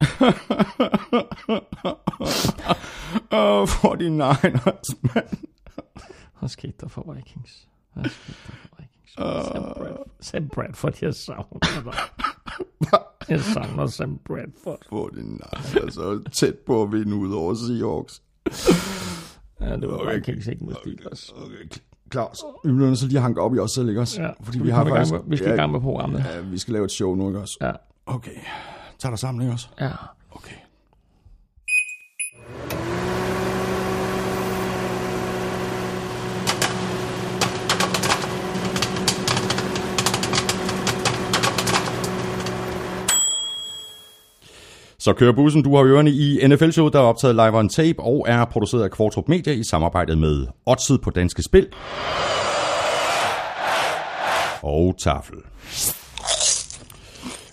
Oh, 49ers, mand. Hvad skete der for Vikings? Hvad skete der for Vikings? Sam Bradford. Sam Bradford, jeg savner dig. Jeg savner Sam Bradford. 49ers er så tæt på at vinde ud over Seahawks. Ja, det var Vikings ikke mod Steelers. Okay, Claus, vi bliver nødt til lige at hanke op i os selv, ikke også? Ja, Fordi vi har komme i gang faktisk... med- Vi skal i gang med programmet. Ja, vi skal lave et show nu, ikke også? Ja. Okay. Tag dig sammen, ikke også? Ja. Okay. Så kører bussen. Du har ørerne i NFL-showet, der er optaget live on tape og er produceret af Kvartrup Media i samarbejde med Odset på Danske Spil og Tafel.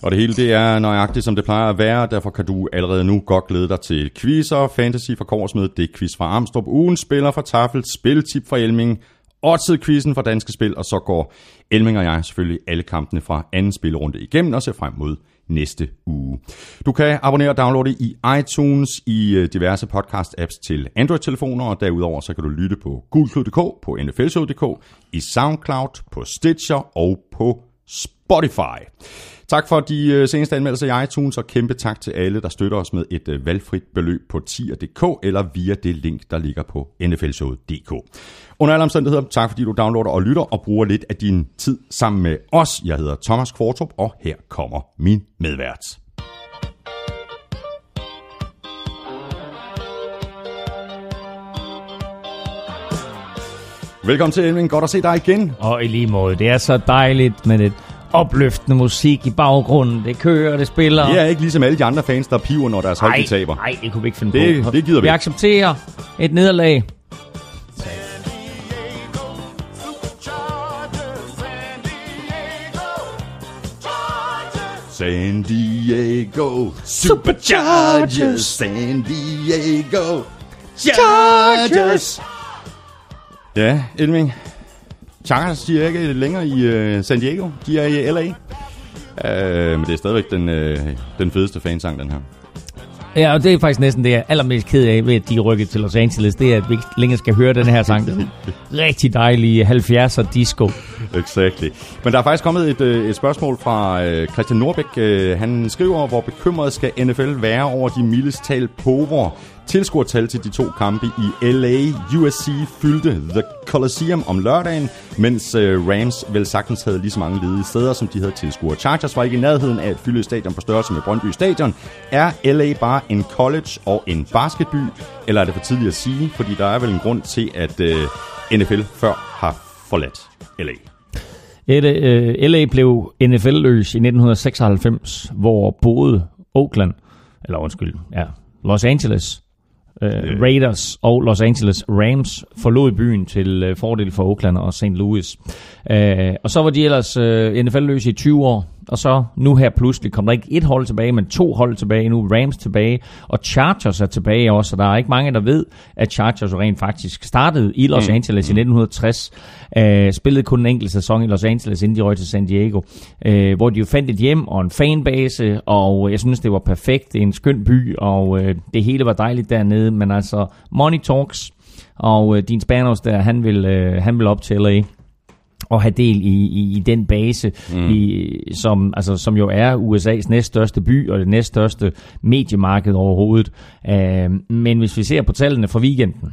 Og det hele det er nøjagtigt, som det plejer at være. Derfor kan du allerede nu godt glæde dig til quizzer, fantasy fra Korsmed, det quiz fra Amstrup, ugen spiller fra Tafel, spiltip fra Elming, Odset quizzen fra Danske Spil, og så går Elming og jeg selvfølgelig alle kampene fra anden spillerunde igennem og ser frem mod næste uge. Du kan abonnere og downloade i iTunes, i øh, diverse podcast-apps til Android-telefoner, og derudover så kan du lytte på gulklud.dk, på nflshow.dk, i SoundCloud, på Stitcher og på Spotify. Tak for de øh, seneste anmeldelser i iTunes, og kæmpe tak til alle, der støtter os med et øh, valgfrit beløb på tier.dk eller via det link, der ligger på nflshowet.dk. Under alle omstændigheder, tak fordi du downloader og lytter og bruger lidt af din tid sammen med os. Jeg hedder Thomas Kvartrup, og her kommer min medvært. Velkommen til Elving. Godt at se dig igen. Og i lige måde, det er så dejligt med et opløftende musik i baggrunden. Det kører, det spiller. Det er ikke ligesom alle de andre fans, der piver, når deres hold de taber. Nej, det kunne vi ikke finde Det- på. det gider vi Vi ikke. accepterer et nederlag. San Diego Superchargers, San Diego Chargers. Ja, Elming. Chargers, de er ikke længere i uh, San Diego. De er i LA. Uh, men det er stadigvæk den, uh, den fedeste fansang, den her. Ja, og det er faktisk næsten det, jeg er allermest ked af ved, at de rykket til Los Angeles. Det er, at vi ikke længere skal høre den her sang. Den rigtig dejlige 70'er disco. Exactly. Men der er faktisk kommet et, øh, et spørgsmål fra øh, Christian Norbæk. Øh, Han skriver, hvor bekymret skal NFL være over de mildest talt povre tilskuertal til de to kampe i LA. USC fyldte The Coliseum om lørdagen, mens øh, Rams vel sagtens havde lige så mange ledige steder, som de havde tilskuere. Chargers var ikke i nærheden af et fylde stadion på størrelse med Brøndby Stadion. Er LA bare en college og en basketby, eller er det for tidligt at sige? Fordi der er vel en grund til, at øh, NFL før har forladt LA. LA øh, blev NFL-løs i 1996, hvor både Oakland, eller undskyld, ja, Los Angeles øh, Raiders og Los Angeles Rams forlod byen til øh, fordel for Oakland og St. Louis. Øh, og så var de ellers øh, NFL-løse i 20 år, og så nu her pludselig kom der ikke et hold tilbage, men to hold tilbage nu. Rams tilbage, og Chargers er tilbage også, og der er ikke mange, der ved, at Chargers rent faktisk startede i Los Mm. Angeles i 1960. Øh, spillede kun en enkelt sæson i Los Angeles, inden de røg til San Diego, øh, hvor de jo fandt et hjem og en fanbase, og jeg synes, det var perfekt. Det er en skøn by, og øh, det hele var dejligt dernede, men altså, money talks, og øh, din Spanos der, han vil, øh, han vil op til LA og have del i, i, i den base, mm. i, som, altså, som jo er USA's næststørste by og det næststørste mediemarked overhovedet. Uh, men hvis vi ser på tallene fra weekenden,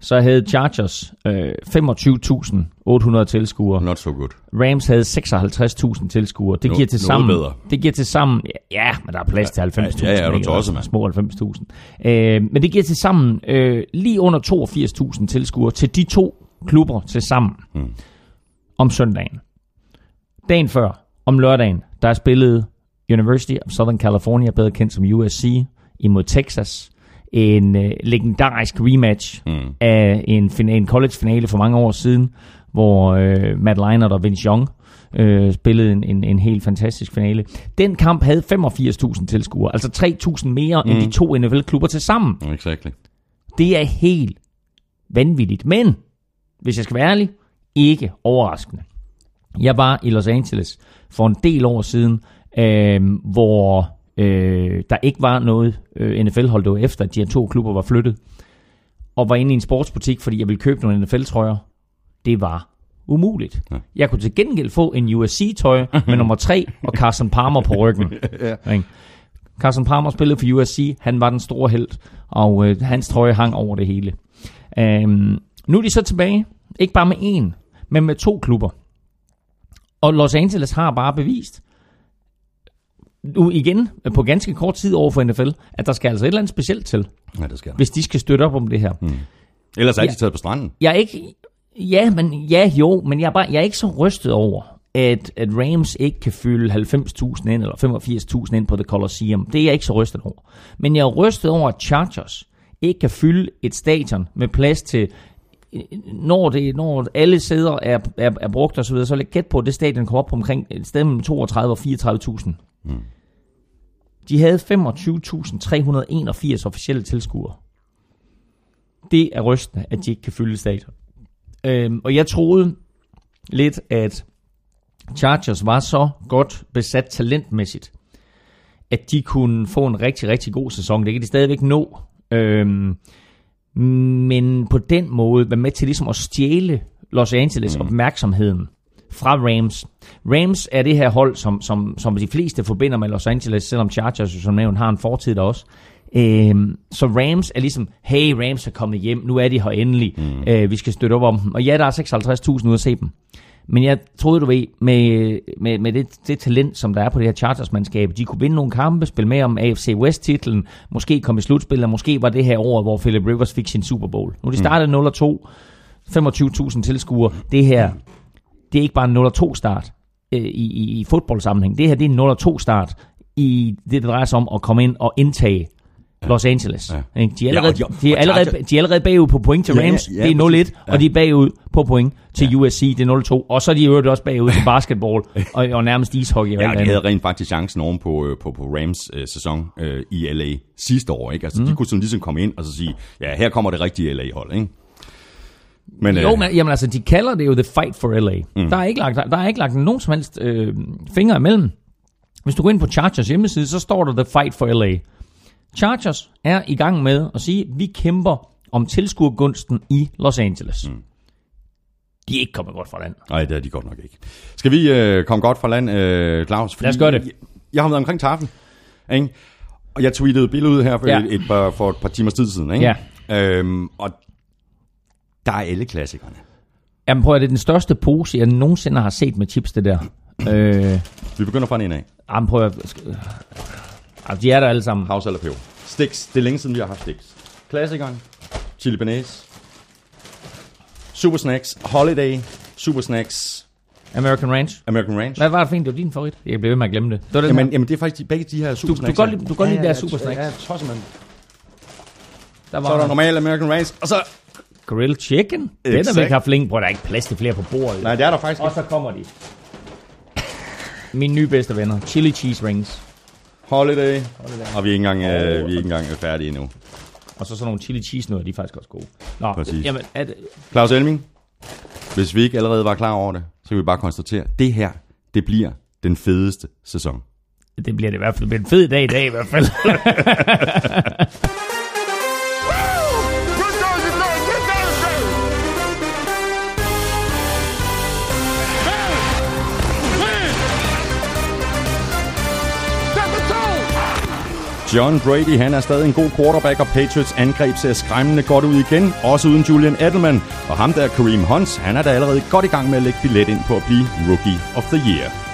så havde Chargers øh, 25.800 tilskuere. Not so good. Rams havde 56.000 tilskuere. Det No- giver til sammen, bedre. det giver til sammen, ja, men der er plads til 90.000. Ja, ja, er du ikke? tosset, mand. Små 90.000. Øh, men det giver til sammen øh, lige under 82.000 tilskuere til de to klubber til sammen Mm. Om søndagen. Dagen før, om lørdagen, der er spillet University of Southern California, bedre kendt som USC, imod Texas. En øh, legendarisk rematch Mm. af en, en college-finale for mange år siden, hvor øh, Matt Leinart og Vince Young øh, spillede en, en, en helt fantastisk finale. Den kamp havde 85.000 tilskuere, altså 3.000 mere mm. end de to NFL-klubber til sammen. Exactly. Det er helt vanvittigt. Men, hvis jeg skal være ærlig, ikke overraskende. Jeg var i Los Angeles for en del år siden, øh, hvor øh, der ikke var noget øh, NFL-hold, det var efter, at de her to klubber var flyttet, og var inde i en sportsbutik, fordi jeg ville købe nogle NFL-trøjer, det var umuligt. Ja. Jeg kunne til gengæld få en USC-tøj med nummer 3 og Carson Palmer på ryggen. ja. Carson Palmer spillede for USC, han var den store held, og øh, hans trøje hang over det hele. Um, nu er de så tilbage, ikke bare med en, men med to klubber. Og Los Angeles har bare bevist, nu igen på ganske kort tid over for NFL, at der skal altså et eller andet specielt til, ja, det skal hvis de skal støtte op om det her. Mm. Ellers er de taget på stranden. Jeg er ikke, ja, men, ja, jo, men jeg er, bare, jeg er ikke så rystet over, at, at Rams ikke kan fylde 90.000 ind, eller 85.000 ind på The Coliseum. Det er jeg ikke så rystet over. Men jeg er rystet over, at Chargers ikke kan fylde et stadion med plads til når, det, når alle sæder er, er, er brugt osv., så, så vil gæt på, at det stadion kommer op på omkring et sted mellem 32 og 34.000. Mm. De havde 25.381 officielle tilskuere. Det er rystende, at de ikke kan fylde stadion. Øhm, og jeg troede lidt, at Chargers var så godt besat talentmæssigt, at de kunne få en rigtig, rigtig god sæson. Det kan de stadigvæk nå. Øhm, men på den måde være med til ligesom at stjæle Los Angeles mm. opmærksomheden fra Rams. Rams er det her hold, som, som, som de fleste forbinder med Los Angeles, selvom Chargers som nævnt har en fortid der også. Øhm, så Rams er ligesom, hey, Rams er kommet hjem, nu er de her endelig, mm. øh, vi skal støtte op om dem. Og ja, der er 56.000 ud at se dem. Men jeg troede, du ved, med, med, med det, det talent, som der er på det her Chargers-mandskab, de kunne vinde nogle kampe, spille med om AFC West-titlen, måske komme i slutspil, og måske var det her år, hvor Philip Rivers fik sin Super Bowl. Nu de mm. startede 0-2, 25.000 tilskuere. Det her, det er ikke bare en 0-2 start øh, i, i, i fodboldsammenhæng. Det her, det er en 0-2 start i det, der drejer sig om at komme ind og indtage Los Angeles. Ja. De, er allerede, ja, de, de, er allerede, de er allerede bagud på point til Rams. Ja, ja, det er 0-1, ja. og de er bagud på point til ja. USC. Det er 0-2. Og så er de jo også bagud til basketball og, og nærmest ishockey. Og ja, de havde rent faktisk chancen oven på, øh, på, på Rams øh, sæson øh, i LA sidste år. Ikke? Altså, mm. De kunne sådan ligesom komme ind og så sige, ja, her kommer det rigtige LA-hold. Ikke? Men, jo, øh, men jamen, altså, de kalder det jo The Fight for LA. Mm. Der, er ikke lagt, der, der er ikke lagt nogen som helst øh, fingre imellem. Hvis du går ind på Chargers hjemmeside, så står der The Fight for LA. Chargers er i gang med at sige, at vi kæmper om tilskuergunsten i Los Angeles. Mm. De er ikke kommet godt fra land. Nej, det er de godt nok ikke. Skal vi øh, komme godt fra land, øh, Claus? Fordi Lad os gøre det. Jeg, jeg har været omkring tafel, ikke? og jeg tweetede ud her for, ja. et, et par, for et par timers tid siden. Ikke? Ja. Øhm, og der er alle klassikerne. Jamen prøv at det er den største pose, jeg nogensinde har set med chips, det der. øh, vi begynder fra en af. Jamen prøv at... Altså, de er der alle sammen. House eller peber. Sticks. Det er længe siden, vi har haft sticks. Klassikeren. Chili Benes. Super Snacks. Holiday. Super Snacks. American Ranch. American Ranch. Hvad var det fint? Det var din favorit. Jeg blev ved med at glemme det. det var den jamen, jamen, det er faktisk de, begge de her Super du, Snacks. Du, du, godt, du godt ja, lide ja, der Super Snacks. Ja, tosser man. Der var så er der normal American Ranch. Og så... Grilled chicken. Den er vi ikke haft længe. Hvor der er ikke plads til flere på bordet. Nej, det er der faktisk Og så kommer de. Mine nye bedste venner. Chili cheese rings. Holiday. Holiday. Og vi er ikke engang, øh, vi er ikke engang færdige endnu. Og så sådan nogle chili cheese noget, de er faktisk også gode. Nå, Præcis. Jamen, det... Claus Elming, hvis vi ikke allerede var klar over det, så kan vi bare konstatere, at det her, det bliver den fedeste sæson. Det bliver det i hvert fald. en fed dag i dag i hvert fald. John Brady, han er stadig en god quarterback, og Patriots angreb ser skræmmende godt ud igen, også uden Julian Edelman. Og ham der, Kareem Hunt, han er da allerede godt i gang med at lægge billet ind på at blive Rookie of the Year.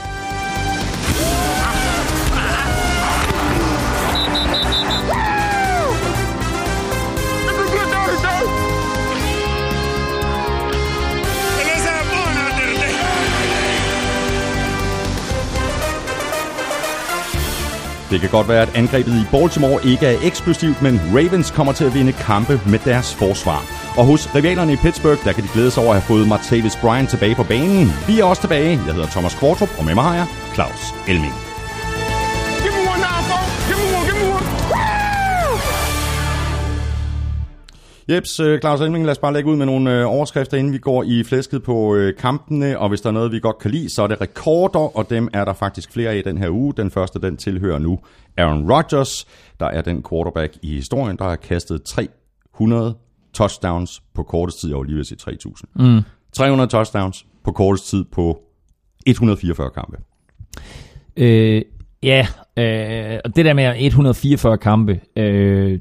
Det kan godt være, at angrebet i Baltimore ikke er eksplosivt, men Ravens kommer til at vinde kampe med deres forsvar. Og hos rivalerne i Pittsburgh, der kan de glæde sig over at have fået Martavis Bryant tilbage på banen. Vi er også tilbage. Jeg hedder Thomas Kvartrup, og med mig har jeg Claus Elming. Jeps, øh, Claus Elming, lad os bare lægge ud med nogle øh, overskrifter, inden vi går i flæsket på øh, kampene, og hvis der er noget, vi godt kan lide, så er det rekorder, og dem er der faktisk flere i den her uge. Den første, den tilhører nu Aaron Rodgers, der er den quarterback i historien, der har kastet 300 touchdowns på kortest tid, jeg var lige ved at sige 3000. Mm. 300 touchdowns på kortest tid på 144 kampe. Øh, ja, øh, og det der med 144 kampe, øh,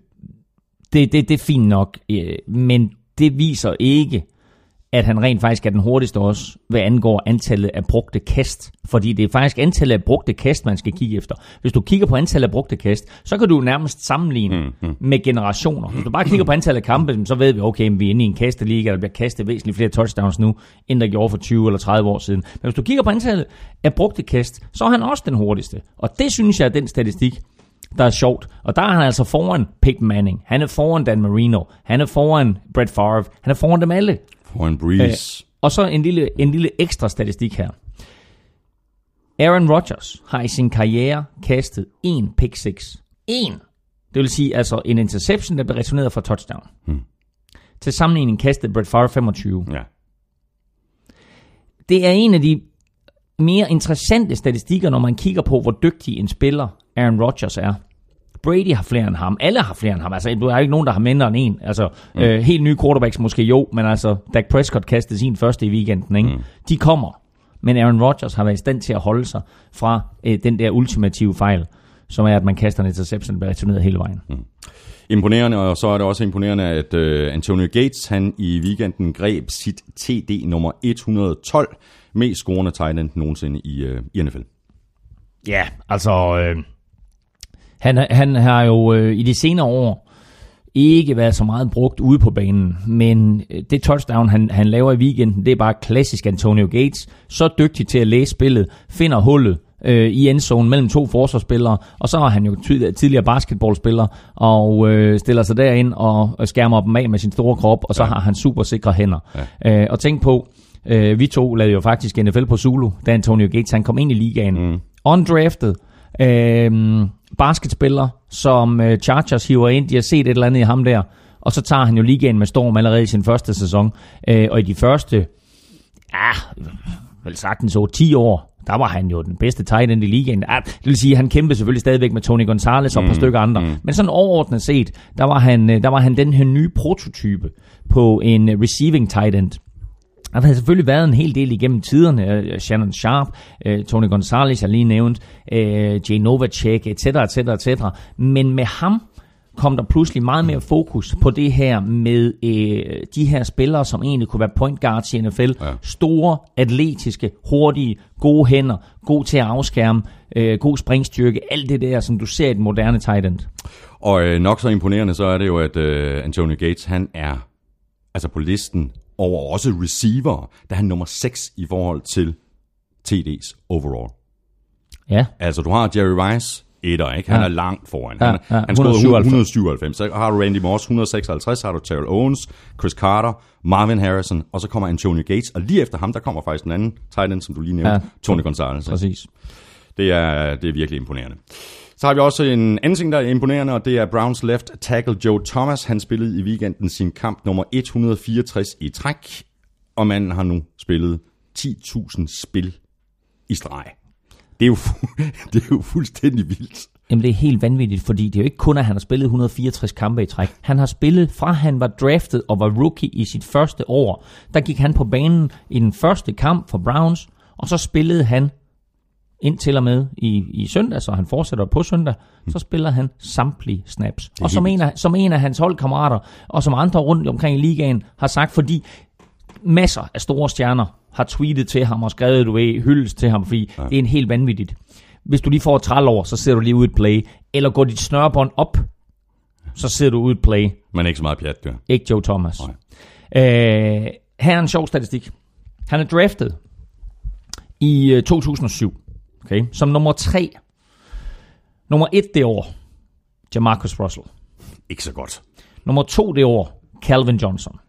det, det, det er fint nok, øh, men det viser ikke, at han rent faktisk er den hurtigste også, hvad angår antallet af brugte kast. Fordi det er faktisk antallet af brugte kast, man skal kigge efter. Hvis du kigger på antallet af brugte kast, så kan du nærmest sammenligne mm, mm. med generationer. Hvis du bare kigger på antallet af kampe, så ved vi, okay, vi er inde i en kasteliga, der bliver kastet væsentligt flere touchdowns nu, end der gjorde for 20 eller 30 år siden. Men hvis du kigger på antallet af brugte kast, så er han også den hurtigste. Og det synes jeg er den statistik, der er sjovt. Og der er han altså foran Peyton Manning. Han er foran Dan Marino. Han er foran Brett Favre. Han er foran dem alle. Foran Breeze. Øh, og så en lille, en lille ekstra statistik her. Aaron Rodgers har i sin karriere kastet en pick six. En. Det vil sige altså en interception, der blev returneret fra touchdown. Hmm. Til sammenligning kastede Brett Favre 25. Ja. Det er en af de mere interessante statistikker, når man kigger på, hvor dygtig en spiller Aaron Rodgers er. Brady har flere end ham. Alle har flere end ham. Altså, du har ikke nogen, der har mindre end en. Altså, mm. øh, helt nye quarterbacks måske jo, men altså, Dak Prescott kastede sin første i weekenden, ikke? Mm. De kommer. Men Aaron Rodgers har været i stand til at holde sig fra øh, den der ultimative fejl, som er, at man kaster en interception, der returneret hele vejen. Mm. Imponerende, og så er det også imponerende, at uh, Antonio Gates, han i weekenden greb sit TD nummer 112, mest scorende tight end nogensinde i, uh, i NFL. Ja, altså... Øh han, han har jo øh, i de senere år ikke været så meget brugt ude på banen, men øh, det touchdown, han, han laver i weekenden, det er bare klassisk Antonio Gates. Så dygtig til at læse spillet, finder hullet øh, i endzone mellem to forsvarsspillere, og så er han jo tidligere basketballspiller, og øh, stiller sig derind og skærmer dem af med sin store krop, og så ja. har han super sikre hænder. Ja. Øh, og tænk på, øh, vi to lavede jo faktisk NFL på Zulu, da Antonio Gates han kom ind i ligaen. Mm. Undrafted, øh, basketspiller, som øh, Chargers hiver ind. De har set et eller andet i ham der. Og så tager han jo ligaen med storm allerede i sin første sæson. Øh, og i de første, ja, vel sagtens så 10 år, der var han jo den bedste tight end i ligaen. Ja, det vil sige, han kæmpede selvfølgelig stadigvæk med Tony Gonzalez og et par mm, stykker andre. Mm. Men sådan overordnet set, der var, han, øh, der var han den her nye prototype på en receiving tight end. Der har selvfølgelig været en hel del igennem tiderne. Øh, Shannon Sharp, uh, Tony Gonzalez, jeg lige nævnt, uh, Jay Novacek, etc., etc., etc. Men med ham kom der pludselig meget mere fokus på det her med uh, de her spillere, som egentlig kunne være point guards i NFL. Ja. Store, atletiske, hurtige, gode hænder, god til at afskærme, uh, god springstyrke, alt det der, som du ser i den moderne tight end. Og uh, nok så imponerende, så er det jo, at uh, Antonio Gates, han er altså på listen over også receiver, der er han nummer 6 i forhold til TD's overall. Ja. Altså, du har Jerry Rice, etter, ikke? Han ja. er langt foran. Ja, han, ja, han 197. 197. Så har du Randy Moss, 156, så har du Terrell Owens, Chris Carter, Marvin Harrison, og så kommer Antonio Gates, og lige efter ham, der kommer faktisk den anden tight end, som du lige nævnte, ja, Tony Gonzalez. Præcis. Det er, det er virkelig imponerende. Så har vi også en anden ting, der er imponerende, og det er Browns left tackle Joe Thomas. Han spillede i weekenden sin kamp nummer 164 i træk, og manden har nu spillet 10.000 spil i streg. Det er, jo, det er jo fuldstændig vildt. Jamen det er helt vanvittigt, fordi det er jo ikke kun, at han har spillet 164 kampe i træk. Han har spillet fra han var draftet og var rookie i sit første år. Der gik han på banen i den første kamp for Browns, og så spillede han ind til og med i, i søndag, så han fortsætter på søndag, så spiller han samtlige snaps. Og som en, af, som en af hans holdkammerater, og som andre rundt omkring i ligaen har sagt, fordi masser af store stjerner har tweetet til ham og skrevet du ved, hyldes til ham, fordi ja. det er en helt vanvittigt. Hvis du lige får træl over, så ser du lige ud et play. Eller går dit snørbånd op, så ser du ud et play. Men ikke så meget pjat, gør. Ikke Joe Thomas. Nej. Øh, her er en sjov statistik. Han er draftet i 2007. Okay? Som nummer tre. Nummer et det år, Jamarcus Russell. Ikke så godt. Nummer to det år, Calvin Johnson.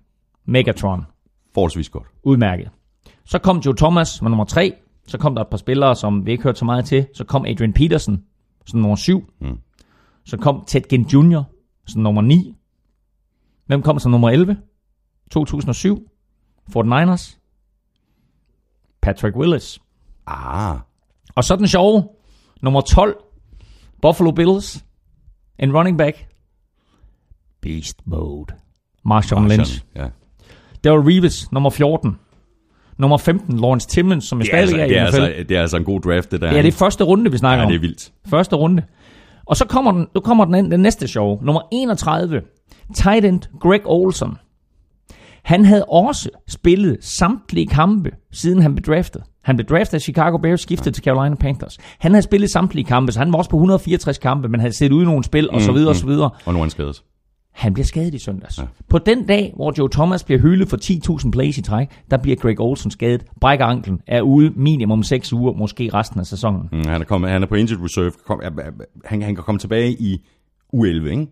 Megatron. Forholdsvis godt. Udmærket. Så kom Joe Thomas med nummer tre. Så kom der et par spillere, som vi ikke hørte så meget til. Så kom Adrian Peterson, som nummer syv. Mm. Så kom Ted Ginn Jr., som nummer 9. Hvem kom som nummer 11? 2007. 49ers. Patrick Willis. Ah. Og så den sjove. Nummer 12. Buffalo Bills. En running back. Beast Mode. Marshawn Lynch. Ja. Daryl Reeves, nummer 14. Nummer 15, Lawrence Timmons, som jeg er stadig altså, er i det, er altså, det er altså en god draft, det der. Ja, det er første runde, vi snakker ja, om. det er vildt. Første runde. Og så kommer den, nu kommer den, den næste show. Nummer 31. Tight end Greg Olson. Han havde også spillet samtlige kampe, siden han blev draftet. Han blev draftet af Chicago Bears, skiftet til Carolina Panthers. Han havde spillet samtlige kampe, så han var også på 164 kampe, men havde set ud i nogle spil, og så videre, og så videre. Og nu er han skadet. Han bliver skadet i søndags. Ja. På den dag, hvor Joe Thomas bliver hyldet for 10.000 plays i træk, der bliver Greg Olsen skadet, brækker anklen, er ude minimum 6 uger, måske resten af sæsonen. Mm, han, er kommet, han er på injured reserve. Kom, han, han kan komme tilbage i U11, ikke?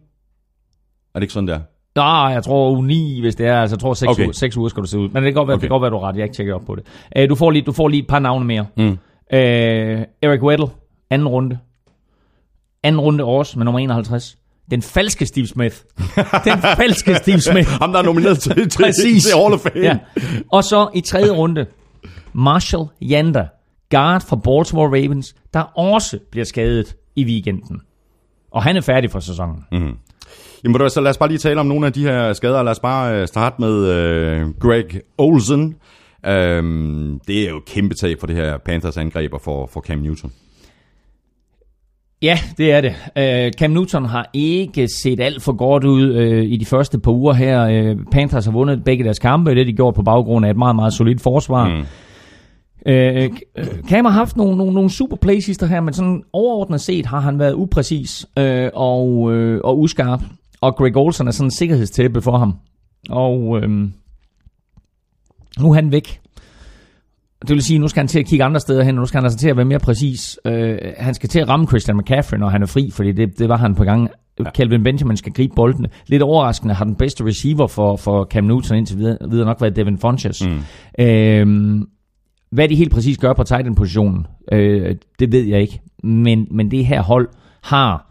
Er det ikke sådan der? Ja, jeg tror uge 9, hvis det er. Altså, jeg tror 6, okay. Uger, 6 uger skal du se ud. Men det kan godt være, okay. Det kan godt være du har ret. Jeg har ikke tjekket op på det. Uh, du, får lige, du får lige et par navne mere. Mm. Uh, Eric Weddle, anden runde. Anden runde også med nummer 51. Den falske Steve Smith. Den falske Steve Smith. Ham, der er nomineret til, til, Præcis. til Hall of Fame. Ja. Og så i tredje runde, Marshall Yanda, guard fra Baltimore Ravens, der også bliver skadet i weekenden. Og han er færdig for sæsonen. Mm. Jamen, du så lad os bare lige tale om nogle af de her skader. Lad os bare øh, starte med øh, Greg Olsen. Øhm, det er jo et kæmpe tab for det her Panthers angreb og for, for Cam Newton. Ja, det er det. Uh, Cam Newton har ikke set alt for godt ud uh, i de første par uger her. Uh, Panthers har vundet begge deres kampe, det de gjort på baggrund af et meget, meget solidt forsvar. Mm. Uh, Cam har haft nogle, nogle, nogle super playsister her, men sådan overordnet set har han været upræcis uh, og, uh, og uskarp. Og Greg Olsen er sådan en sikkerhedstæppe for ham. Og uh, nu er han væk. Det vil sige, nu skal han til at kigge andre steder hen, og nu skal han altså til at være mere præcis. Øh, han skal til at ramme Christian McCaffrey, når han er fri, fordi det, det var han på gang. Ja. Calvin Benjamin skal gribe boldene. Lidt overraskende har den bedste receiver for, for Cam Newton indtil videre, videre nok været Devin Funches. Mm. Øh, hvad de helt præcis gør på tight end positionen, øh, det ved jeg ikke. Men, men det her hold har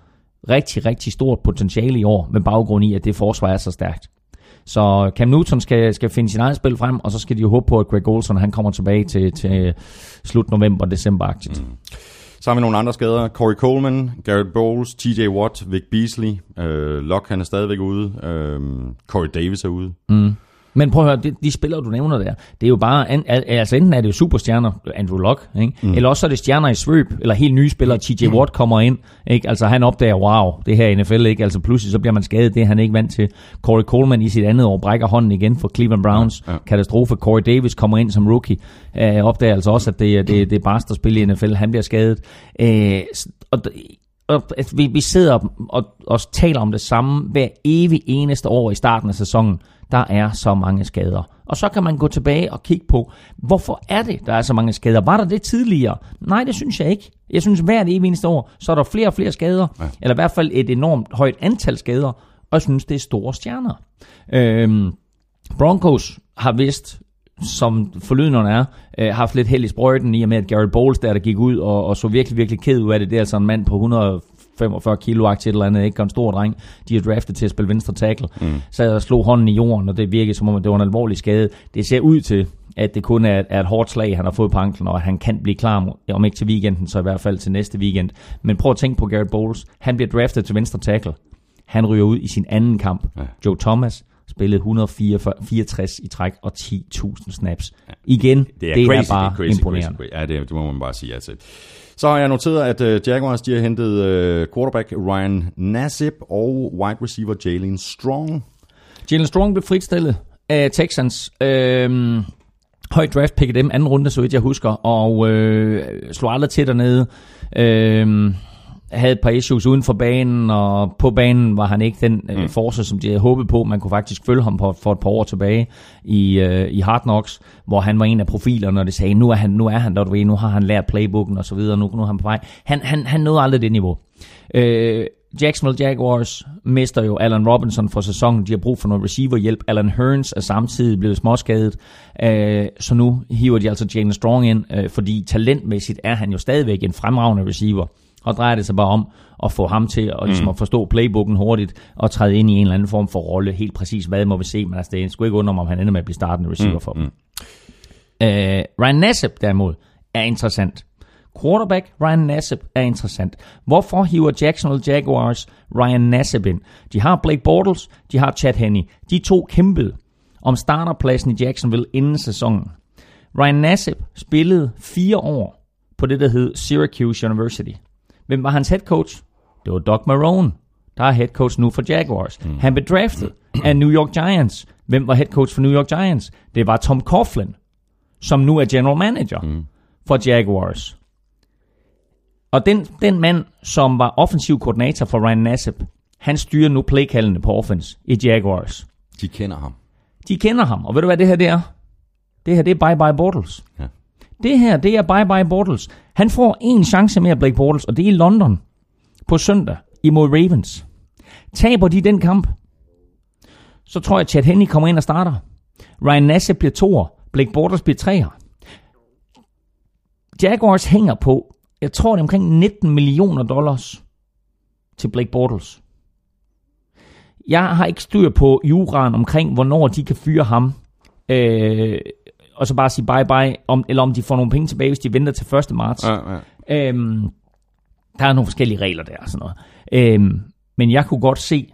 rigtig, rigtig stort potentiale i år, med baggrund i, at det forsvar er så stærkt. Så Cam Newton skal, skal finde sin eget spil frem, og så skal de jo håbe på, at Greg Olson han kommer tilbage til, til slut november, december-agtigt. Mm. Så har vi nogle andre skader. Corey Coleman, Garrett Bowles, TJ Watt, Vic Beasley. Øh, Locke, han er stadigvæk ude. Øh, Corey Davis er ude. Mm. Men prøv at høre, de, de spillere, du nævner der, det er jo bare, an, altså enten er det jo superstjerner, Andrew Luck, ikke? Mm. eller også er det stjerner i svøb, eller helt nye spillere, TJ Watt kommer ind, ikke? altså han opdager, wow, det her er NFL, ikke? altså pludselig så bliver man skadet, det er han ikke vant til. Corey Coleman i sit andet år brækker hånden igen for Cleveland Browns, ja, ja. katastrofe. Corey Davis kommer ind som rookie, øh, opdager altså også, at det, det, det er bare at spille i NFL, han bliver skadet. Øh, og, og vi, vi sidder og, og taler om det samme hver evig eneste år i starten af sæsonen. Der er så mange skader. Og så kan man gå tilbage og kigge på, hvorfor er det, der er så mange skader? Var der det tidligere? Nej, det synes jeg ikke. Jeg synes, hvert eneste år, så er der flere og flere skader. Ja. Eller i hvert fald et enormt højt antal skader. Og jeg synes, det er store stjerner. Øhm, Broncos har vist som forlydende er, øh, haft lidt held i sprøjten i og med, at Garrett Bowles der, der gik ud og, og så virkelig, virkelig ked ud af det. Det er altså en mand på 145 kilo et eller andet, ikke en stor dreng. De er draftet til at spille venstre tackle. Mm. Så jeg slog hånden i jorden, og det virkede som om, det var en alvorlig skade. Det ser ud til, at det kun er, er et hårdt slag, han har fået på anklen, og at han kan blive klar, om ikke til weekenden, så i hvert fald til næste weekend. Men prøv at tænke på Garrett Bowles. Han bliver draftet til venstre tackle. Han ryger ud i sin anden kamp. Ja. Joe Thomas spillede 164 i træk og 10.000 snaps. Igen, det er, det crazy, er bare det er crazy, imponerende. Crazy, crazy. Ja, det, det må man bare sige til. Så har jeg noteret, at øh, Jaguars de har hentet øh, quarterback Ryan Nassib og wide receiver Jalen Strong. Jalen Strong blev fritstillet af Texans. Øhm, højt draft pick dem anden runde, så vidt jeg husker, og øh, slog aldrig til dernede. Øhm, havde et par issues uden for banen, og på banen var han ikke den øh, mm. force, som de havde håbet på. Man kunne faktisk følge ham på, for et par år tilbage i, øh, i Hard Knocks, hvor han var en af profilerne, og det sagde, nu er han, nu er han der, du ved, nu har han lært playbooken og så videre, nu, nu er han på vej. Han, han, han nåede aldrig det niveau. Øh, Jacksonville Jaguars mister jo Allen Robinson for sæsonen. De har brug for noget receiverhjælp. Allen Hearns er samtidig blevet småskadet. Øh, så nu hiver de altså Jalen Strong ind, øh, fordi talentmæssigt er han jo stadigvæk en fremragende receiver. Og drejer det sig bare om at få ham til at, ligesom, at forstå playbooken hurtigt, og træde ind i en eller anden form for rolle. Helt præcis, hvad må vi se, men altså, det er sgu ikke under, om han ender med at blive startende receiver mm, for dem. Mm. Uh, Ryan Nassib derimod er interessant. Quarterback Ryan Nassib er interessant. Hvorfor hiver Jacksonville Jaguars Ryan Nassib ind? De har Blake Bortles, de har Chad Henney. De to kæmpede om starterpladsen i Jacksonville inden sæsonen. Ryan Nassib spillede fire år på det, der hed Syracuse University. Hvem var hans head coach? Det var Doc Marone, der er head coach nu for Jaguars. Mm. Han blev draftet af New York Giants. Hvem var head coach for New York Giants? Det var Tom Coughlin, som nu er general manager mm. for Jaguars. Og den, den mand, som var offensiv koordinator for Ryan Nassib, han styrer nu playkaldene på offense i Jaguars. De kender ham. De kender ham, og ved du hvad det her det er? Det her det er bye-bye Bortles. Ja. Det her, det er bye-bye Bortles. Han får en chance mere, Blake Bortles, og det er i London på søndag imod Ravens. Taber de den kamp, så tror jeg, at Chad Henney kommer ind og starter. Ryan Nasse bliver toer. Blake Bortles bliver treer. Jaguars hænger på, jeg tror det er omkring 19 millioner dollars til Blake Bortles. Jeg har ikke styr på juraen omkring, hvornår de kan fyre ham. Øh, og så bare sige bye bye, om, eller om de får nogle penge tilbage, hvis de venter til 1. marts. Ja, ja. Øhm, der er nogle forskellige regler der og sådan noget. Øhm, men jeg kunne godt se,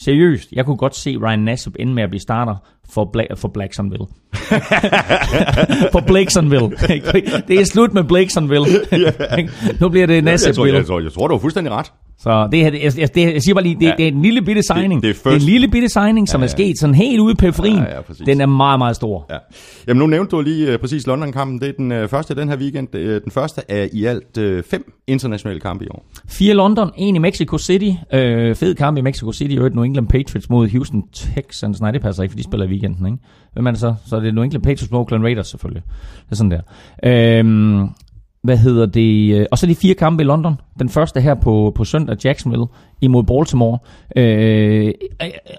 seriøst, jeg kunne godt se Ryan Nassib ende med at blive starter for, Bla- for Blacksonville. for Blakesonville. det er slut med Blakesonville. nu bliver det Nassibville. Jeg, jeg, jeg, jeg tror, du har fuldstændig ret. Så det her, det, jeg, det, jeg siger bare lige, det, ja. det er en lille bitte signing. Det, det, er, det er en lille bitte signing, som ja, ja. er sket sådan helt ude i periferien. Ja, ja, den er meget, meget stor. Ja. Jamen nu nævnte du lige uh, præcis London-kampen. Det er den uh, første den her weekend. Uh, den første af i alt uh, fem internationale kampe i år. Fire London, en i Mexico City. Uh, fed kamp i Mexico City. Og New England Patriots mod Houston Texans. Nej, det passer ikke, for de spiller i weekenden. Ikke? Hvem er det så? Så er det New England Patriots mod Oakland Raiders selvfølgelig. Det er sådan der. Øhm, hvad hedder det? Øh, og så de fire kampe i London. Den første her på, på søndag, Jacksonville imod Baltimore. Øh,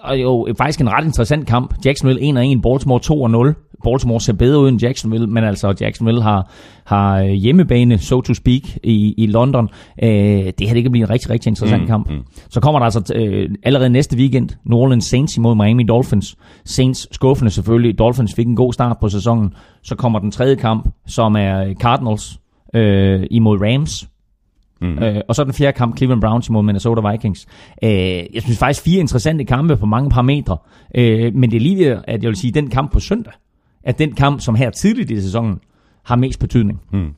og jo faktisk en ret interessant kamp. Jacksonville 1-1, Baltimore 2-0. Baltimore ser bedre ud end Jacksonville, men altså Jacksonville har, har hjemmebane, so to speak, i, i London. Øh, det her det kan blive en rigtig, rigtig interessant mm, kamp. Mm. Så kommer der altså øh, allerede næste weekend New Orleans Saints imod Miami Dolphins. Saints skuffende selvfølgelig. Dolphins fik en god start på sæsonen. Så kommer den tredje kamp, som er Cardinals øh, imod Rams. Mm. Øh, og så den fjerde kamp, Cleveland Browns imod Minnesota Vikings. Øh, jeg synes faktisk fire interessante kampe på mange parametre. Øh, men det er lige ved, at jeg vil sige, den kamp på søndag, at den kamp, som her tidligt i sæsonen, har mest betydning. Mm.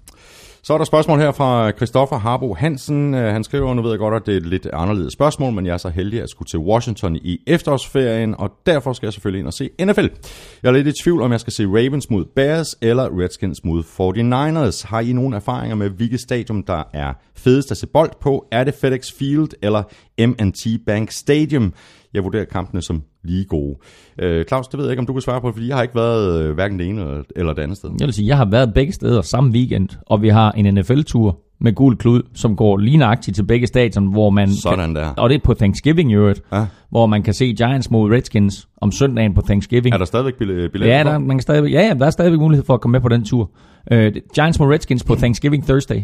Så er der spørgsmål her fra Christoffer Harbo Hansen. Øh, han skriver, nu ved jeg godt, at det er et lidt anderledes spørgsmål, men jeg er så heldig at skulle til Washington i efterårsferien, og derfor skal jeg selvfølgelig ind og se NFL. Jeg er lidt i tvivl, om jeg skal se Ravens mod Bears eller Redskins mod 49ers. Har I nogle erfaringer med, hvilket stadium, der er fedest at se bold på? Er det FedEx Field eller M&T Bank Stadium? Jeg vurderer kampene som lige gode. Øh, Claus, det ved jeg ikke, om du kan svare på, fordi jeg har ikke været øh, hverken det ene eller det andet sted. Jeg vil sige, jeg har været begge steder samme weekend, og vi har en NFL-tur med gul klud, som går lige nøjagtigt til begge stadion, hvor man... Sådan kan, der. Og det er på Thanksgiving i øvrigt, ja. hvor man kan se Giants mod Redskins om søndagen på Thanksgiving. Er der stadigvæk billetter ja, der, man kan stadigvæk, ja, ja, der er stadigvæk mulighed for at komme med på den tur. Uh, Giants mod Redskins på Thanksgiving Thursday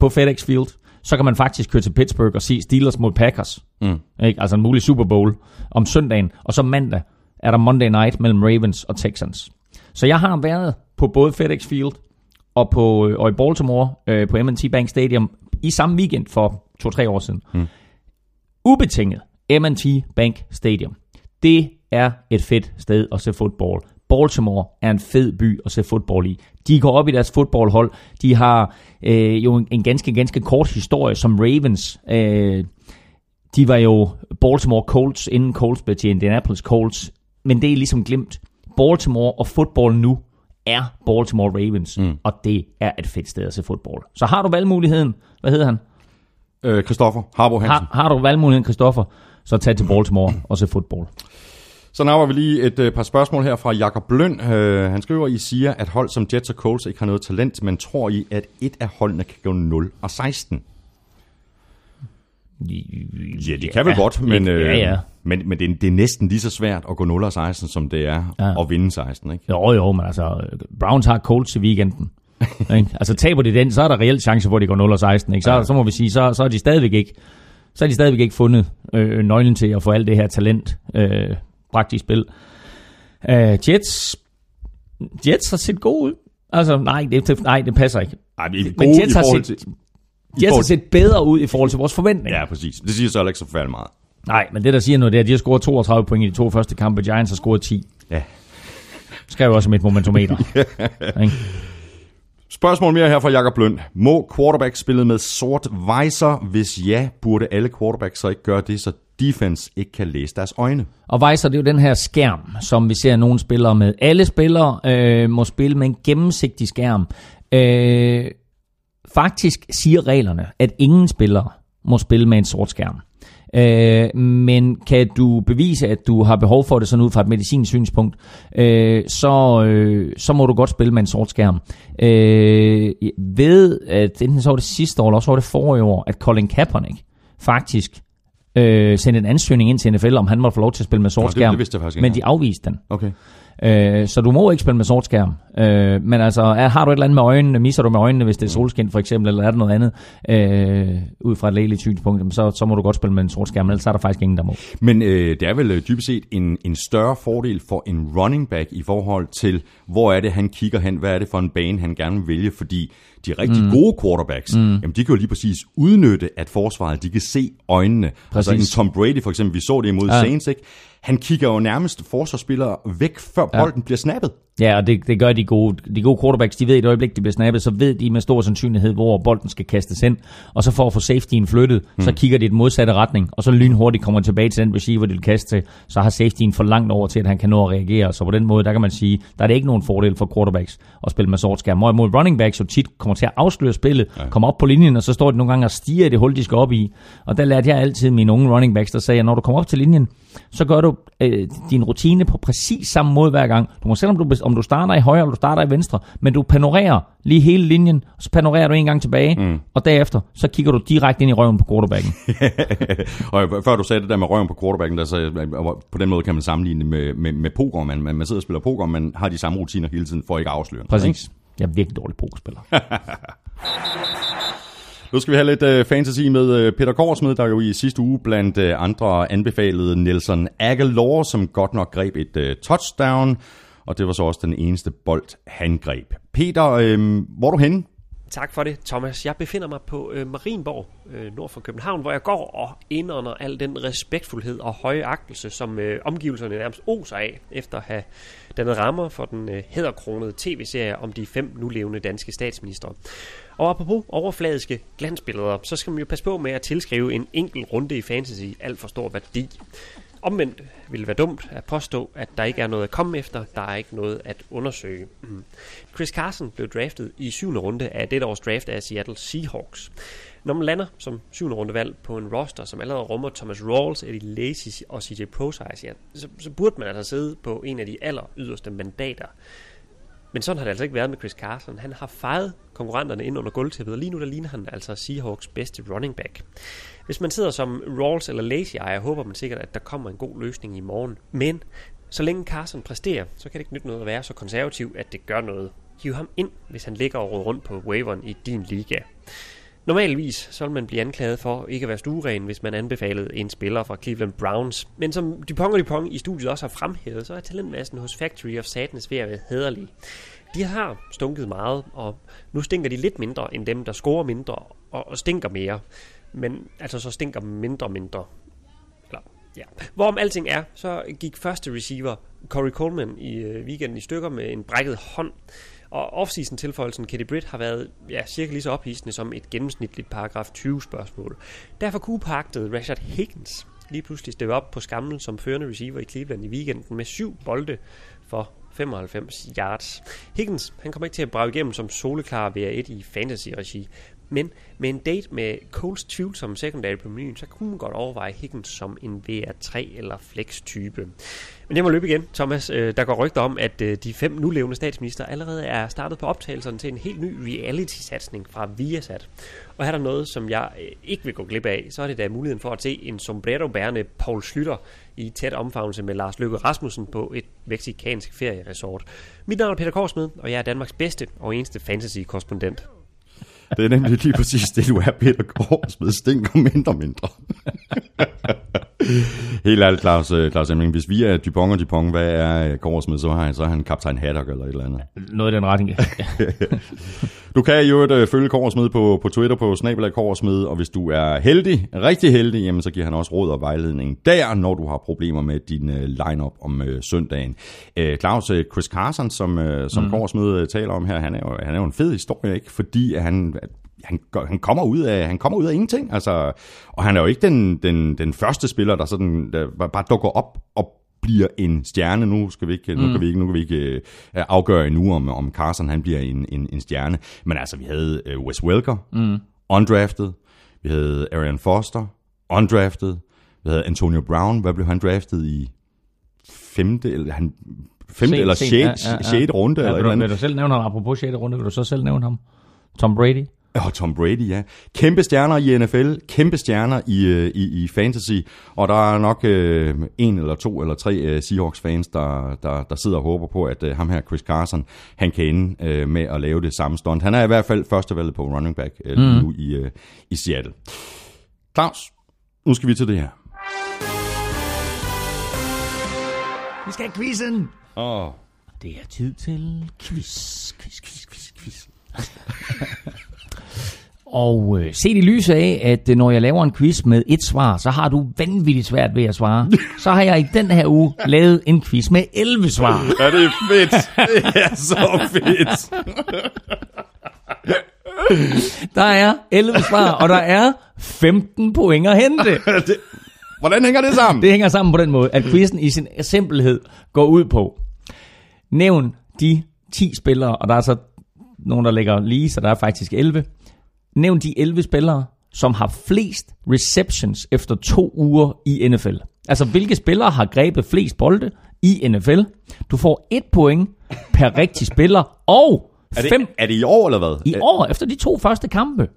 på FedEx Field så kan man faktisk køre til Pittsburgh og se Steelers mod Packers. Mm. Ikke? Altså en mulig Super Bowl om søndagen. Og så mandag er der Monday Night mellem Ravens og Texans. Så jeg har været på både FedEx Field og, på, og i Baltimore øh, på M&T Bank Stadium i samme weekend for to-tre år siden. Mm. Ubetinget M&T Bank Stadium. Det er et fedt sted at se fodbold. Baltimore er en fed by at se fodbold i. De går op i deres fodboldhold. De har øh, jo en ganske, ganske kort historie som Ravens. Øh, de var jo Baltimore Colts, inden Colts blev til Indianapolis Colts. Men det er ligesom glemt. Baltimore og fodbold nu er Baltimore Ravens, mm. og det er et fedt sted at se fodbold. Så har du valgmuligheden, hvad hedder han? Øh, Christoffer Harbo Hansen. Har, har du valgmuligheden, Christoffer, så tag til Baltimore og se fodbold. Så naver vi lige et øh, par spørgsmål her fra Jakob Bløn. Øh, han skriver, I siger, at hold som Jets og Colts ikke har noget talent, men tror I, at et af holdene kan gå 0 og 16? Ja, de kan vel ja, godt, men, øh, ja, ja. men, men det, er, det er næsten lige så svært at gå 0 og 16, som det er ja. at vinde 16. Ikke? Jo, jo, men altså, Browns har Colts i weekenden. ikke? Altså taber de den, så er der reelt chance for, at de går 0-16. Ikke? Så, ja. så må vi sige, så, så er de stadigvæk ikke så har de stadigvæk ikke fundet øh, nøglen til at få alt det her talent øh, bragt i spil. Øh, Jets, Jets har set god ud. Altså, nej, det, nej, det passer ikke. Ej, men, men Jets, har set, til, Jets har set bedre ud i forhold til vores forventninger. Ja, præcis. Det siger så ikke så færdig meget. Nej, men det der siger noget, det er, at de har scoret 32 point i de to første kampe. Giants har scoret 10. Ja. Skal jo også med et momentometer. ja. Spørgsmål mere her fra Jakob Løn. Må quarterback spille med sort visor? Hvis ja, burde alle quarterbacks så ikke gøre det, så defense ikke kan læse deres øjne? Og Weiser, det er jo den her skærm, som vi ser nogle spillere med. Alle spillere øh, må spille med en gennemsigtig skærm. Øh, faktisk siger reglerne, at ingen spillere må spille med en sort skærm. Øh, men kan du bevise, at du har behov for det sådan ud fra et medicinsk synspunkt, øh, så, øh, så må du godt spille med en sort skærm. Øh, ved, at enten så var det sidste år, eller også var det forrige år, at Colin Kaepernick faktisk øh, sendte en ansøgning ind til NFL, om han måtte få lov til at spille med sort skærm. Det, det vidste jeg faktisk ikke. Men de afviste den. Okay. Øh, så du må ikke spille med sort skærm. Øh, men altså, er, har du et eller andet med øjnene, misser du med øjnene, hvis det er solskin for eksempel, eller er det noget andet, øh, ud fra et lægeligt synspunkt, så, så må du godt spille med en sort skærm, ellers er der faktisk ingen, der må. Men øh, det er vel øh, dybest set en, en større fordel for en running back i forhold til, hvor er det, han kigger hen, hvad er det for en bane, han gerne vil vælge, fordi de rigtig mm. gode quarterbacks, mm. jamen de kan jo lige præcis udnytte, at forsvaret, de kan se øjnene. Præcis. Altså en Tom Brady for eksempel, vi så det imod ja. Saints, ikke? Han kigger jo nærmest forsvarsspillere væk, før bolden ja. bliver snappet. Ja, og det, det gør de gode, de gode quarterbacks. De ved i et øjeblik, de bliver snappet, så ved de med stor sandsynlighed, hvor bolden skal kastes hen. Og så for at få safetyen flyttet, mm. så kigger de i den modsatte retning, og så lynhurtigt kommer tilbage til den receiver, de vil kaste til. Så har safetyen for langt over til, at han kan nå at reagere. Så på den måde, der kan man sige, der er det ikke nogen fordel for quarterbacks at spille med sort skærm. Mod running backs jo tit kommer til at afsløre spillet, ja. kommer op på linjen, og så står de nogle gange og stiger i det hul, de skal op i. Og der lærte jeg altid mine unge running backs, der sagde, at når du kommer op til linjen, så gør du øh, din rutine på præcis samme måde hver gang. Du må selvom du, om du starter i højre eller du starter i venstre, men du panorerer lige hele linjen, så panorerer du en gang tilbage, mm. og derefter så kigger du direkte ind i røven på quarterbacken. og før du sagde det der med røven på quarterbacken, der, så, på den måde kan man sammenligne med, med, med poker. Man, man, man sidder og spiller poker, man har de samme rutiner hele tiden for ikke at afsløre. Præcis. Jeg er virkelig dårlig pokerspiller. Nu skal vi have lidt uh, fantasy med uh, Peter Korsmed, der jo i sidste uge blandt uh, andre anbefalede Nelson Aguilar, som godt nok greb et uh, touchdown, og det var så også den eneste bold, han greb. Peter, øh, hvor er du henne? Tak for det, Thomas. Jeg befinder mig på øh, Marienborg, øh, nord for København, hvor jeg går og indånder al den respektfuldhed og høje agtelse, som øh, omgivelserne nærmest oser af, efter at have dannet rammer for den øh, hedderkronede tv-serie om de fem nulevende danske statsminister. Og apropos overfladiske glansbilleder, så skal man jo passe på med at tilskrive en enkelt runde i fantasy alt for stor værdi. Omvendt ville det være dumt at påstå, at der ikke er noget at komme efter, der er ikke noget at undersøge. Mm. Chris Carson blev draftet i syvende runde af dette års draft af Seattle Seahawks. Når man lander som syvende rundevalg på en roster, som allerede rummer Thomas Rawls, Eddie Lacy og CJ Prosize, ja, så, så burde man altså sidde på en af de aller yderste mandater. Men sådan har det altså ikke været med Chris Carson. Han har fejret konkurrenterne ind under gulvtæppet, og lige nu der ligner han altså Seahawks bedste running back. Hvis man sidder som Rawls eller Lazy ejer, håber man sikkert, at der kommer en god løsning i morgen. Men så længe Carson præsterer, så kan det ikke nytte noget at være så konservativ, at det gør noget. Hiv ham ind, hvis han ligger og rundt på waveren i din liga. Normalvis så vil man blive anklaget for ikke at være stueren, hvis man anbefalede en spiller fra Cleveland Browns. Men som Dupont og Dupont i studiet også har fremhævet, så er talentmassen hos Factory of Sadness ved at være hederlig. De har stunket meget, og nu stinker de lidt mindre end dem, der scorer mindre og, og stinker mere. Men altså så stinker mindre mindre. Eller, ja. Hvorom alting er, så gik første receiver Corey Coleman i øh, weekenden i stykker med en brækket hånd. Og offseason tilføjelsen Katie Britt har været ja, cirka lige så ophidsende som et gennemsnitligt paragraf 20 spørgsmål. Derfor kunne pagtede Rashad Higgins lige pludselig steppe op på skamlen som førende receiver i Cleveland i weekenden med syv bolde for 95 yards. Higgins han kommer ikke til at brage igennem som soleklar VR1 i fantasy-regi, men med en date med Coles tvivlsomme secondary på menuen, så kunne man godt overveje Higgins som en VR3 eller flex-type. Men det må løbe igen, Thomas. Øh, der går rygter om, at øh, de fem nulevende statsminister allerede er startet på optagelserne til en helt ny reality-satsning fra Viasat. Og her er der noget, som jeg øh, ikke vil gå glip af, så er det da muligheden for at se en sombrero-bærende Paul Slytter i tæt omfavnelse med Lars Løkke Rasmussen på et meksikansk ferieresort. Mit navn er Peter Korsmed, og jeg er Danmarks bedste og eneste fantasy-korrespondent. Det er nemlig lige præcis det, du er, Peter Korsmed. Stinker mindre mindre. Helt ærligt, Claus, øh, Claus Emling, hvis vi er Dupont og Dupont, hvad er Korsmed, så har han, så er han kaptajn Haddock eller et eller andet. Noget i den retning. du kan jo uh, følge Korsmed på, på Twitter på snabelag Korsmed, og hvis du er heldig, rigtig heldig, jamen, så giver han også råd og vejledning der, når du har problemer med din uh, lineup om uh, søndagen. Uh, Claus, Chris Carson, som, uh, som mm. Korsmed uh, taler om her, han er, jo, han er jo en fed historie, ikke? fordi han han, han, kommer ud af, han kommer ud af ingenting. Altså, og han er jo ikke den, den, den første spiller, der, sådan, der bare dukker op og bliver en stjerne. Nu skal vi ikke, mm. nu kan vi ikke, nu kan vi ikke uh, afgøre endnu, om, om Carson han bliver en, en, en stjerne. Men altså, vi havde uh, Wes Welker, mm. undrafted. Vi havde Arian Foster, undrafted. Vi havde Antonio Brown. Hvad blev han draftet i? Femte, eller han femte eller sjette, ja, ja, ja. sjette runde. Ja, eller vil, du, vil du selv nævne ham, apropos sjette runde, vil du så selv nævne ham? Tom Brady? Og Tom Brady, ja. Kæmpe stjerner i NFL, kæmpe stjerner i, øh, i, i fantasy, og der er nok øh, en eller to eller tre øh, Seahawks-fans, der, der, der sidder og håber på, at øh, ham her, Chris Carson, han kan ende øh, med at lave det samme stunt. Han er i hvert fald førstevalget på running back øh, mm. nu i, øh, i Seattle. Claus, nu skal vi til det her. Vi skal have quizzen! Åh. Oh. Det er tid til quiz, quiz, quiz, quiz, quiz. Og øh, set i lyset af, at øh, når jeg laver en quiz med et svar, så har du vanvittigt svært ved at svare. Så har jeg i den her uge lavet en quiz med 11 svar. Ja, det er fedt. Det er så fedt. Der er 11 svar, og der er 15 point at hente. det, hvordan hænger det sammen? Det hænger sammen på den måde, at quizzen i sin simpelhed går ud på. Nævn de 10 spillere, og der er så nogen, der ligger lige, så der er faktisk 11. Nævn de 11 spillere, som har flest receptions efter to uger i NFL. Altså, hvilke spillere har grebet flest bolde i NFL? Du får et point per rigtig spiller, og er det, fem... Er det i år, eller hvad? I år, efter de to første kampe.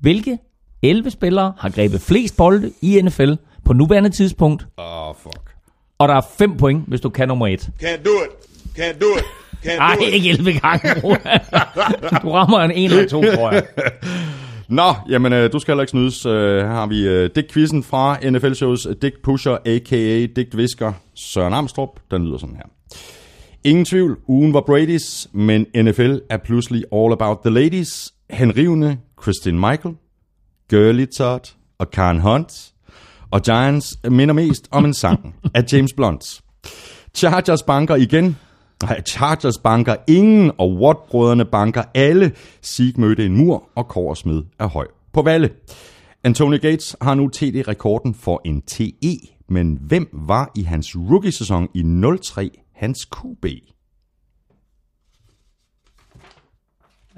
Hvilke 11 spillere har grebet flest bolde i NFL på nuværende tidspunkt? Åh, oh, fuck. Og der er 5 point, hvis du kan nummer 1. Can't do it. Can't do it. Can't Nej, ikke 11 gange. du rammer en 1 eller 2, tror jeg. Nå, jamen øh, du skal heller ikke snydes. Øh, her har vi øh, Dick Quizzen fra NFL Shows Dick Pusher, a.k.a. Dick Visker, Søren Amstrup. Den lyder sådan her. Ingen tvivl, ugen var Brady's, men NFL er pludselig all about the ladies. Henrivende Christine Michael, Gurley Todd og Karen Hunt. Og Giants minder mest om en sang af James Blunt. Chargers banker igen. Chargers banker ingen, og Watt-brødrene banker alle. Sieg mødte en mur, og Korsmed er høj på valde. Anthony Gates har nu TD-rekorden for en TE, men hvem var i hans rookie-sæson i 03 hans QB?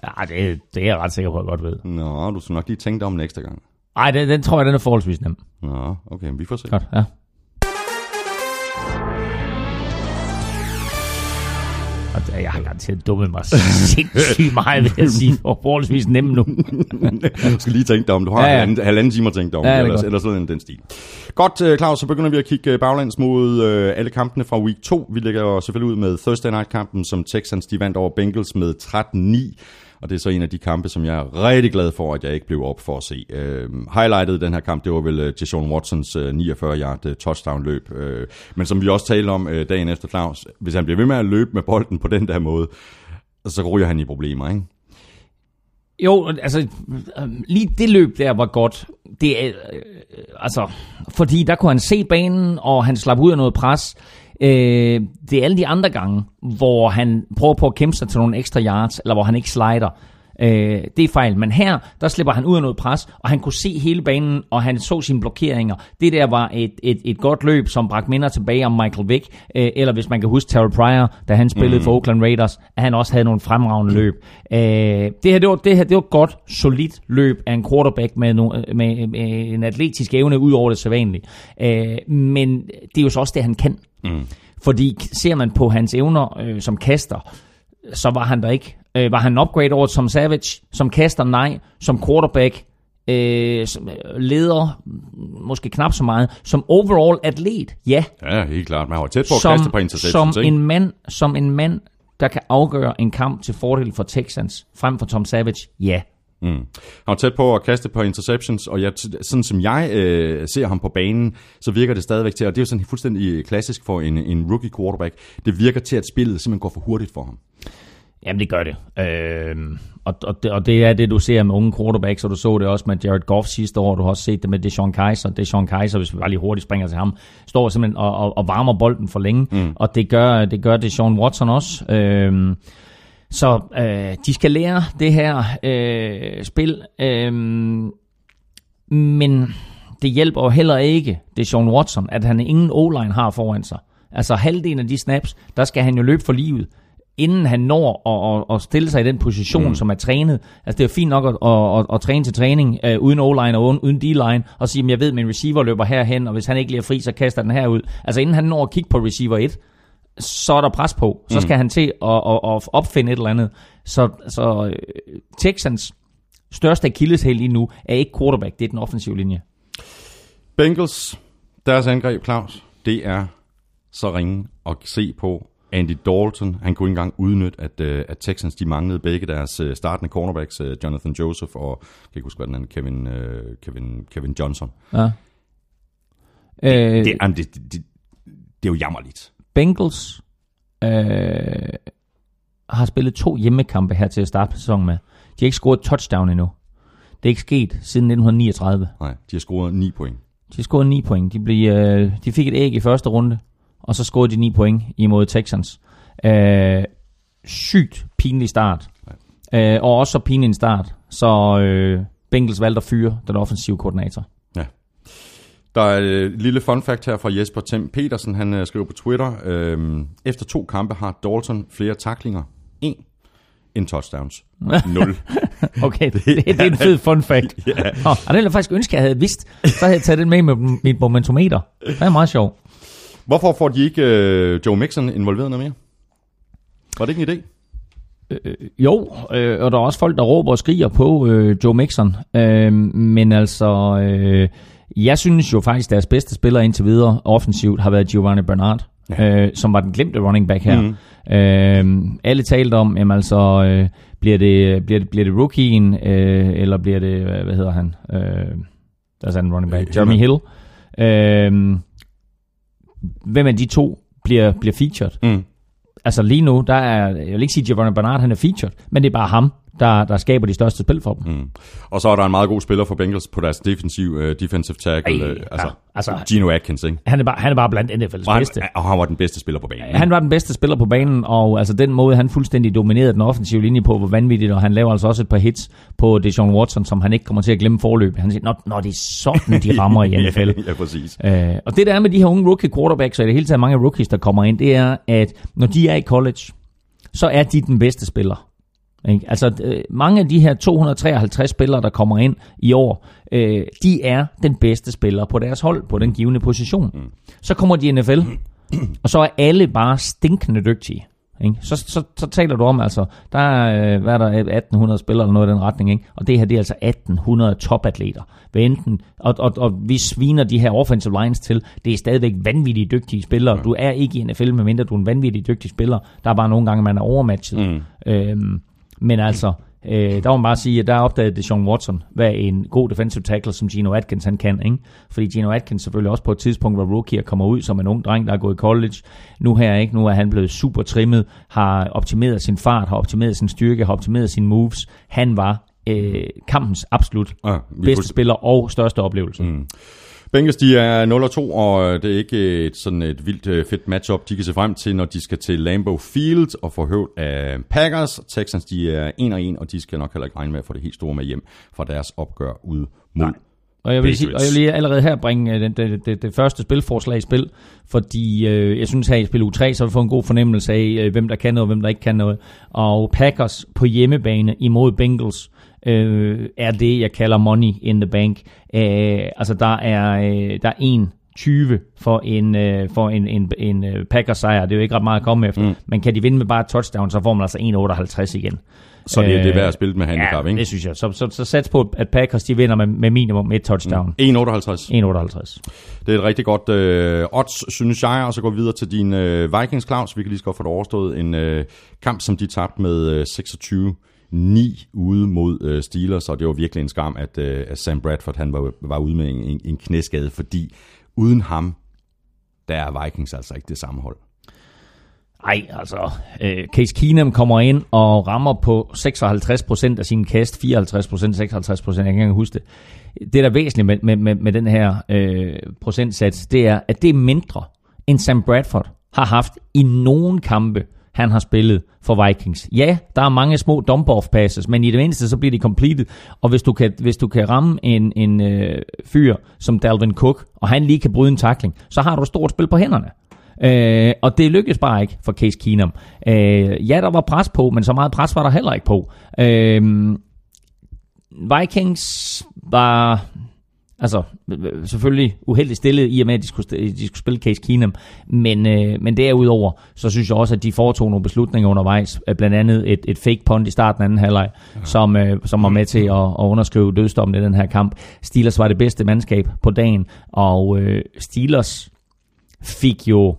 Ja, det, det er jeg ret sikker på, at jeg godt ved. Nå, du skal nok lige tænke dig om næste gang. Nej, den, den tror jeg, den er forholdsvis nem. Nå, okay, vi får se. Godt, ja. Og jeg har garanteret dummet mig sindssygt meget ved at sige, for forholdsvis nem nu. du skal lige tænke dig om. Du har ja, ja. halvanden, halvanden time at tænke dig om, ja, eller, eller sådan den stil. Godt, øh, Claus, så begynder vi at kigge øh, baglands mod øh, alle kampene fra week 2. Vi lægger jo selvfølgelig ud med Thursday Night-kampen, som Texans de vandt over Bengals med 13-9. Og det er så en af de kampe, som jeg er rigtig glad for, at jeg ikke blev op for at se. Øh, highlightet den her kamp, det var vel øh, uh, Deshaun Watsons øh, 49-yard øh, touchdown-løb. Øh, men som vi også talte om øh, dagen efter, Claus, hvis han bliver ved med at løbe med bolden på den der måde, så ryger han i problemer, ikke? Jo, altså lige det løb der var godt. Det er, øh, altså, fordi der kunne han se banen, og han slap ud af noget pres. Øh, det er alle de andre gange, hvor han prøver på at kæmpe sig til nogle ekstra yards, eller hvor han ikke slider. Øh, det er fejl. Men her, der slipper han ud af noget pres, og han kunne se hele banen, og han så sine blokeringer. Det der var et, et, et godt løb, som bragte minder tilbage om Michael Vick, øh, eller hvis man kan huske Terrell Pryor, da han spillede mm. for Oakland Raiders, at han også havde nogle fremragende løb. Øh, det, her, det, var, det her det var et godt, solidt løb af en quarterback med, no, med, med en atletisk evne ud over det sædvanlige. Øh, men det er jo så også det, han kan. Mm. Fordi ser man på hans evner øh, som kaster, så var han der ikke. Øh, var han en upgrade over som Savage, som kaster nej, som quarterback, øh, som leder, måske knap så meget, som overall atlet, ja. Ja, helt klart. Man var tæt på at som, kaste på interceptions, som ikke? en mand, som en mand, der kan afgøre en kamp til fordel for Texans, frem for Tom Savage, ja. Mm. Han var tæt på at kaste på interceptions, og jeg, sådan som jeg øh, ser ham på banen, så virker det stadigvæk til, og det er jo sådan fuldstændig klassisk for en, en rookie quarterback, det virker til, at spillet simpelthen går for hurtigt for ham. Jamen, det gør det. Øh, og, og, det. og det er det, du ser med unge quarterbacks, og du så det også med Jared Goff sidste år, du har også set det med Deshaun Kaiser. Deshaun Kaiser, hvis vi bare lige hurtigt springer til ham, står simpelthen og, og, og varmer bolden for længe, mm. og det gør, det gør Deshaun Watson også. Øh, så øh, de skal lære det her øh, spil, øh, men det hjælper jo heller ikke det Sean Watson, at han ingen o-line har foran sig. Altså halvdelen af de snaps, der skal han jo løbe for livet, inden han når at, at, at stille sig i den position, mm. som er trænet. Altså det er jo fint nok at, at, at, at træne til træning øh, uden o-line og uden, uden d-line, og sige, at jeg ved, at min receiver løber herhen, og hvis han ikke bliver fri, så kaster den herud. Altså inden han når at kigge på receiver 1, så er der pres på. Så skal mm. han til at, at, at opfinde et eller andet. Så, så øh, Texans største akilleshæl lige nu er ikke quarterback, det er den offensive linje. Bengals, deres angreb, Claus, det er så ringe at se på. Andy Dalton, han kunne ikke engang udnytte, at, uh, at Texans de manglede begge deres uh, startende cornerbacks, Jonathan Joseph og, jeg kan ikke huske, hvad den anden, Kevin, Kevin, Kevin Johnson. Ja. Det, øh, det, det, det, det, det er jo jammerligt. Bengals øh, har spillet to hjemmekampe her til at starte sæsonen med. De har ikke scoret touchdown endnu. Det er ikke sket siden 1939. Nej, de har scoret 9 point. De har scoret 9 point. De, blev, øh, de fik et æg i første runde, og så scorede de 9 point imod Texans. Øh, sygt pinlig start. Øh, og også så pinlig en start, så øh, Bengals valgte at fyre den offensive koordinator. Der er et lille fun fact her fra Jesper Tim Petersen. Han øh, skriver på Twitter, øh, efter to kampe har Dalton flere taklinger. En. En touchdowns. Nul. okay, det, det, det er en fed fun fact. yeah. oh, og det ville jeg faktisk ønske, jeg havde vidst. Så havde jeg taget den med med mit momentometer. Det er meget sjovt. Hvorfor får de ikke øh, Joe Mixon involveret noget mere? Var det ikke en idé? Øh, jo, øh, og der er også folk, der råber og skriger på øh, Joe Mixon. Øh, men altså, øh, jeg synes jo faktisk, deres bedste spiller indtil videre offensivt har været Giovanni Bernard, ja. øh, som var den glemte running back her. Mm. Øh, alle talte om, jamen altså, øh, bliver, det, bliver, det, bliver det rookien, øh, eller bliver det, hvad hedder han, øh, der er en running back, Jeremy Hill. Øh, hvem af de to bliver, bliver featured? Mm. Altså lige nu, der er, jeg vil ikke sige, at Giovanni Bernard han er featured, men det er bare ham, der, der skaber de største spil for dem. Mm. Og så er der en meget god spiller for Bengals på deres defensiv, uh, defensive tackle, Ej, uh, altså, ja, altså Gino Atkins, ikke? Han er bare, han er bare blandt NFL's og han, bedste. Og han var den bedste spiller på banen. Han var den bedste spiller på banen, og altså den måde, han fuldstændig dominerede den offensive linje på, var vanvittigt, og han laver altså også et par hits på Deshaun Watson, som han ikke kommer til at glemme forløb. Han siger, når, når det er sådan, de rammer i NFL. ja, præcis. Uh, og det der er med de her unge rookie quarterbacks, og i det hele taget mange rookies, der kommer ind, det er, at når de er i college, så er de den bedste spiller. Ikke? Altså øh, mange af de her 253 spillere, der kommer ind i år, øh, de er den bedste spiller på deres hold, på den givende position. Mm. Så kommer de i NFL, og så er alle bare stinkende dygtige. Ikke? Så, så, så taler du om, altså, der er, øh, hvad er der, 1800 spillere eller noget i den retning, ikke? og det her det er altså 1800 topatleter. Ved enten, og, og, og vi sviner de her offensive lines til, det er stadigvæk vanvittigt dygtige spillere. Ja. Du er ikke i NFL, medmindre du er en vanvittig dygtig spiller. Der er bare nogle gange, man er overmatchet. Mm. Øhm, men altså, øh, der må man bare sige, at der opdagede det Sean Watson, hvad en god defensive tackle, som Gino Atkins han kan. Ikke? Fordi Gino Atkins selvfølgelig også på et tidspunkt var rookie og kommer ud som en ung dreng, der er gået i college. Nu her ikke, nu er han blevet super trimmet, har optimeret sin fart, har optimeret sin styrke, har optimeret sine moves. Han var øh, kampens absolut ja, bedste spiller og største oplevelse. Mm. Bengals, de er 0-2, og det er ikke et, sådan et vildt øh, fedt matchup, de kan se frem til, når de skal til Lambeau Field og få høvd af Packers. Texans, de er 1-1, og de skal nok heller ikke regne med at få det helt store med hjem fra deres opgør ud mod Nej. Og jeg vil, sige, og jeg vil lige allerede her bringe øh, det, det, det, det første spilforslag i spil, fordi øh, jeg synes her i spil u 3, så vi fået en god fornemmelse af, øh, hvem der kan noget, og hvem der ikke kan noget. Og Packers på hjemmebane imod Bengals øh, er det, jeg kalder money in the bank. Øh, altså der er, øh, der er en 20 for en, øh, for en, en, en øh, Packers sejr. Det er jo ikke ret meget at komme efter. Mm. Men kan de vinde med bare et touchdown, så får man altså 1,58 igen. Så det, det er Øh, værd at spille med handicap, ja, ikke? det synes jeg. Så, så, så sats på, at Packers de vinder med, med minimum et touchdown. Mm. 1,58. 1,58. Det er et rigtig godt øh, odds, synes jeg, og så går vi videre til din øh, Vikings, Claus. Vi kan lige så godt få det overstået. En øh, kamp, som de tabte med øh, 26 9 ude mod øh, Steelers, og det var virkelig en skam, at, øh, at Sam Bradford han var, var ude med en, en knæskade, fordi uden ham, der er Vikings altså ikke det samme hold. Ej, altså, øh, Case Keenum kommer ind og rammer på 56% af sine kast, 54%, 56%, jeg kan ikke engang huske det. Det, der er væsentligt med, med, med, med den her øh, procentsats, det er, at det er mindre, end Sam Bradford har haft i nogen kampe, han har spillet for Vikings. Ja, der er mange små dump-off passes, men i det mindste så bliver de completed. Og hvis du kan, hvis du kan ramme en, en øh, fyr som Dalvin Cook, og han lige kan bryde en takling, så har du et stort spil på hænderne. Øh, og det lykkedes bare ikke for Case Keenum. Øh, ja, der var pres på, men så meget pres var der heller ikke på. Øh, Vikings var altså øh, selvfølgelig uheldigt stillet i og med, at de skulle, de skulle spille Case Keenum. Men, øh, men derudover, så synes jeg også, at de foretog nogle beslutninger undervejs. Øh, Blandt andet et, et fake punt i starten af anden halvleg, ja. som, øh, som var med til at, at underskrive dødsdommen i den her kamp. Steelers var det bedste mandskab på dagen, og øh, Steelers fik jo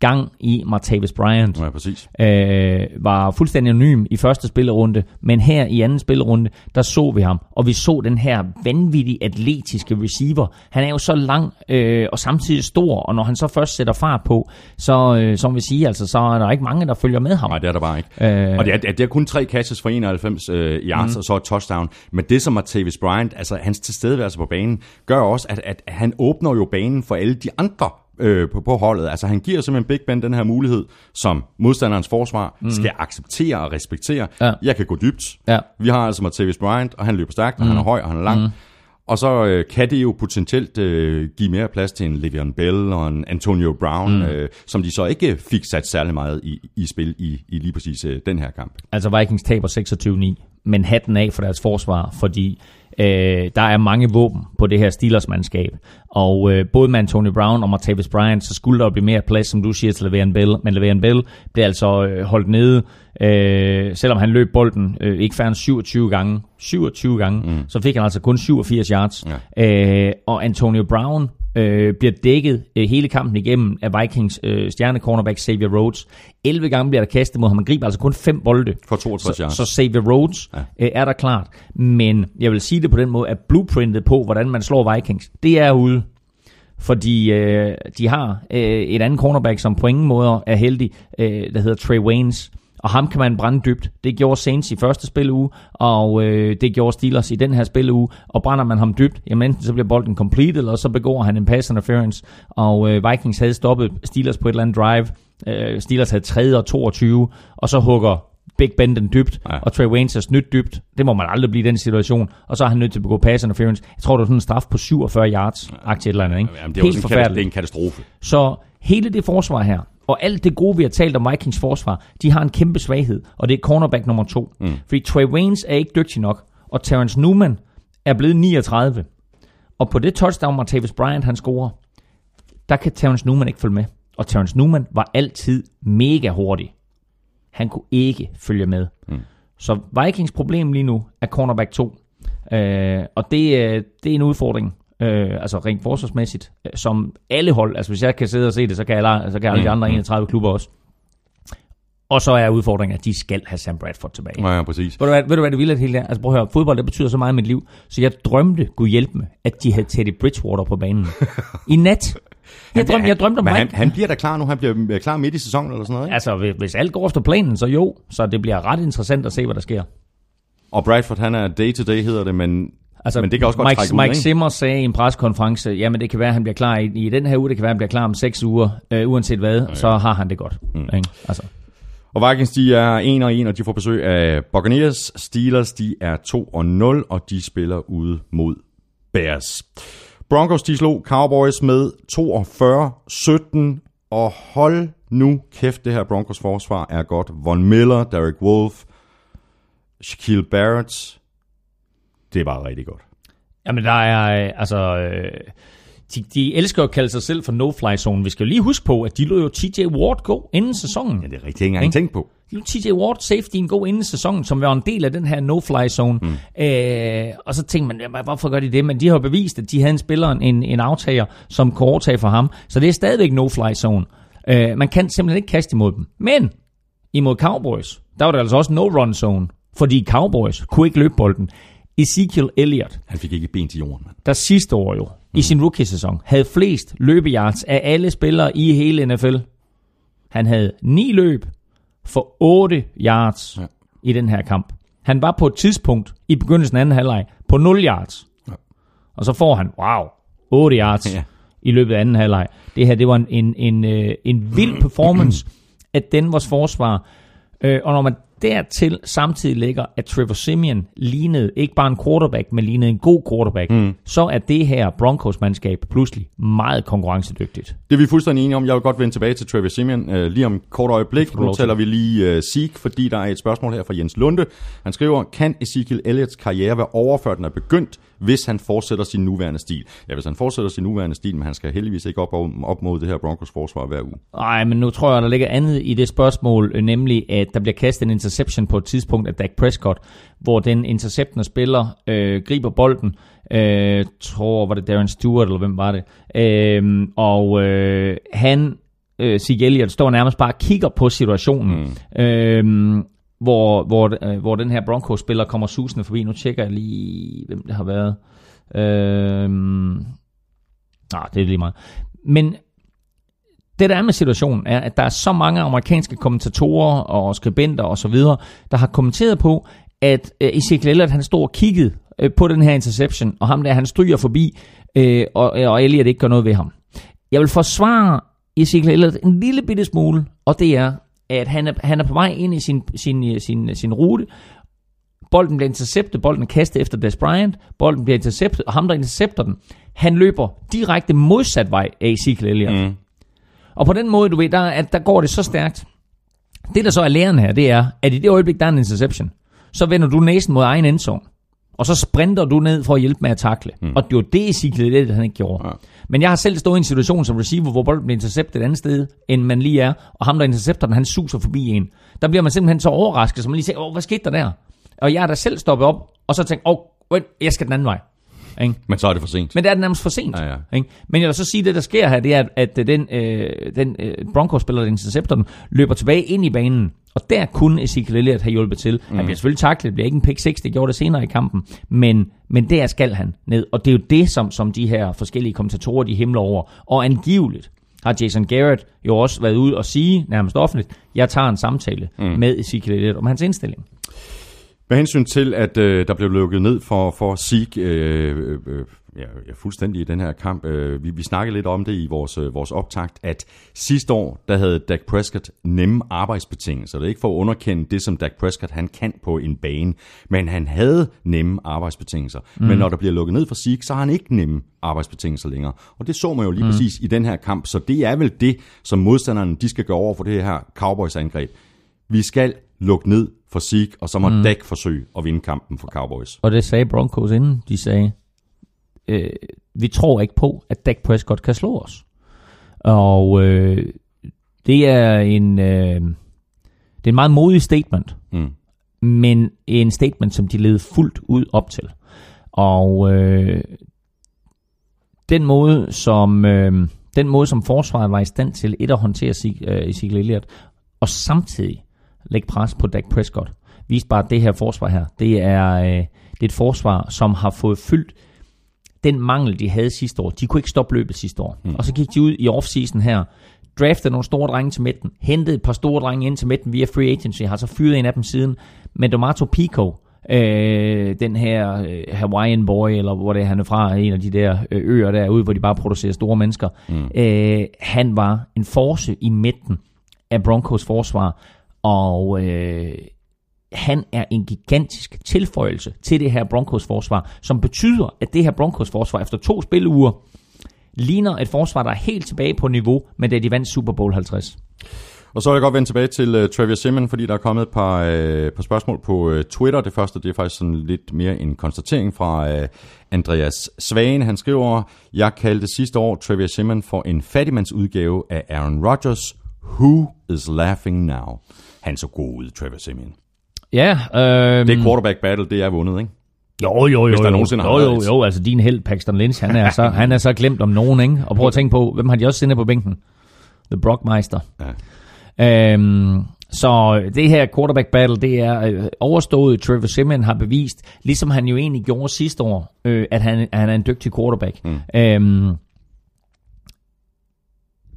gang i Martavis Bryant Ja, præcis. øh, var fuldstændig anonym i første spillerunde, men her i anden spillerunde, der så vi ham, og vi så den her vanvittige atletiske receiver. Han er jo så lang øh, og samtidig stor, og når han så først sætter fart på, så øh, som vi siger, altså, så er der ikke mange, der følger med ham. Nej, det er der bare ikke. Øh. og det er, det er kun tre catches for 91 øh, yards, mm. og så et touchdown. Men det som Martavis Bryant, altså hans tilstedeværelse på banen, gør også, at, at han åbner jo banen for alle de andre øh, på, på holdet. Altså han giver simpelthen Big Ben den her mulighed, som modstanderens forsvar mm. skal acceptere og respektere. Ja. Jeg kan gå dybt. Ja. Vi har altså Martavis Bryant, og han løber stærkt, og han er høj, og han er lang. Mm. Og så øh, kan det jo potentielt øh, give mere plads til en Le'Veon Bell og en Antonio Brown, mm. øh, som de så ikke fik sat særlig meget i, i spil i, i lige præcis øh, den her kamp. Altså Vikings taber 26-9, men hatten af for deres forsvar, fordi øh, der er mange våben på det her Steelers-mandskab. Og øh, både med Antonio Brown og Martavis Bryant, så skulle der blive mere plads, som du siger, til Le'Veon Bell. Men Le'Veon Bell blev altså øh, holdt nede, øh, selvom han løb bolden øh, ikke færre end 27 gange. 27 gange, mm. så fik han altså kun 87 yards. Ja. Øh, og Antonio Brown øh, bliver dækket øh, hele kampen igennem af Vikings øh, stjernecornerback Xavier Rhodes. 11 gange bliver der kastet mod ham. Han griber altså kun 5 bolde. For 62 så, yards. så Xavier Rhodes ja. øh, er der klart. Men jeg vil sige det på den måde, at blueprintet på, hvordan man slår Vikings, det er ude. Fordi øh, de har øh, et andet cornerback, som på ingen måde er heldig, øh, der hedder Trey Waynes. Og ham kan man brænde dybt. Det gjorde Saints i første spilleuge, og øh, det gjorde Steelers i den her spilleuge. Og brænder man ham dybt, jamen enten så bliver bolden completed, eller så begår han en pass interference. Og øh, Vikings havde stoppet Steelers på et eller andet drive. Øh, Steelers havde 3 og 22, og så hugger Big Ben den dybt, Ja. og Trey Waynes er snydt dybt. Det må man aldrig blive i den situation. Og så er han nødt til at begå pass interference. Jeg tror, det var sådan en straf på 47 yards, aktie eller andet. Ikke? Jamen, det er Helt en, katas- det er forfærdeligt. en katastrofe. Så hele det forsvar her, og alt det gode, vi har talt om Vikings forsvar, de har en kæmpe svaghed, og det er cornerback nummer to. Mm. Fordi Trey Waynes er ikke dygtig nok, og Terrence Newman er blevet 39. Og på det touchdown, Martavis Bryant han scorer, der kan Terrence Newman ikke følge med. Og Terrence Newman var altid mega hurtig. Han kunne ikke følge med. Mm. Så Vikings problem lige nu er cornerback 2. Øh, og det, øh, det er en udfordring, øh, altså rent forsvarsmæssigt, øh, som alle hold, altså hvis jeg kan sidde og se det, så kan alle, så kan alle de andre 31 klubber også. Og så er udfordringen, at de skal have Sam Bradford tilbage. Ja, ja, præcis. Ved du, hvad, ved du hvad det vilde hele er? Altså prøv at høre, fodbold det betyder så meget i mit liv, så jeg drømte, Gud hjælpe mig, at de havde Teddy Bridgewater på banen. I nat. Jeg drømte, jeg drømte om Men han, han bliver da klar nu. Han bliver øh, klar midt i sæsonen eller sådan noget, ikke? Altså, hvis- hvis alt går efter planen, så jo. Så det bliver ret interessant at se, hvad der sker. Og Bradford, han er day-to-day, hedder det, men Altså, Men det kan også godt Mike, trække ud, Mike? Zimmer sagde i en pressekonference, jamen det kan være, at han bliver klar i, i den her uge, det kan være, at han bliver klar om seks uger, øh, uanset hvad, ja. så har han det godt. Mm. Ikke? Altså, Og Vikings, de er 1 og 1, og de får besøg af Buccaneers. Steelers, de er 2 og 0, og de spiller ude mod Bears. Broncos, de slog Cowboys med 42-17, og hold nu kæft, det her Broncos forsvar er godt. Von Miller, Derek Wolf, Shaquille Barrett, det er bare rigtig godt. jamen der er, altså, øh, de, de elsker at kalde sig selv for no-fly zone. Vi skal jo lige huske på, at de lå jo TJ Ward gå inden sæsonen. Ja, det er rigtig ikke engang tænkt på. De lå TJ Ward safetyen gå inden sæsonen, som var en del af den her no-fly zone. Mm. Øh, og så tænkte man, jamen, hvorfor gør de det? Men de har bevist, at de havde en spiller, en, en aftager, som kunne overtage for ham. Så det er stadigvæk no-fly zone. Øh, man kan simpelthen ikke kaste imod dem. Men imod Cowboys, der var det altså også no-run zone. Fordi Cowboys kunne ikke løbe bolden. Ezekiel Elliott, Han fik ikke ben til jorden, mand. der sidste år jo, mm. i sin rookie-sæson, havde flest løbeyards af alle spillere i hele NFL. Han havde ni løb for 8 yards Ja. i den her kamp. Han var på et tidspunkt i begyndelsen af anden halvleg på 0 yards. Ja. Og så får han, wow, 8 yards Ja. ja. i løbet af anden halvleg. Det her, det var en, en, en, øh, en vild performance af Denvers forsvar. Øh, og når man dertil samtidig lægger, at Trevor Simeon lignede ikke bare en quarterback, men lignede en god quarterback, mm. så er det her Broncos-mandskab pludselig meget konkurrencedygtigt. Det er vi fuldstændig enige om. Jeg vil godt vende tilbage til Travis Simeon øh, lige om kort øjeblik. Nu taler vi lige øh, Zeke, fordi der er et spørgsmål her fra Jens Lunde. Han skriver, kan Ezekiel Elliots karriere være over, før den er begyndt, hvis han fortsætter sin nuværende stil? Ja, hvis han fortsætter sin nuværende stil, men han skal heldigvis ikke op, op mod det her Broncos forsvar hver uge. Nej, men nu tror jeg, der ligger andet i det spørgsmål, øh, nemlig at der bliver kastet en interception på et tidspunkt af Dak Prescott, hvor den interceptende spiller øh, griber bolden, øh, tror, var det Darren Stewart, eller hvem var det, øh, og øh, han, øh, Zeke Elliott, står nærmest bare og kigger på situationen, mm. øh, hvor, hvor, øh, hvor den her Broncos-spiller kommer susende forbi. Nu tjekker jeg lige, hvem det har været. Øh, nej, det er lige meget. Men det der er med situationen er, at der er så mange amerikanske kommentatorer og skribenter og så videre, der har kommenteret på, at øh, Ezekiel Elliott, han stod og kiggede øh, på den her interception, og ham der, han stryger forbi, øh, og, øh, og Elliott ikke gør noget ved ham. Jeg vil forsvare Ezekiel Elliott en lille bitte smule, og det er, at han er, han er på vej ind i sin, sin, sin, sin rute, bolden bliver interceptet, bolden kastet efter Des Bryant, bolden bliver interceptet, og ham der intercepter den, han løber direkte modsat vej af Ezekiel Elliott. Mm. Og på den måde, du ved, der, at der går det så stærkt. Det, der så er læren her, det er, at i det øjeblik, der er en interception, så vender du næsen mod egen endzone. Og så sprinter du ned for at hjælpe med at takle. Mm. Og det var det, Ezekiel Elliott, han ikke gjorde. Ja. Men jeg har selv stået i en situation som receiver, hvor bolden bliver interceptet et andet sted, end man lige er. Og ham, der intercepter den, han suser forbi en. Der bliver man simpelthen så overrasket, så man lige siger, åh, hvad skete der der? Og jeg er da selv stoppet op, og så tænkt, åh, oh, jeg skal den anden vej. Ikke? Men så er det for sent. Men det er det nærmest for sent. Ja, ja. Ikke? Men jeg vil så sige, at det der sker her, det er, at, at den, øh, den øh, Broncos-spiller, der intercepter den, løber tilbage ind i banen. Og der kunne Ezekiel Elliott have hjulpet til. Mm. Han bliver selvfølgelig taklet, det bliver ikke en pick 6, det gjorde det senere i kampen. Men, men der skal han ned. Og det er jo det, som, som de her forskellige kommentatorer, de himler over. Og angiveligt har Jason Garrett jo også været ude og sige, nærmest offentligt, jeg tager en samtale mm. med Ezekiel Elliott om hans indstilling. Med hensyn til, at øh, der blev lukket ned for, for Zeke, øh, øh, ja, ja, fuldstændig i den her kamp. Øh, vi, vi snakkede lidt om det i vores, øh, vores optakt, at sidste år, der havde Dak Prescott nemme arbejdsbetingelser. Det er ikke for at underkende det, som Dak Prescott han kan på en bane, men han havde nemme arbejdsbetingelser. Mm. Men når der bliver lukket ned for Zeke, så har han ikke nemme arbejdsbetingelser længere. Og det så man jo lige mm. præcis i den her kamp. Så det er vel det, som modstanderne de skal gøre over for det her Cowboys-angreb. Vi skal lukke ned for Zeke, og så må mm. Dak forsøge at vinde kampen for Cowboys. Og det sagde Broncos inden. De sagde, øh, vi tror ikke på, at Dak Prescott kan slå os. Og øh, det er en øh, det er en meget modig statement, Mm. men en statement, som de levede fuldt ud op til. Og øh, den måde, som øh, den måde, som forsvaret var i stand til et at håndtere Sig- øh, Ezekiel Elliott, og samtidig lægge pres på Dak Prescott, viste bare, at det her forsvar her, det er, øh, det er et forsvar, som har fået fyldt den mangel, de havde sidste år. De kunne ikke stoppe løbet sidste år. Mm. Og så gik de ud i offseason her, draftede nogle store drenge til midten, hentede et par store drenge ind til midten via free agency, har så fyret en af dem siden. Men Domato Pico Øh, den her øh, Hawaiian Boy, eller hvor det er, han er fra, en af de der øh, øer derude, hvor de bare producerer store mennesker. Mm. Øh, han var en force i midten af Broncos forsvar, og øh, han er en gigantisk tilføjelse til det her Broncos forsvar, som betyder, at det her Broncos forsvar efter to spilleuger ligner et forsvar, der er helt tilbage på niveau med da de vandt Super Bowl 50. Og så vil jeg godt vende tilbage til øh, uh, Travis Simon, fordi der er kommet et par, uh, par spørgsmål på uh, Twitter. Det første det er faktisk sådan lidt mere en konstatering fra uh, Andreas Svane. Han skriver, jeg kaldte sidste år Travis Simon for en fattigmandsudgave af Aaron Rodgers. Who is laughing now? Han så god ud, Travis Simon. Ja, øh, Det quarterback battle, det er vundet, ikke? Jo, jo, jo. Hvis der jo, nogensinde har jo, været jo, et. jo, altså din held, Paxton Lynch, han er, så, han er så glemt om nogen, ikke? Og prøv at tænke på, hvem har de også sendt på bænken? The Brockmeister. Ja. Øhm, så det her quarterback battle, det er øh, overstået. Trevor Simeon har bevist, ligesom han jo egentlig gjorde sidste år, øh, at han, han er en dygtig quarterback. Mm. Øhm,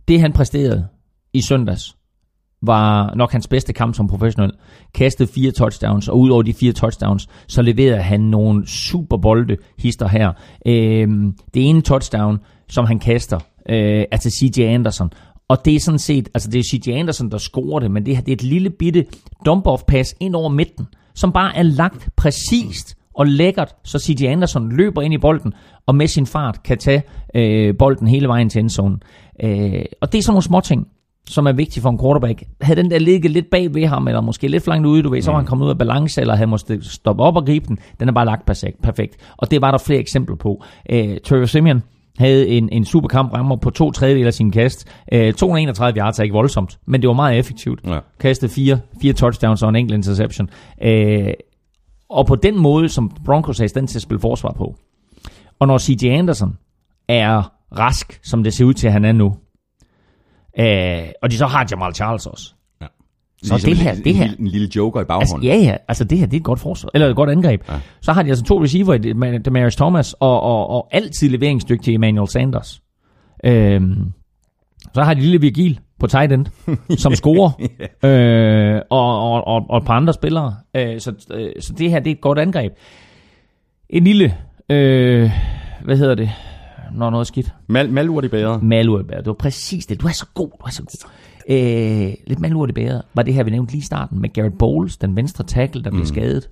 det han præsterede i søndags, var nok hans bedste kamp som professionel. Kastede fire touchdowns, og udover de fire touchdowns, så leverede han nogle super bolde hister her. Øh, det ene touchdown, som han kaster, øh, er til CJ Anderson. Og det er sådan set, altså det er CJ Anderson, der scorer det, men det, her, det er et lille bitte dump-off pass ind over midten, som bare er lagt præcist og lækkert, så CJ Anderson løber ind i bolden, og med sin fart kan tage øh, bolden hele vejen til endzonen. Øh, og det er sådan nogle små ting, som er vigtige for en quarterback. Havde den der ligget lidt bag ved ham, eller måske lidt langt ude, du ved, så var han kommet ud af balance, eller havde måske stoppe op og gribe den. Den er bare lagt perfekt. perfekt. Og det var der flere eksempler på. Øh, Trevor Simeon havde en, en superkamp, rammer på to tredjedel af sin kast. Øh, 231 yards er ikke voldsomt, men det var meget effektivt. Ja. Kastede fire, fire touchdowns og en enkelt interception. Øh, og på den måde, som Broncos er i stand til at spille forsvar på. Og når CJ Anderson er rask, som det ser ud til, at han er nu, øh, og de så har Jamal Charles også. Ja. Så det her- en, det her- En, en lille joker i Altså, baghånden. ja, ja, altså det her, det er et godt forsvar, eller et godt angreb. Ja. Så har de altså to receiver, Demarius Thomas og, og, og altid leveringsdygtige Emmanuel Sanders. Øhm, så har de lille Virgil på tight end, som scorer, øh, og, og, og, og et par andre spillere. Øh, så, øh, så det her, det er et godt angreb. En lille, øh, hvad hedder det, når noget er skidt? Mal, malurt i bæret. Malurt Det var præcis det. Du er så god, du er så god. Øh, lidt malurt i bæret var det her, vi nævnte lige i starten, med Garrett Bowles, den venstre tackle, der blev skadet.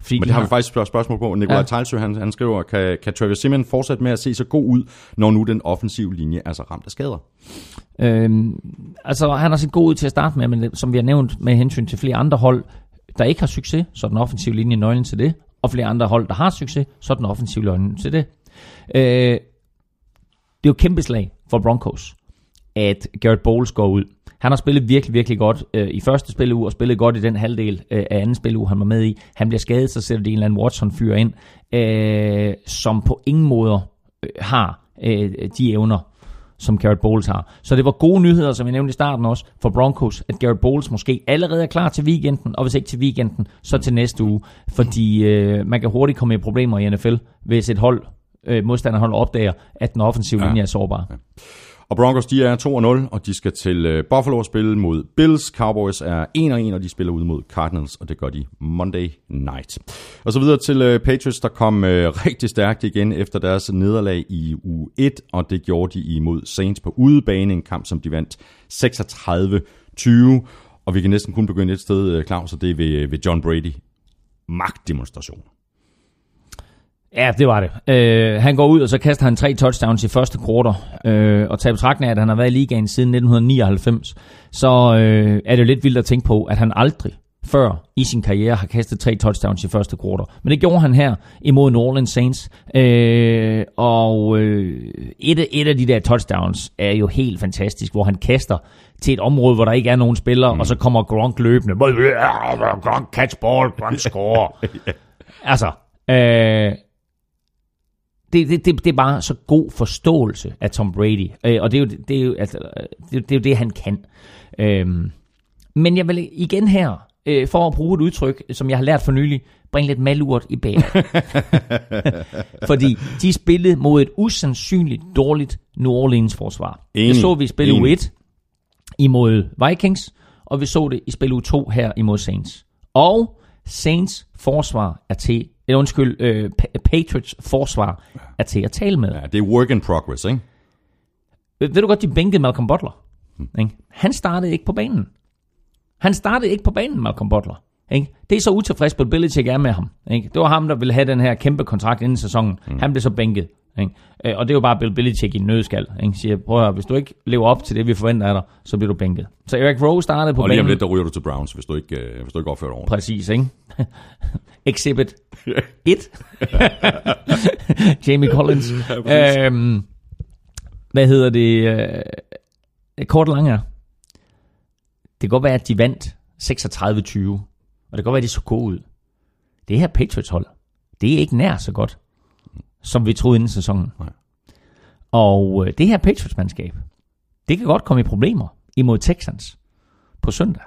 Fordi Men de det har vi faktisk spørg- spørgsmål på. Nikolaj Ja. ja. Tejlsø, han, han skriver, kan, kan Travis Simon fortsætte med at se så god ud, når nu den offensive linje er så ramt af skader? Øhm, altså, han har set god ud til at starte med, men som vi har nævnt med hensyn til flere andre hold, der ikke har succes, så er den offensive linje nøglen til det. Og flere andre hold, der har succes, så er den offensive nøglen til det. Øh, det er jo et kæmpe slag for Broncos, at Garrett Bowles går ud. Han har spillet virkelig, virkelig godt øh, i første spilleuge, og spillet godt i den halvdel øh, af anden spilleuge, han var med i. Han bliver skadet, så sætter de en eller anden Watson-fyr ind, øh, som på ingen måder øh, har øh, de evner, som Garrett Bowles har. Så det var gode nyheder, som jeg nævnte i starten også, for Broncos, at Garrett Bowles måske allerede er klar til weekenden, og hvis ikke til weekenden, så til næste uge. Fordi øh, man kan hurtigt komme i problemer i NFL, hvis et hold, øh, modstanderhold opdager, at den offensive Ja. linje er sårbar. Og Broncos, de er 2-0, og de skal til øh, Buffalo og spille mod Bills. Cowboys er 1-1, og de spiller ud mod Cardinals, og det gør de Monday night. Og så videre til øh, Patriots, der kom øh, rigtig stærkt igen efter deres nederlag i uge 1, og det gjorde de imod Saints på udebane, en kamp, som de vandt 36-20. Og vi kan næsten kun begynde et sted, Claus, og det er ved, ved John Brady. Magtdemonstration. Ja, det var det. Øh, han går ud, og så kaster han tre touchdowns i første quarter. Øh, og tager betragtning af, at han har været i ligaen siden 1999, så øh, er det jo lidt vildt at tænke på, at han aldrig før i sin karriere har kastet tre touchdowns i første quarter. Men det gjorde han her imod New Orleans Saints. Øh, og øh, et, af, et af de der touchdowns er jo helt fantastisk, hvor han kaster til et område, hvor der ikke er nogen spillere, mm. og så kommer Gronk løbende. Gronk catch ball, Gronk score. altså, øh, det, det, det, det er bare så god forståelse af Tom Brady. Øh, og det er, jo, det, er jo, altså, øh, det, det er jo det, han kan. Øhm, men jeg vil igen her, øh, for at bruge et udtryk, som jeg har lært for nylig, bringe lidt malurt i bæret. Fordi de spillede mod et usandsynligt dårligt New Orleans forsvar. Det Enig. så vi i spil u Enig. 1 imod Vikings, og vi så det i spil u 2 her imod Saints. Og Saints forsvar er til, eller undskyld, øh, Pa- Patriots forsvar er til at tale med. Ja, det er work in progress, ikke? Ved, ved du godt, de bænkede Malcolm Butler? Ikke? Han startede ikke på banen. Han startede ikke på banen, Malcolm Butler. Ikke? Det er så utilfreds, Bill Belichick er med ham. Ikke? Det var ham, der ville have den her kæmpe kontrakt inden sæsonen. Mm. Han blev så bænket. Ikke? Øh, Og det er jo bare Bill Belichick i en nødskal. Ikke? Siger, prøv at høre, hvis du ikke lever op til det, vi forventer af dig, så bliver du bænket. Så Eric Rowe startede på Og lige om banen. lidt, der ryger du til Browns, hvis du ikke, øh, hvis du ikke opfører dig ordentligt. Præcis, ikke? Exhibit 1. Jamie Collins. øhm, hvad hedder det? Øh, kort og lang er. Det kan godt være, at de vandt 36-20. Og det kan godt være, at de så gode ud. Det her Patriots hold, det er ikke nær så godt, som vi troede inden sæsonen. Nej. Og øh, det her Patriots-mandskab, det kan godt komme i problemer imod Texans på søndag.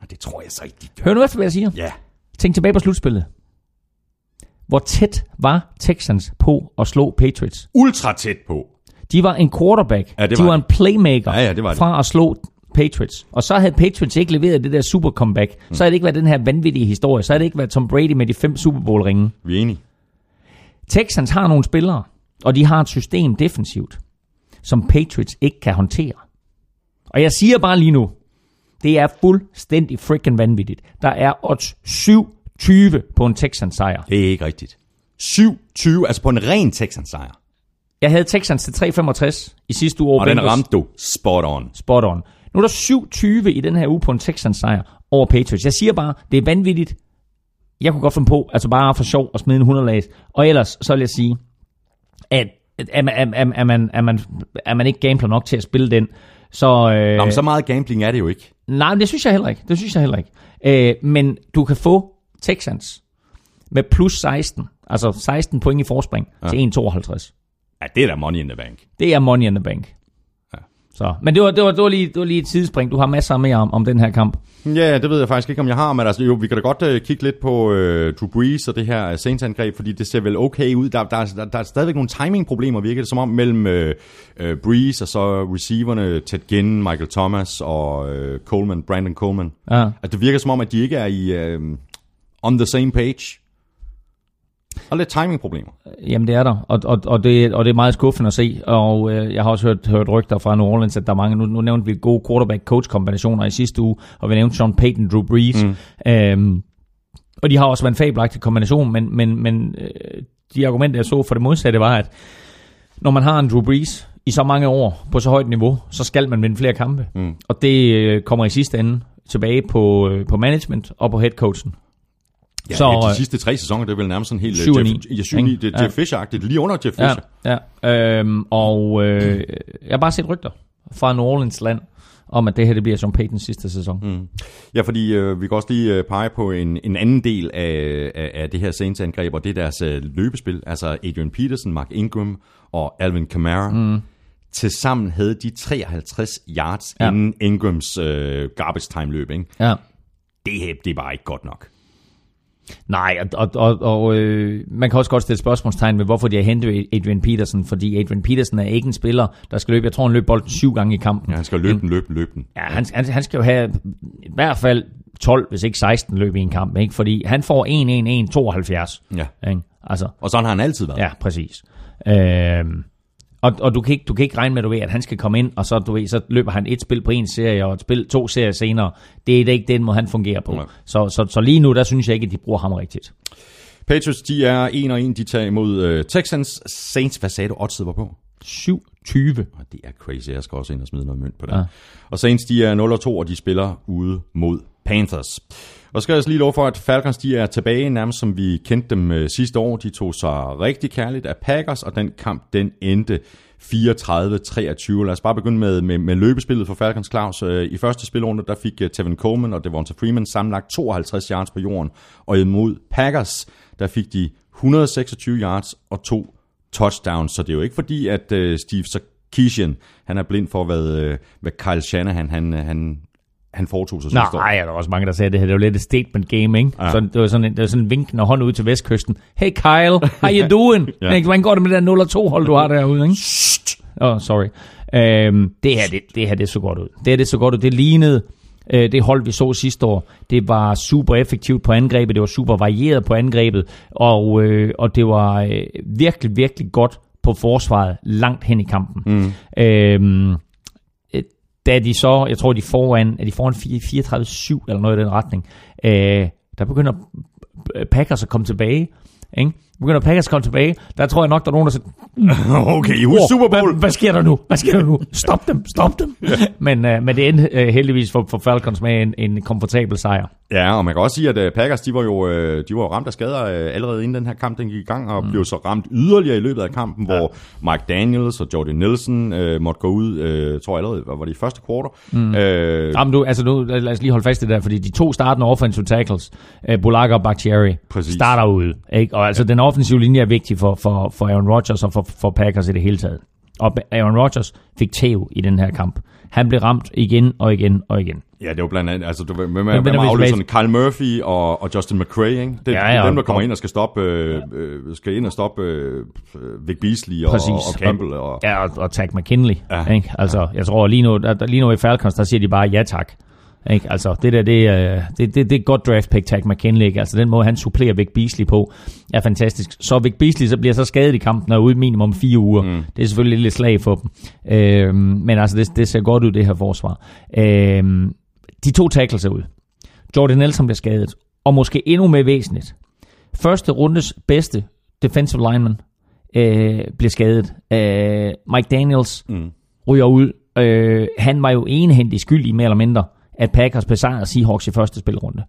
Og det tror jeg så ikke, de gør. Hør nu efter, hvad jeg siger. Ja. Tænk tilbage på slutspillet. Hvor tæt var Texans på at slå Patriots? Ultra tæt på. De var en quarterback. Ja, det de var var de. en playmaker Ja, ja, det var de. fra at slå Patriots. Og så havde Patriots ikke leveret det der super comeback. Mm. Så havde det ikke været den her vanvittige historie. Så havde det ikke været Tom Brady med de fem Super Bowl ringe. Vi er enige. Texans har nogle spillere, og de har et system defensivt, som Patriots ikke kan håndtere. Og jeg siger bare lige nu, det er fuldstændig freaking vanvittigt. Der er odds 7-20 på en Texans sejr. Det er ikke rigtigt. 7-20, altså på en ren Texans sejr. Jeg havde Texans til 3,65 i sidste uge Og den Bengals. ramte du spot on. Spot on. Nu er der 7,20 i den her uge på en Texans sejr over Patriots. Jeg siger bare, det er vanvittigt. Jeg kunne godt finde på, altså bare for sjov at smide en 100 lags. Og ellers, så vil jeg sige, at er man, er, er, er, man, er, man, er man ikke gambler nok til at spille den, så... Øh, Nå, men så meget gambling er det jo ikke. Nej, men det synes jeg heller ikke. Det synes jeg heller ikke. Øh, men du kan få Texans med plus 16, altså 16 point i forspring ja. til 1,52. Ja, det er da money in the bank. Det er money in the bank. Så, men det var, det, var, det, var lige, det var lige et sidespring. Du har masser mere om, om den her kamp. Ja, det ved jeg faktisk ikke, om jeg har, men altså, jo, vi kan da godt uh, kigge lidt på uh, Drew Brees og det her uh, Saints-angreb, fordi det ser vel okay ud. Der, der, der, der er stadigvæk nogle timing-problemer, virker det som om, mellem uh, uh, Brees og så receiverne Ted Ginn, Michael Thomas og uh, Coleman, Brandon Coleman. Ja. At det virker som om, at de ikke er i uh, on the same page. Og lidt timing-problemer. Jamen det er der, og, og, og, det, og det er meget skuffende at se, og øh, jeg har også hørt, hørt rygter fra New Orleans, at der er mange, nu, nu nævnte vi gode quarterback-coach-kombinationer i sidste uge, og vi nævnte Sean Payton, Drew Brees, mm. øhm, og de har også været en fabelagtig kombination, men, men, men øh, de argumenter, jeg så for det modsatte, var, at når man har en Drew Brees i så mange år på så højt niveau, så skal man vinde flere kampe, mm. og det øh, kommer i sidste ende tilbage på, øh, på management og på headcoachen. Ja, Så, ja, de øh, sidste tre sæsoner, det er vel nærmest sådan helt... syv og Jeff, ni, ja, syv og ni, ikke? det er Ja. Jeff Fisher-agtigt, lige under Jeff Fisher. Ja, ja. Øhm, og øh, jeg har bare set rygter fra New Orleans land, om at det her det bliver Sean Paytons sidste sæson. Mm. Ja, fordi øh, vi kan også lige øh, pege på en, en anden del af, af, af det her Saints-angreb, og det er deres øh, løbespil. Altså Adrian Peterson, Mark Ingram og Alvin Kamara. Mm. Tilsammen havde de 53 yards ja. inden Ingrams øh, garbage time løb. Ikke? Ja. Det, her, det er bare ikke godt nok. Nej, og, og, og, øh, man kan også godt stille spørgsmålstegn ved, hvorfor de har hentet Adrian Peterson, fordi Adrian Peterson er ikke en spiller, der skal løbe, jeg tror han løb bolden syv gange i kampen. Ja, han skal løbe den, løbe den, løbe den. Ja, han, han, han skal jo have i hvert fald 12, hvis ikke 16 løb i en kamp, ikke? fordi han får 1-1-1-72. Ja. Ikke? Altså, Og sådan har han altid været. Ja, præcis. Øhm, og, og du, kan ikke, du kan ikke regne med, du ved, at han skal komme ind, og så, du ved, så løber han et spil på en serie, og et spil to serier senere. Det er da ikke den måde, han fungerer på. Nej. Så, så, så lige nu, der synes jeg ikke, at de bruger ham rigtigt. Patriots, de er 1 og 1, de tager imod uh, Texans. Saints, hvad sagde du, oddset var på? 7-20. Og det er crazy, jeg skal også ind og smide noget mønt på det. Ja. Og Saints, de er 0 og 2, og de spiller ude mod Panthers. Og skal jeg også lige lov for, at Falcons, de er tilbage, nærmest som vi kendte dem øh, sidste år. De tog sig rigtig kærligt af Packers, og den kamp, den endte 34-23. Lad os bare begynde med, med, med løbespillet for Falcons, Claus. Øh, I første spilrunde, der fik øh, Tevin Coleman og Devonta Freeman sammenlagt 52 yards på jorden. Og imod Packers, der fik de 126 yards og to touchdowns. Så det er jo ikke fordi, at øh, Steve Sarkisian, han er blind for, hvad, øh, hvad Kyle Shanahan, han, øh, han, han foretog sig sidste år. Nej, er der også mange, der sagde, at det her det var lidt et statement game, ikke? Ja. Så det var sådan en, det var sådan en vinkende hånd ud til vestkysten. Hey Kyle, how you doing? ja. Hvordan går det med det der 0-2 hold, du har derude, ikke? Åh, oh, sorry. Øhm, det her, det, det her, det så godt ud. Det her, det så godt ud. Det lignede Øh, det hold, vi så sidste år, det var super effektivt på angrebet, det var super varieret på angrebet, og, øh, og det var øh, virkelig, virkelig godt på forsvaret langt hen i kampen. Mm. Øh, da de så, jeg tror de foran, er de foran 34-7 eller noget i den retning, øh, der begynder Packers at komme tilbage, ikke? Begynder Packers at komme tilbage, der tror jeg nok, der er nogen, der siger, okay, wow, Super Bowl. Hvad, hvad, sker der nu? Hvad sker der nu? Stop dem, stop dem. men, uh, men det endte uh, heldigvis for, for Falcons med en, en komfortabel sejr. Ja, og man kan også sige, at uh, Packers, de var jo, uh, de var jo ramt af skader uh, allerede inden den her kamp, den gik i gang, og mm. blev så ramt yderligere i løbet af kampen, ja. hvor Mike Daniels og Jordan Nielsen uh, måtte gå ud, uh, tror jeg allerede, var det i første kvartal. Mm. Uh, Jamen, du, altså nu, lad os lige holde fast i det der, fordi de to startende offensive tackles, uh, Bulaga og Bakhtiari, starter ud. Ikke? Og altså, ja. den offensive linje er vigtig for, for, for Aaron Rodgers og for, for Packers i det hele taget. Og Aaron Rodgers fik tæv i den her kamp. Han blev ramt igen og igen og igen. Ja, det var blandt andet, altså, du, med, med, med, med afløserne Kyle Murphy og, og Justin McCray, ikke? Det, ja, ja, dem, der kommer og, ind og skal stoppe, øh, øh, skal ind og stoppe øh, Vic Beasley og, og, og Campbell. Og, ja, og, og Tag McKinley. Ja, ikke? Altså, ja. jeg tror lige nu, der, lige nu i Falcons, der siger de bare ja tak. Ikke? Altså, det der, det, er, det, det, det er godt draft pick, Tag McKinley. Ikke? Altså, den måde, han supplerer Vic Beasley på, er fantastisk. Så Vic Beasley så bliver så skadet i kampen og ude minimum fire uger. Mm. Det er selvfølgelig lidt slag for dem. Øh, men altså, det, det ser godt ud, det her forsvar. Øh, de to tackles er ud. Jordan Nelson bliver skadet. Og måske endnu mere væsentligt. Første rundes bedste defensive lineman øh, bliver skadet. Øh, Mike Daniels mm. ryger ud. Øh, han var jo enhændig skyldig, mere eller mindre at Packers besejrede Seahawks i første spilrunde.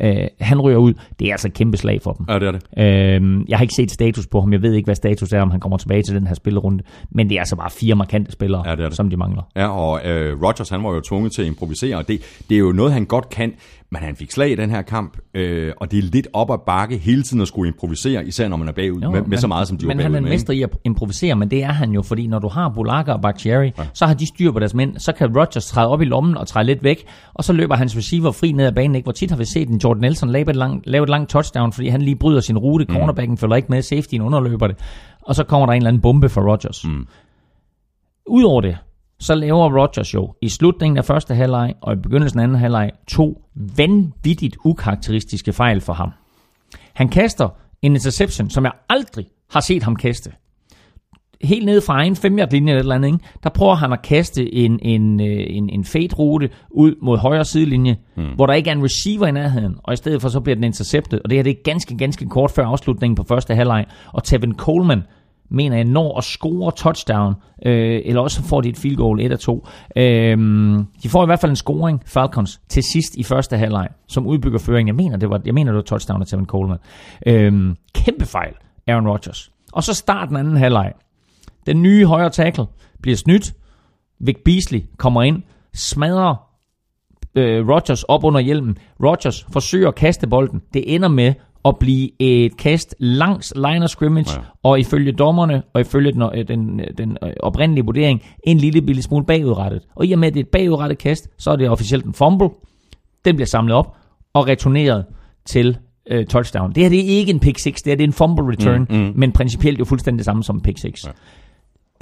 Øh, han ryger ud. Det er altså et kæmpe slag for dem. Ja, det er det. Øh, jeg har ikke set status på ham. Jeg ved ikke, hvad status er, om han kommer tilbage til den her spilrunde. Men det er altså bare fire markante spillere, ja, det er det. som de mangler. Ja, og øh, Rodgers han var jo tvunget til at improvisere, og det, det er jo noget, han godt kan. Men han fik slag i den her kamp, øh, og det er lidt op ad bakke hele tiden at skulle improvisere, især når man er bagud jo, med, med men, så meget, som de Men han er en mester i at improvisere, men det er han jo, fordi når du har Bulaga og Bakhtiari, ja. så har de styr på deres mænd, så kan Rodgers træde op i lommen og træde lidt væk, og så løber hans receiver fri ned ad banen, ikke? hvor tit har vi set en Jordan Nelson lave et langt, lave et langt touchdown, fordi han lige bryder sin rute, mm. cornerbacken følger ikke med, safetyen underløber det, og så kommer der en eller anden bombe for Rodgers. Mm. Udover det, så laver Rodgers jo i slutningen af første halvleg og i begyndelsen af anden halvleg to vanvittigt ukarakteristiske fejl for ham. Han kaster en interception, som jeg aldrig har set ham kaste. Helt nede fra egen 5 linje eller andet, ikke? der prøver han at kaste en, en, øh, en, en fade rute ud mod højre sidelinje, mm. hvor der ikke er en receiver i nærheden, og i stedet for så bliver den interceptet. Og det her det er ganske, ganske kort før afslutningen på første halvleg, og Tevin Coleman mener jeg, når at score touchdown, øh, eller også får de et field goal, et af to. Øh, de får i hvert fald en scoring, Falcons, til sidst i første halvleg, som udbygger føringen. Jeg mener, det var, jeg mener, det var touchdown af Tevin Coleman. Øh, kæmpe fejl, Aaron Rodgers. Og så starten anden halvleg. Den nye højre tackle bliver snydt. Vic Beasley kommer ind, smadrer øh, Rodgers op under hjelmen. Rodgers forsøger at kaste bolden. Det ender med at blive et kast langs line of scrimmage, ja. og ifølge dommerne, og ifølge den, øh, den, den øh, oprindelige vurdering, en lille bitte smule bagudrettet. Og i og med, at det er et bagudrettet kast, så er det officielt en fumble. Den bliver samlet op og returneret til øh, touchdown. Det her det er ikke en pick 6, det er, det er en fumble return, mm, mm. men principielt jo fuldstændig det samme som en pick 6. Ja.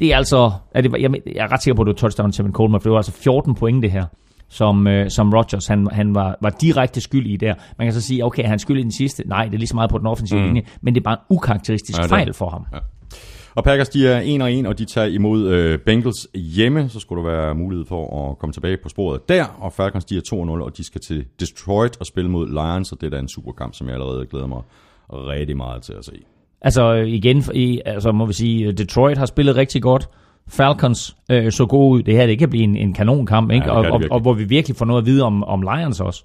Det er altså, er det, jeg, jeg er ret sikker på, at det er touchdown til Coleman, for det var altså 14 point det her som, øh, som Rodgers han, han var, var direkte skyld i der. Man kan så sige, okay, han skyld i den sidste. Nej, det er lige så meget på den offensive mm. linje, men det er bare en ukarakteristisk ja, fejl for ham. Ja. Og Packers, de er 1 og 1, og de tager imod øh, Bengals hjemme, så skulle der være mulighed for at komme tilbage på sporet der. Og Falcons, de er 2 0, og de skal til Detroit og spille mod Lions, og det er da en superkamp, som jeg allerede glæder mig rigtig meget til at se. Altså igen, i, altså må vi sige, Detroit har spillet rigtig godt. Falcons øh, så god ud. Det her det kan blive en, en kanonkamp, ikke? Ja, og, og, og hvor vi virkelig får noget at vide om, om Lions også.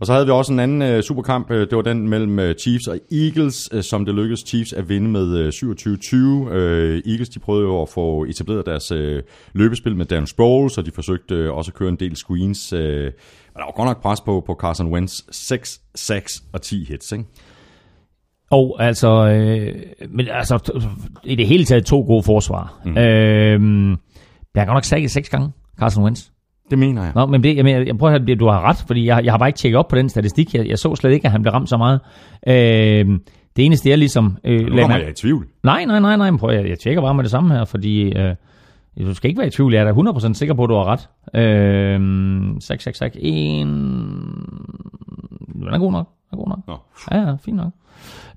Og så havde vi også en anden uh, superkamp. Øh, det var den mellem Chiefs og Eagles, uh, som det lykkedes Chiefs at vinde med uh, 27-20. Uh, Eagles de prøvede jo at få etableret deres uh, løbespil med Dan Sproles, og de forsøgte uh, også at køre en del screens. Uh, der var godt nok pres på, på Carson Wentz. 6, 6 og 10 hits, ikke? Og altså, øh, men altså, i det hele taget to gode forsvar. Mm. Øh, jeg har godt nok sagt seks gange, Carson Wentz. Det mener jeg. Nå, men det, jeg, mener, jeg prøver at du har ret, fordi jeg, jeg har bare ikke tjekket op på den statistik. Jeg, jeg så slet ikke, at han blev ramt så meget. Øh, det eneste, jeg ligesom... Øh, nu kommer jeg i tvivl. Nej, nej, nej, nej. Prøv, jeg, jeg tjekker bare med det samme her, fordi... Øh, Du skal ikke være i tvivl, jeg er da 100% sikker på, at du har ret. Øh, 6, 6, 6, 1... Den er god nok. Den er god nok. Nå. Ja, ja, fint nok.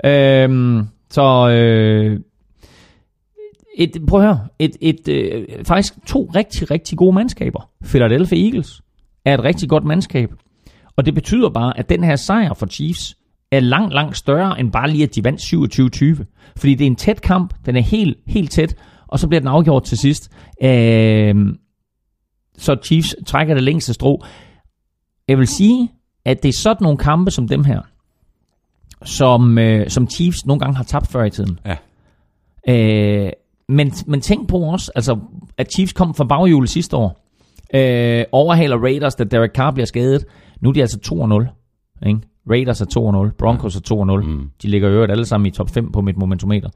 Øhm, så... Øh, et, prøv at høre. Et, et, øh, faktisk to rigtig, rigtig gode mandskaber. Philadelphia Eagles er et rigtig godt mandskab. Og det betyder bare, at den her sejr for Chiefs er langt, langt større end bare lige, at de vandt 27-20. Fordi det er en tæt kamp. Den er helt, helt tæt. Og så bliver den afgjort til sidst. Øh, så Chiefs trækker det længste strå. Jeg vil sige, at det er sådan nogle kampe som dem her, som, øh, som Chiefs nogle gange har tabt før i tiden. Ja. Øh, men, men tænk på også, altså, at Chiefs kom fra baghjulet sidste år. Øh, overhaler Raiders, da Derek Carr bliver skadet. Nu er de altså 2-0. Ikke? Raiders er 2-0, Broncos er 2-0. Mm. De ligger øvrigt alle sammen i top 5 på mit momentometer.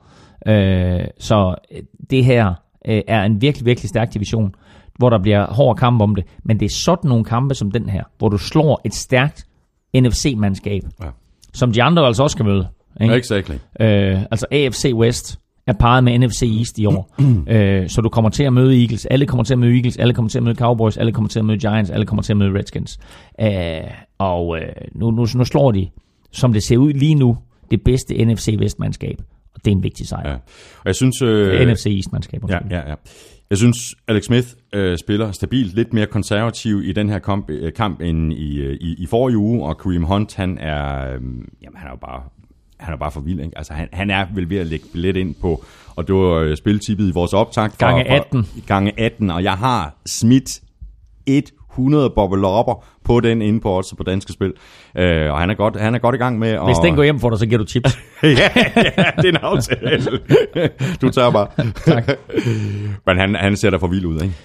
Øh, så øh, det her øh, er en virkelig, virkelig stærk division, hvor der bliver hård kamp om det. Men det er sådan nogle kampe som den her, hvor du slår et stærkt NFC-mandskab, Ja. Som de andre altså også skal møde. Ikke? Exactly. Øh, altså AFC West er parret med NFC East i år. øh, så du kommer til at møde Eagles. Alle kommer til at møde Eagles. Alle kommer til at møde Cowboys. Alle kommer til at møde Giants. Alle kommer til at møde Redskins. Øh, og øh, nu, nu, nu slår de, som det ser ud lige nu, det bedste NFC Vest-mandskab. Og det er en vigtig sejr. Ja. Og jeg synes... Øh, NFC East-mandskab. Ja, ja, ja. Jeg synes, Alex Smith øh, spiller stabilt, lidt mere konservativ i den her kamp, øh, kamp end i, øh, i, i forrige uge, og Kareem Hunt, han er, øh, jamen, han er jo bare, han er bare for vild, ikke? Altså, han, han er vel ved at lægge billet ind på, og det var øh, spiltippet i vores optakt. fra- Gange fra- 18. Gange 18, og jeg har smidt 100 bobbelopper på den inde på odds på danske spil. Øh, og han er, godt, han er godt i gang med at... Hvis den går hjem for dig, så giver du chips. ja, ja, det er en aftale. du tager bare. Tak. Men han, han ser da for vild ud, ikke?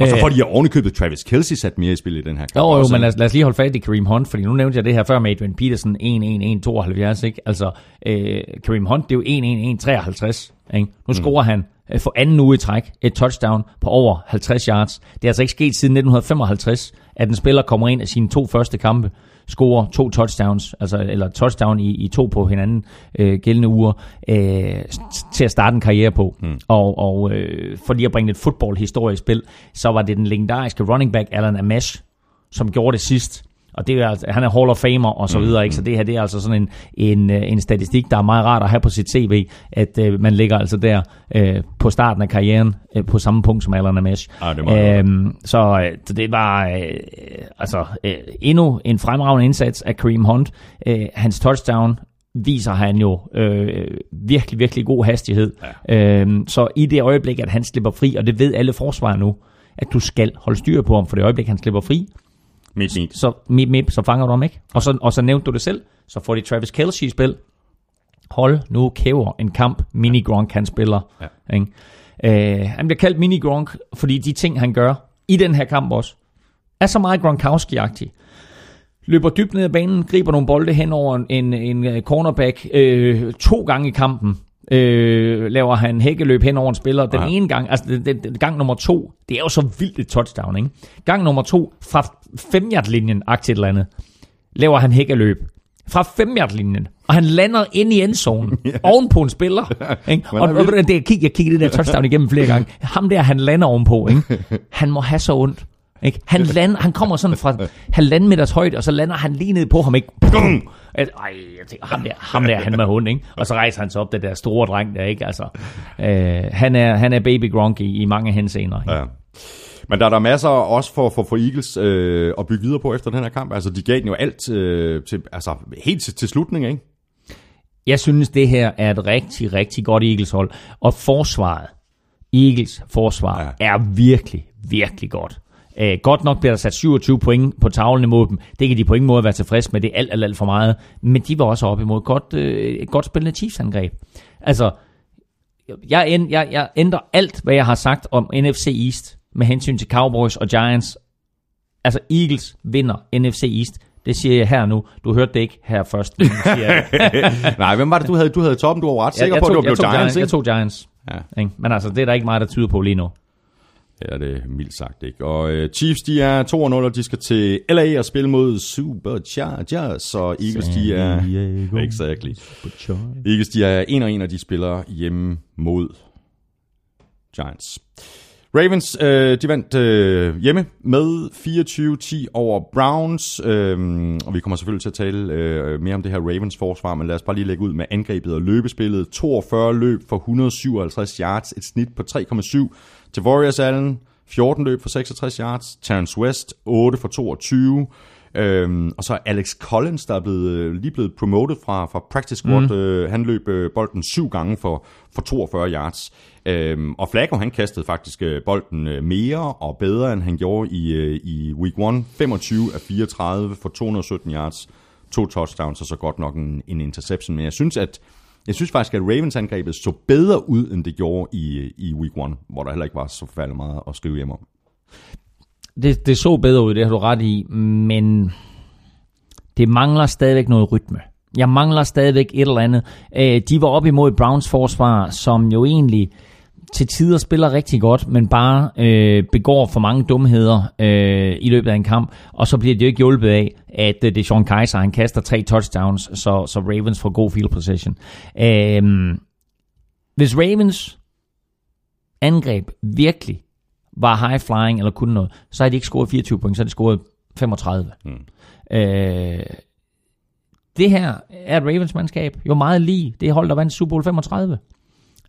Og så Øh. får de ovenikøbet Travis Kelsey sat mere i spil i den her kamp. Jo, jo, også, men lad os, lad os lige holde fast i Kareem Hunt, fordi nu nævnte jeg det her før med Adrian Peterson 1-1-1-72, ikke? Altså, øh, Kareem Hunt, det er jo 1-1-1-53, ikke? Nu scorer han øh, for anden uge i træk et touchdown på over 50 yards. Det er altså ikke sket siden 1955, at en spiller kommer ind af sine to første kampe, scorer to touchdowns, altså, eller touchdown i, i to på hinanden øh, gældende uger, øh, til at starte en karriere på. Mm. Og, og øh, for lige at bringe lidt fodboldhistorie i spil, så var det den legendariske running back Alan Amash, som gjorde det sidst. Og det er, altså, han er Hall of Famer og så videre, ikke? Så det her det er altså sådan en, en, øh, en statistik, der er meget rart at have på sit CV, at øh, man ligger altså der øh, på starten af karrieren øh, på samme punkt som Alan Amash. Ah, det øhm, så, øh, så det var øh, altså øh, endnu en fremragende indsats af Kareem Hunt. Øh, hans touchdown viser han jo øh, virkelig, virkelig god hastighed. Ja. Øhm, så i det øjeblik, at han slipper fri, og det ved alle forsvar nu, at du skal holde styr på ham, for det øjeblik, han slipper fri, Midt, midt. så mip, mip, så fanger du ham ikke. Og så, og så nævnte du det selv, så får de Travis Kelce i spil. Hold nu kæver en kamp, mini Gronk han spiller. Ja. Ikke? Øh, han bliver kaldt mini Gronk, fordi de ting han gør i den her kamp også, er så meget Gronkowski-agtig. Løber dybt ned ad banen, griber nogle bolde hen over en, en, cornerback øh, to gange i kampen. Øh, laver han hækkeløb hen over en spiller. Den Aha. ene gang, altså den, den, den, gang nummer to, det er jo så vildt et touchdown, ikke? Gang nummer to, fra 5 linjen agtigt et eller andet, laver han hækkeløb fra 5 linjen og han lander ind i endzonen, oven på en spiller. Ikke? Og, og, det, jeg, kig, kiggede det der touchdown igennem flere gange. Ham der, han lander ovenpå. Ikke? Han må have så ondt. Ikke? Han, lander, han kommer sådan fra halvanden meters højde, og så lander han lige ned på ham. Ikke? At, ej, jeg tænker, ham der, ham der, han med hund, ikke? Og så rejser han sig op, det der store dreng der, ikke? Altså, øh, han, er, han er baby Gronk i, i mange henseender. Ikke? Ja. Men der er der masser også for, for, for Eagles øh, at bygge videre på efter den her kamp. Altså, de gav den jo alt øh, til, altså, helt til, til slutningen, ikke? Jeg synes, det her er et rigtig, rigtig godt Eagles-hold. Og forsvaret, Eagles forsvar, ja. er virkelig, virkelig godt. Uh, godt nok bliver der sat 27 point på tavlen imod dem. Det kan de på ingen måde være tilfreds med. Det er alt, alt, alt for meget. Men de var også op imod godt, uh, et godt spillende Chiefs-angreb. Altså, jeg, end, jeg, jeg ændrer alt, hvad jeg har sagt om NFC East med hensyn til Cowboys og Giants. Altså, Eagles vinder NFC East. Det siger jeg her nu. Du hørte det ikke her først. siger jeg. Nej, hvem var det, du havde, du havde toppen? Du var ret sikker jeg, på, at tog, det var jeg, blev Giants, Jeg tog Giants. Ja. Ikke? Men altså, det er der ikke meget, der tyder på lige nu. Er det mildt sagt, ikke? Og øh, Chiefs, de er 2-0, og de skal til LA og spille mod Superchargers, så Eagles, de er... Exactly. Eagles, de er 1-1, og de spiller hjemme mod Giants. Ravens, øh, de vandt øh, hjemme med 24-10 over Browns, øh, og vi kommer selvfølgelig til at tale øh, mere om det her Ravens forsvar, men lad os bare lige lægge ud med angrebet og løbespillet. 42 løb for 157 yards, et snit på 3,7 til Warriors Allen, 14 løb for 66 yards, Terrence West 8 for 22, Øhm, og så Alex Collins, der er blevet, øh, lige blevet promoted fra, fra practice squad. Mm. Øh, han løb øh, bolden syv gange for, for 42 yards. Øhm, og Flacco, han kastede faktisk øh, bolden øh, mere og bedre, end han gjorde i, øh, i week 1. 25 af 34 for 217 yards, to touchdowns og så godt nok en, en interception. Men jeg synes, at jeg synes faktisk, at Ravens angrebet så bedre ud, end det gjorde i, i week 1, hvor der heller ikke var så forfærdelig meget at skrive hjem om. Det, det så bedre ud, det har du ret i, men det mangler stadigvæk noget rytme. Jeg mangler stadigvæk et eller andet. Øh, de var op imod Browns forsvar, som jo egentlig til tider spiller rigtig godt, men bare øh, begår for mange dumheder øh, i løbet af en kamp, og så bliver det jo ikke hjulpet af, at øh, det er Sean Kaiser, han kaster tre touchdowns, så, så Ravens får god field position. Øh, hvis Ravens angreb virkelig var high flying eller kunne noget, så har de ikke scoret 24 point, så har de scoret 35. Mm. Øh, det her er et Ravens mandskab jo meget lige det hold, der vandt Super Bowl 35.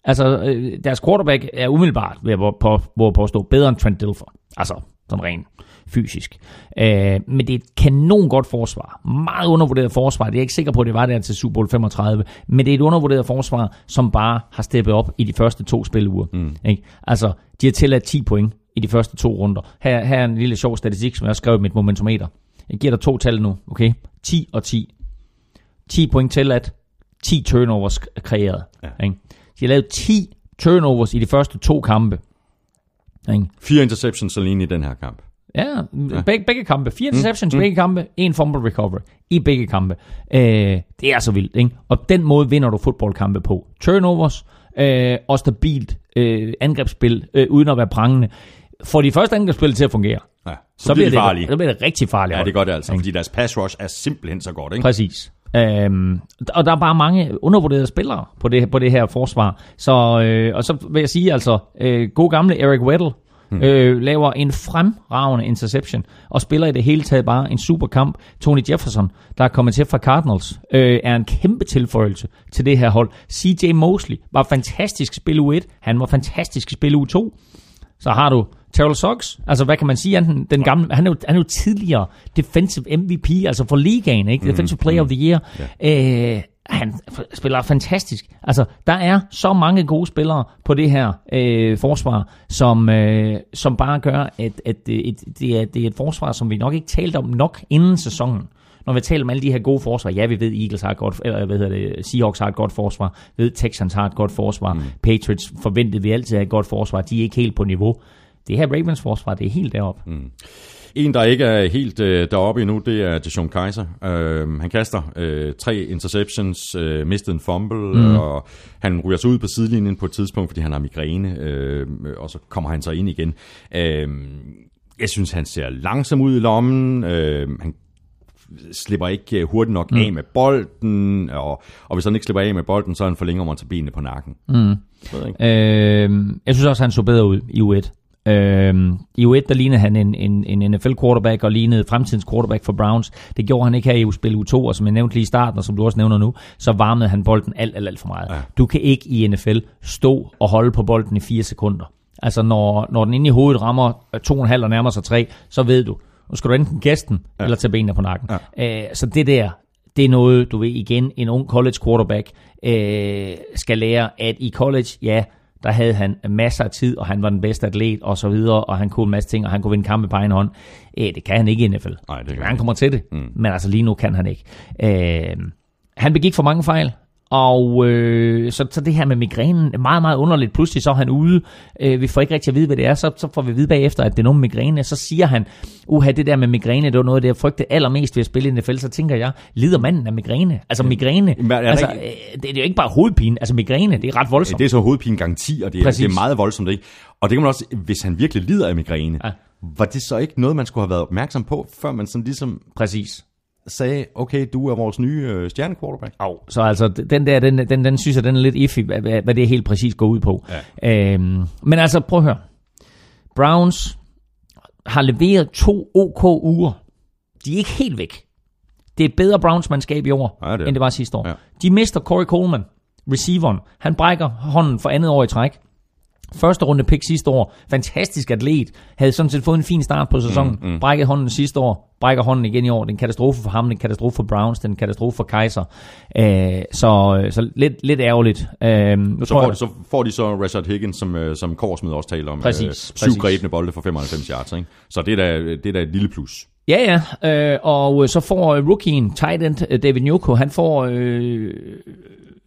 Altså, øh, deres quarterback er umiddelbart, ved at på, på, påstå, bedre end Trent Dilfer. Altså, sådan rent fysisk. Øh, men det er et kanon godt forsvar. Meget undervurderet forsvar. Det er jeg ikke sikker på, at det var der til Super Bowl 35. Men det er et undervurderet forsvar, som bare har steppet op i de første to spiluger. Mm. Ikke? Altså, de har tilladt 10 point i de første to runder. Her, her er en lille sjov statistik, som jeg har skrevet i mit momentometer. Jeg giver dig to tal nu, okay? 10 og 10. 10 point tilladt, 10 turnovers kreeret. Ja. Ikke? De har lavet 10 turnovers i de første to kampe. Ikke? Fire interceptions alene i den her kamp. Ja, ja. Begge, begge kampe. Fire mm. interceptions mm. begge kampe. En fumble recovery i begge kampe. Øh, det er så vildt, ikke? Og den måde vinder du fodboldkampe på. Turnovers øh, og stabilt øh, angrebsspil, øh, uden at være prangende. Får de første angrebsspil til at fungere, ja, så, så bliver, det farlige. Det, så bliver det rigtig farligt. Ja, det gør det altså, fordi deres pass rush er simpelthen så godt, ikke? Præcis. Øhm, og der er bare mange undervurderede spillere på det, på det her forsvar. Så, øh, og så vil jeg sige altså, øh, god gamle Eric Weddle, Hmm. Øh, laver en fremragende interception, og spiller i det hele taget bare en super kamp. Tony Jefferson, der er kommet til fra Cardinals, øh, er en kæmpe tilføjelse til det her hold. CJ Mosley var fantastisk spil u 1, han var fantastisk spil u 2. Så har du Terrell Suggs, altså hvad kan man sige, han, den gamle, han, er jo, han er jo tidligere defensive MVP, altså for ligaen, ikke? Mm, defensive player of the year. Yeah. Øh, han spiller fantastisk. Altså, der er så mange gode spillere på det her øh, forsvar, som, øh, som bare gør, at, at det, det, er, det er et forsvar, som vi nok ikke talte om nok inden sæsonen. Når vi taler om alle de her gode forsvar, ja, vi ved, Eagles har et godt, eller hvad hedder det, Seahawks har et godt forsvar, vi ved, Texans har et godt forsvar, mm. Patriots forventede vi altid at et godt forsvar, de er ikke helt på niveau. Det her Ravens forsvar, det er helt deroppe. Mm. En, der ikke er helt øh, deroppe endnu, det er Deshaun Kaiser. Øh, han kaster øh, tre interceptions, øh, mistet en fumble, mm. og han ryger så ud på sidelinjen på et tidspunkt, fordi han har migræne, øh, og så kommer han så ind igen. Øh, jeg synes, han ser langsom ud i lommen. Øh, han slipper ikke hurtigt nok mm. af med bolden, og, og hvis han ikke slipper af med bolden, så er han for længe om at benene på nakken. Mm. Øh, jeg synes også, han så bedre ud i U1. Øhm, I U1, der lignede han en, en, en NFL-quarterback og lignede fremtidens quarterback for Browns. Det gjorde han ikke her i U-spil U2, og som jeg nævnte lige i starten, og som du også nævner nu, så varmede han bolden alt, alt, alt for meget. Ja. Du kan ikke i NFL stå og holde på bolden i fire sekunder. Altså når, når den inde i hovedet rammer 2,5 og nærmer sig 3, så ved du, nu skal du enten den, ja. eller tage benene på nakken. Ja. Øh, så det der, det er noget, du ved igen, en ung college quarterback øh, skal lære, at i college, ja, der havde han masser af tid, og han var den bedste atlet og så videre, og han kunne en masse ting, og han kunne vinde kampe på egen hånd. Æh, det kan han ikke i NFL. Nej, det kan han kommer til det, mm. men altså lige nu kan han ikke. Æh, han begik for mange fejl. Og øh, så, så det her med migrænen meget, meget underligt. Pludselig så er han ude. Øh, vi får ikke rigtig at vide, hvad det er. Så, så får vi vide bagefter, at det er noget med migræne. Så siger han, uha, det der med migræne, det var noget, det jeg frygtede allermest ved at spille i NFL. Så tænker jeg, lider manden af migræne? Altså migræne, ja, altså, ikke... Øh, det, det er jo ikke bare hovedpine. Altså migræne, det er ret voldsomt. Det er så hovedpine gang 10, og det er, det er meget voldsomt. Ikke? Og det kan man også, hvis han virkelig lider af migræne, ja. var det så ikke noget, man skulle have været opmærksom på, før man sådan ligesom... Præcis sagde, okay, du er vores nye øh, stjernequarterback. Oh, så altså, den der, den, den, den synes jeg, den er lidt iffy, hvad, hvad det helt præcis går ud på. Ja. Øhm, men altså, prøv at høre. Browns har leveret to OK uger. De er ikke helt væk. Det er et bedre Browns-mandskab i år, Ja, det er end det var sidste år. Ja. De mister Corey Coleman, receiveren. Han brækker hånden for andet år i træk. Første runde pick sidste år. Fantastisk atlet. Havde sådan set fået en fin start på sæsonen. Mm, mm. Brækket hånden sidste år. Brækker hånden igen i år. Det er en katastrofe for ham. Det er en katastrofe for Browns. Det er en katastrofe for Kaiser. Øh, så, så lidt, lidt ærgerligt. Øh, nu Så får, jeg, så får de så Rashad Higgins, som, øh, som Korsmed også taler om. Præcis, øh, syv præcis. grebne bolde for 95 yards. Ikke? Så det er, da, det er da et lille plus. Ja, ja. Øh, og øh, så får øh, rookien, tight end øh, David Njoko, han får... Øh,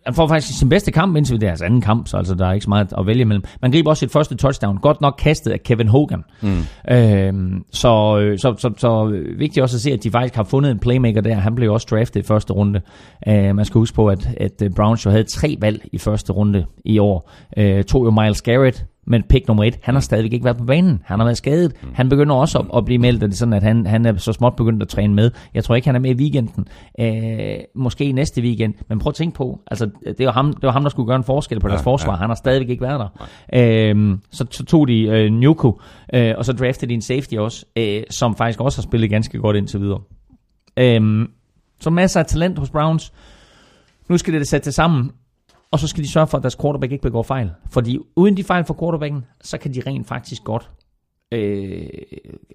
han får faktisk sin bedste kamp indtil det er hans anden kamp, så altså, der er ikke så meget at vælge imellem. Man griber også sit første touchdown, godt nok kastet af Kevin Hogan. Mm. Øh, så, øh, så, så, så øh, vigtigt også at se, at de faktisk har fundet en playmaker der. Han blev også draftet i første runde. Øh, man skal huske på, at, at øh, Browns jo havde tre valg i første runde i år. Øh, tog jo Miles Garrett, men pick nummer et, han har stadigvæk ikke været på banen. Han har været skadet. Han begynder også at, at blive meldt, at det sådan, at han, han er så småt begyndt at træne med. Jeg tror ikke, han er med i weekenden. Øh, måske i næste weekend. Men prøv at tænke på, altså, det var ham, det var ham der skulle gøre en forskel på deres Ja, forsvar. ja. Han har stadigvæk ikke været der. Øh, så, så tog de øh, Nuku, øh, og så draftede de en safety også, øh, som faktisk også har spillet ganske godt indtil videre. Øh, så masser af talent hos Browns. Nu skal det sætte sammen, og så skal de sørge for, at deres quarterback ikke begår fejl. Fordi uden de fejl for quarterbacken, så kan de rent faktisk godt øh,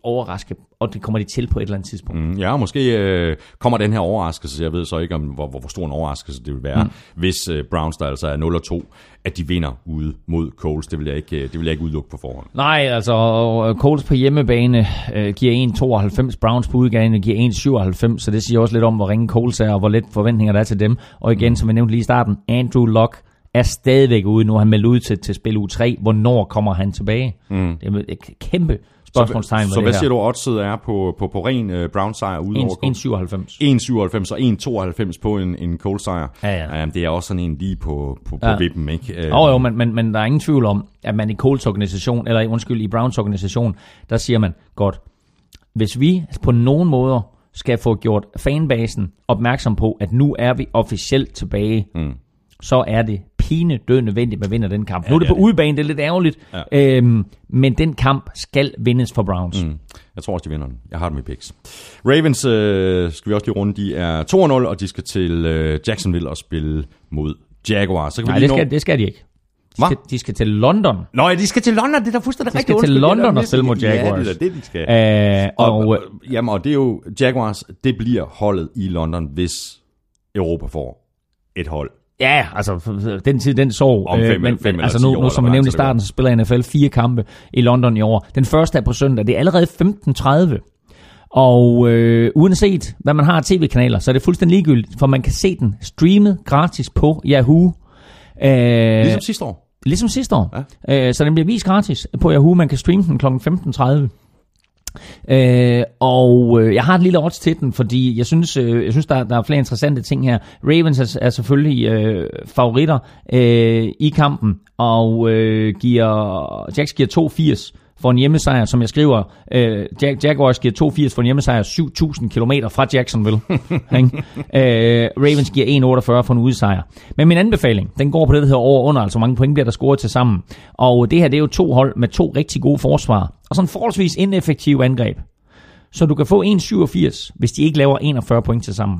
overraske, og det kommer de til på et eller andet tidspunkt. Mm, ja, måske øh, kommer den her overraskelse, jeg ved så ikke, om hvor, hvor, stor en overraskelse det vil være, mm. hvis øh, Browns, der altså er 0 og 2, at de vinder ude mod Coles. Det vil jeg ikke, øh, det vil jeg ikke udelukke på forhånd. Nej, altså Colts på hjemmebane øh, giver 1,92, Browns på udgangene giver 1,97, så det siger også lidt om, hvor ringe Colts er, og hvor lidt forventninger der er til dem. Og igen, som jeg nævnte lige i starten, Andrew Luck er stadigvæk ude. Nu han meldt ud til, til spil u 3. Hvornår kommer han tilbage? Mm. Det er et kæmpe spørgsmålstegn Så, så hvad her. siger du, oddset er på, på, på ren øh, Browns sejr ude over Colts? 1,97. 1,97 og 1,92 på en, en Colts sejr. Ja, ja. Um, det er også sådan en lige på, på, på Ja. vippen, ikke? Øh, Jo, jo, men, men, men der er ingen tvivl om, at man i Colts organisation, eller undskyld, i Browns organisation, der siger man, godt, hvis vi på nogen måder skal få gjort fanbasen opmærksom på, at nu er vi officielt tilbage, mm. så er det pine død nødvendigt, at man vinder den kamp. Ja, nu er det det på det. udebane, det er lidt ærgerligt, Ja. øhm, men den kamp skal vindes for Browns. Mm. Jeg tror også, de vinder den. Jeg har dem i picks. Ravens, øh, skal vi også lige runde, de er 2-0, og de skal til øh, Jacksonville og spille mod Jaguars. Så kan Nej, vi det lige skal, nå... det skal de ikke. De Hva? skal, de skal til London. Nå ja, de skal til London, det er da fuldstændig De rigtigt. skal til Undskyld, London det er da og spille mod Jaguars. Ja, det er det, de skal. Øh, og, og, jamen, og det er jo, Jaguars, det bliver holdet i London, hvis Europa får et hold. Ja, altså den tid, den sov. Om fem eller- men, fem altså nu, år, nu som lang nævnte i starten, så spiller NFL fire kampe i London i år. Den første er på søndag. Det er allerede 15.30. Og øh, uanset hvad man har af tv-kanaler, så er det fuldstændig ligegyldigt, for man kan se den streamet gratis på Yahoo. Øh, Ligesom sidste år. Ligesom sidste år. Ja. Øh, så den bliver vist gratis på Yahoo. Man kan streame den kl. 15.30. Øh, og øh, jeg har et lille odds til den, fordi jeg synes, øh, jeg synes der, der er flere interessante ting her. Ravens er, er selvfølgelig øh, favoritter øh, i kampen, og øh, giver, Jacks giver 2,80 for en hjemmesejr, som jeg skriver. Øh, Jag- Jaguars giver 2,80 for en hjemmesejr 7.000 km fra Jacksonville. øh, Ravens giver 1,48 for en udsejr. Men min anbefaling, den går på det, der hedder over under, altså mange point bliver der scoret til sammen. Og det her, det er jo to hold med to rigtig gode forsvar, og sådan forholdsvis ineffektive angreb. Så du kan få 1,87, hvis de ikke laver 41 point til sammen.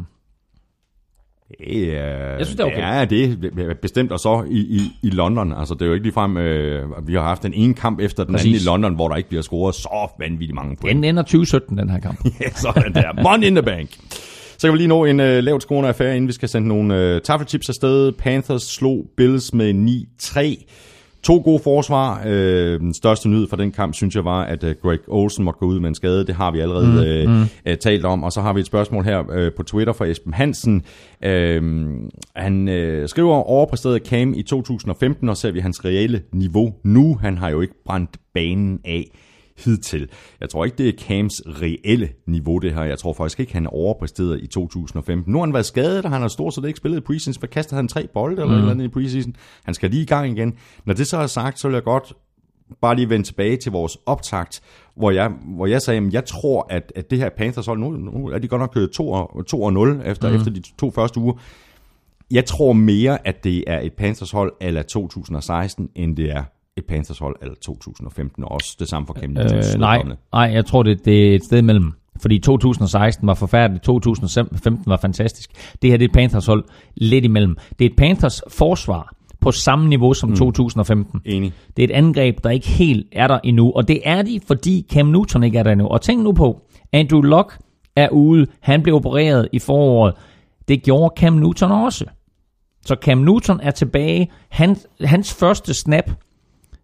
Det er, Jeg synes, det er okay. Ja, det er bestemt, og så i, i, i London. Altså, det er jo ikke ligefrem, øh, vi har haft den ene kamp efter den Præcis. anden i London, hvor der ikke bliver scoret så vanvittigt mange point. Den ender 2017, den her kamp. Ja, sådan der. Money in the bank. Så kan vi lige nå en øh, lavt scorende affære, inden vi skal sende nogle øh, taffelchips afsted. Panthers slog Bills med 9-3. To gode forsvar. Øh, den største nyhed for den kamp, synes jeg, var, at øh, Greg Olsen måtte gå ud med en skade. Det har vi allerede mm, øh, mm. Øh, talt om. Og så har vi et spørgsmål her øh, på Twitter fra Esben Hansen. Øh, han øh, skriver, overpræsteret Cam i 2015, og ser vi hans reelle niveau nu. Han har jo ikke brændt banen af hidtil. Jeg tror ikke, det er Cams reelle niveau, det her. Jeg tror faktisk ikke, han overpræsterede i 2015. Nu har han været skadet, og han har stort set ikke spillet i preseason. For kastede han tre bolde eller mm. eller andet i preseason. Han skal lige i gang igen. Når det så er sagt, så vil jeg godt bare lige vende tilbage til vores optakt, hvor jeg, hvor jeg sagde, at jeg tror, at, at det her Panthers hold, nu, nu er de godt nok kørt 2 og, 2 og 0 efter, mm. efter de to første uger. Jeg tror mere, at det er et Panthers hold ala 2016, end det er et Panthers hold eller 2015, og også det samme for Cam Newtons Øh, nej, nej, jeg tror, det, det er et sted imellem. Fordi 2016 var forfærdeligt, 2015 var fantastisk. Det her det er et Panthers hold lidt imellem. Det er et Panthers forsvar på samme niveau som mm. 2015. Enig. Det er et angreb, der ikke helt er der endnu. Og det er de, fordi Cam Newton ikke er der endnu. Og tænk nu på, Andrew Luck er ude. Han blev opereret i foråret. Det gjorde Cam Newton også. Så Cam Newton er tilbage. Han, hans første snap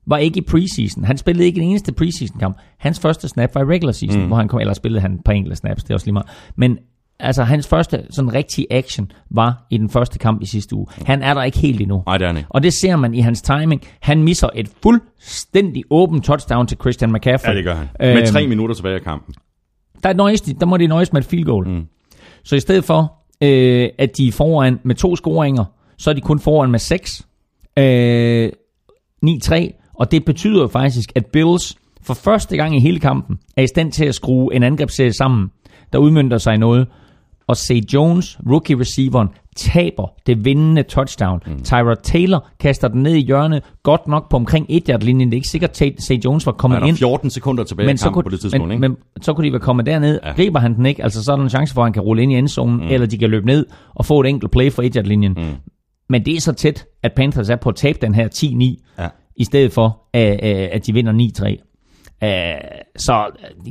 var ikke i preseason. Han spillede ikke en eneste preseason kamp. Hans første snap var i regular season, mm. hvor han kom, eller spillede han par enkelte snaps, det er også lige meget. Men altså, hans første sådan rigtige action var i den første kamp i sidste uge. Han er der ikke helt endnu. Nej, det er han ikke. Og det ser man i hans timing. Han misser et fuldstændig åben touchdown til Christian McCaffrey. Ja, det gør han. Med Øhm, tre minutter tilbage af kampen. der, nøjes de, der må de nøjes med et field goal. Mm. Så i stedet for, øh, at de er foran med to scoringer, så er de kun foran med seks. Øh, 9-3. Og det betyder jo faktisk, at Bills for første gang i hele kampen er i stand til at skrue en angrebsserie sammen, der udmyndter sig i noget. Og Say Jones, rookie receiveren, taber det vindende touchdown. Mm. Tyra Taylor kaster den ned i hjørnet, godt nok på omkring 1 yard linjen Det er ikke sikkert, at Say Jones var kommet ind 14 sekunder tilbage men i kampen kunne, på det tidspunkt, men, ikke? men så kunne de være kommet derned, Ja. griber han den ikke, altså så er der en chance for, at han kan rulle ind i endzonen, mm. eller de kan løbe ned og få et enkelt play for 1 linjen mm. Men det er så tæt, at Panthers er på at tabe den her 10-9, Ja. I stedet for, at, at de vinder 9-3. Øh, Så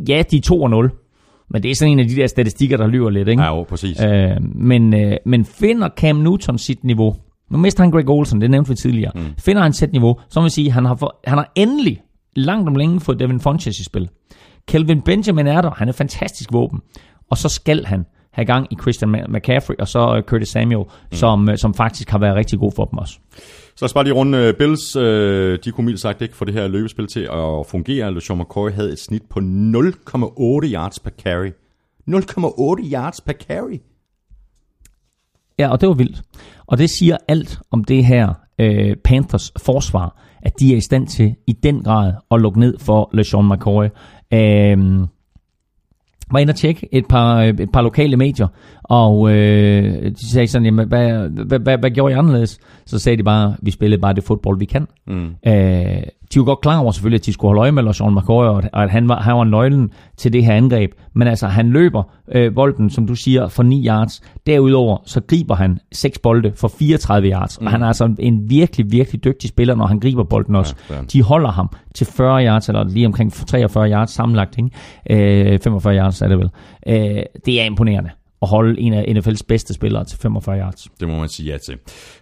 ja, de er 2-0, men det er sådan en af de der statistikker, der lyver lidt, ikke? Ja, jo, præcis. Øh, men, øh, men finder Cam Newton sit niveau, nu mister han Greg Olsen, det nævnte vi tidligere, mm. finder han sit niveau, så vil sige, han har, for, han har endelig langt om længe fået Devin Funches i spil. Kelvin Benjamin er der, han er fantastisk våben, og så skal han have gang i Christian McCaffrey, og så øh, Curtis Samuel, mm. som, som faktisk har været rigtig god for dem også. Så lad os bare lige runde øh, Bills. Uh, de kunne mildt sagt ikke få det her løbespil til at fungere. LeSean McCoy havde et snit på 0,8 yards per carry. 0,8 yards per carry. Ja, og det var vildt. Og det siger alt om det her øh, Panthers forsvar, at de er i stand til i den grad at lukke ned for LeSean McCoy. Øh, var inde og tjekke et par, et par lokale medier, og øh, de sagde sådan, jamen, hvad, hvad, hvad, hvad gjorde I anderledes? Så sagde de bare, vi spillede bare det fodbold, vi kan. Mm. Øh, de var godt klar over selvfølgelig, at de skulle holde øje med LeSean McCoy, og at han var, han var nøglen til det her angreb. Men altså, han løber øh, bolden, som du siger, for 9 yards. Derudover, så griber han 6 bolde for 34 yards. Mm. Og han er altså en virkelig, virkelig dygtig spiller, når han griber bolden også. han. De holder ham til 40 yards, eller lige omkring 43 yards sammenlagt. Ikke? Øh, 45 yards er det vel. Øh, det er imponerende at holde en af NFL's bedste spillere til 45 yards. Det må man sige ja til.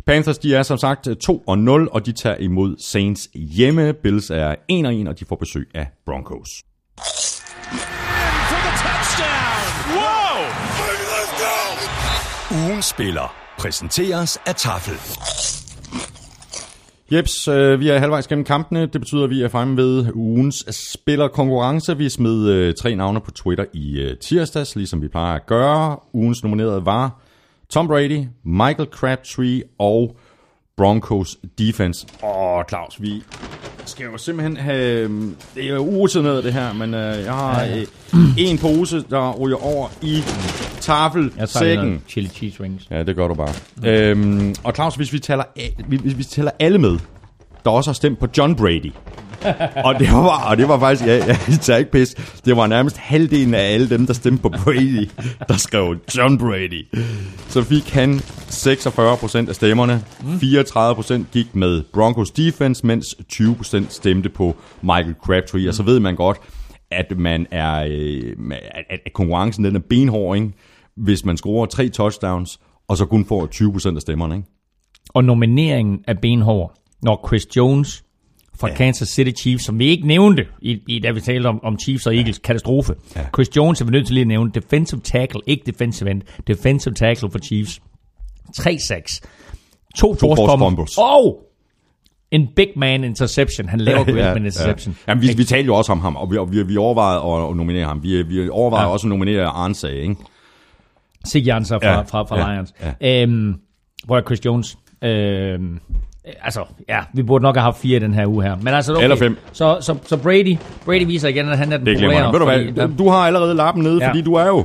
Panthers, de er som sagt 2-0, og de tager imod Saints hjemme. Bills er 1-1, og de får besøg af Broncos for the touchdown. Ugen spiller præsenteres af Tafel. Jeps, øh, vi er halvvejs gennem kampene. Det betyder, at vi er fremme ved ugens spillerkonkurrence. Vi smed øh, tre navne på Twitter i øh, tirsdags, ligesom vi plejer at gøre. Ugens nominerede var Tom Brady, Michael Crabtree og Broncos defense. Åh, Claus, vi skal jo simpelthen have... øhm, Det er jo urutineret det her, men øh, jeg har øh, en pose, der ryger over i tafelsækken. chili cheese rings. Ja, det gør du bare. Øhm, og Claus, hvis vi, tæller, a- hvis vi tæller alle med, der også har stemt på John Brady og, det var, og det var faktisk, ja, jeg tager ikke pis, det var nærmest halvdelen af alle dem, der stemte på Brady, der skrev John Brady. Så fik han 46% af stemmerne, 34% gik med Broncos defense, mens 20% stemte på Michael Crabtree. Og så ved man godt, at man er, øh, at, at konkurrencen den er benhård, ikke? hvis man scorer tre touchdowns, og så kun får 20% af stemmerne. Ikke? Og nomineringen er benhård, når Chris Jones fra ja. Kansas City Chiefs, som vi ikke nævnte, i, i da vi talte om, om Chiefs og Eagles katastrofe. Ja. Chris Jones er vi nødt til lige at nævne. Defensive tackle, ikke defensive end. Defensive tackle for Chiefs. 3-6. To, To force fumbles. Og en big man interception. Han laver ja, ja, en interception. Ja. Jamen, vi, vi talte jo også om ham, og vi, og vi, vi overvejede at, at nominere ham. Vi, vi overvejede Ja. også at nominere Arnsag, ikke? Sig Janser fra, Ja, ja, fra, fra ja, Lions. ja. Øhm, hvor er Chris Jones? Øhm, altså, ja, vi burde nok have haft fire i den her uge her. Men altså, okay. Eller fem. Så, så, så Brady, Brady viser igen, at han er den Det jeg. Ved du hvad, du har allerede lappen nede, ja. Fordi du er jo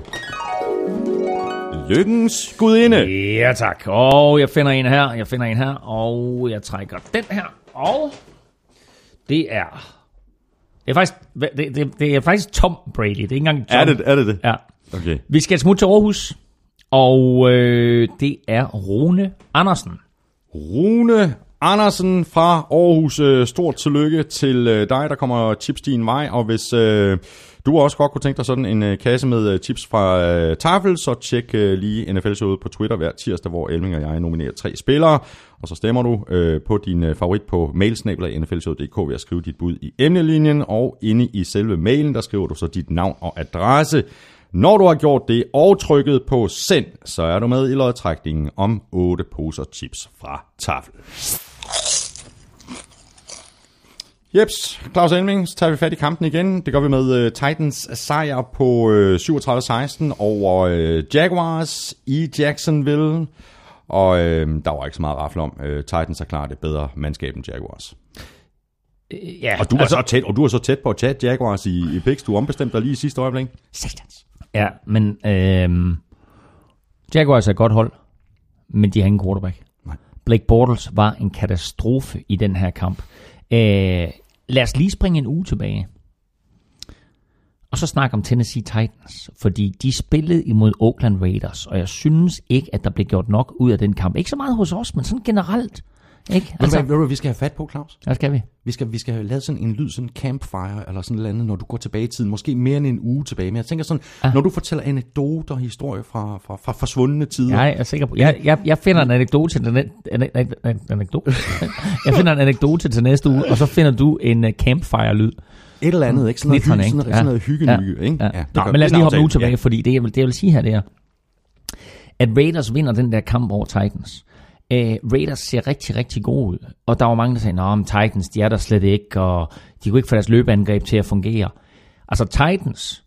lykkens gudinde. Ja, tak. Og jeg finder en her, jeg finder en her, og jeg trækker den her. Og Det er... Det er faktisk, det, det, det er faktisk Tom Brady. Det er ikke engang John. Er det er det? det? Ja. Okay. Vi skal smutte til Aarhus, og øh, det er Rune Andersen. Rune Andersen fra Aarhus. øh, Stort tillykke til øh, dig, der kommer chips din vej. Og hvis øh, du også godt kunne tænke dig sådan en øh, kasse med øh, chips fra øh, Tafel, så tjek øh, lige NFL-showet på Twitter hver tirsdag, hvor Elming og jeg nominerer tre spillere. Og så stemmer du øh, på din øh, favorit på mailsnabler nflshowet.dk ved at skrive dit bud i emnelinjen. Og inde i selve mailen, der skriver du så dit navn og adresse. Når du har gjort det og trykket på send, så er du med i lodtrækningen om 8 poser chips fra Tafel. Jeps, Claus Elming, så tager vi fat i kampen igen. Det gør vi med uh, Titans sejr på uh, 37-16 over uh, Jaguars i Jacksonville. Og uh, der var ikke så meget rafle om. Uh, Titans er klart et bedre mandskab end Jaguars. Øh, Ja, Og du, altså, er så tæt, og du er så tæt på at tage Jaguars i, i picks. Du ombestemte dig lige i sidste øjeblik. Satans. Ja, men øh, Jaguars er et godt hold, men de har ingen quarterback. Blake Bortles var en katastrofe i den her kamp. Øh, lad os lige springe en uge tilbage. Og så snakke om Tennessee Titans, fordi de spillede imod Oakland Raiders, og jeg synes ikke, at der blev gjort nok ud af den kamp. Ikke så meget hos os, men sådan generelt. Ikke? Altså, ved, du, hvad vi skal have fat på, Claus? hvad skal vi? Vi skal, vi skal have lavet sådan en lyd, sådan en campfire, eller sådan noget andet, når du går tilbage i tiden. Måske mere end en uge tilbage. Men jeg tænker sådan, ah. når du fortæller anekdoter og historier fra, fra, fra forsvundne tider. Jeg er sikker på. Jeg, jeg, jeg finder en anekdote til den anekdote. jeg finder en anekdote til næste uge, og så finder du en uh, campfire-lyd. Et eller andet, ikke? Sådan noget, Knitrende, hy, ikke? sådan, noget, sådan noget hyggenyge, ikke? Ja. det Nå, men lad os lige hoppe nu aftale. tilbage, fordi det jeg, vil, det jeg vil sige her, det er, at Raiders vinder den der kamp over Titans. Uh, Raiders ser rigtig, rigtig gode ud. Og der var mange, der sagde, at Titans, de er der slet ikke, og de kunne ikke få deres løbeangreb til at fungere. Altså Titans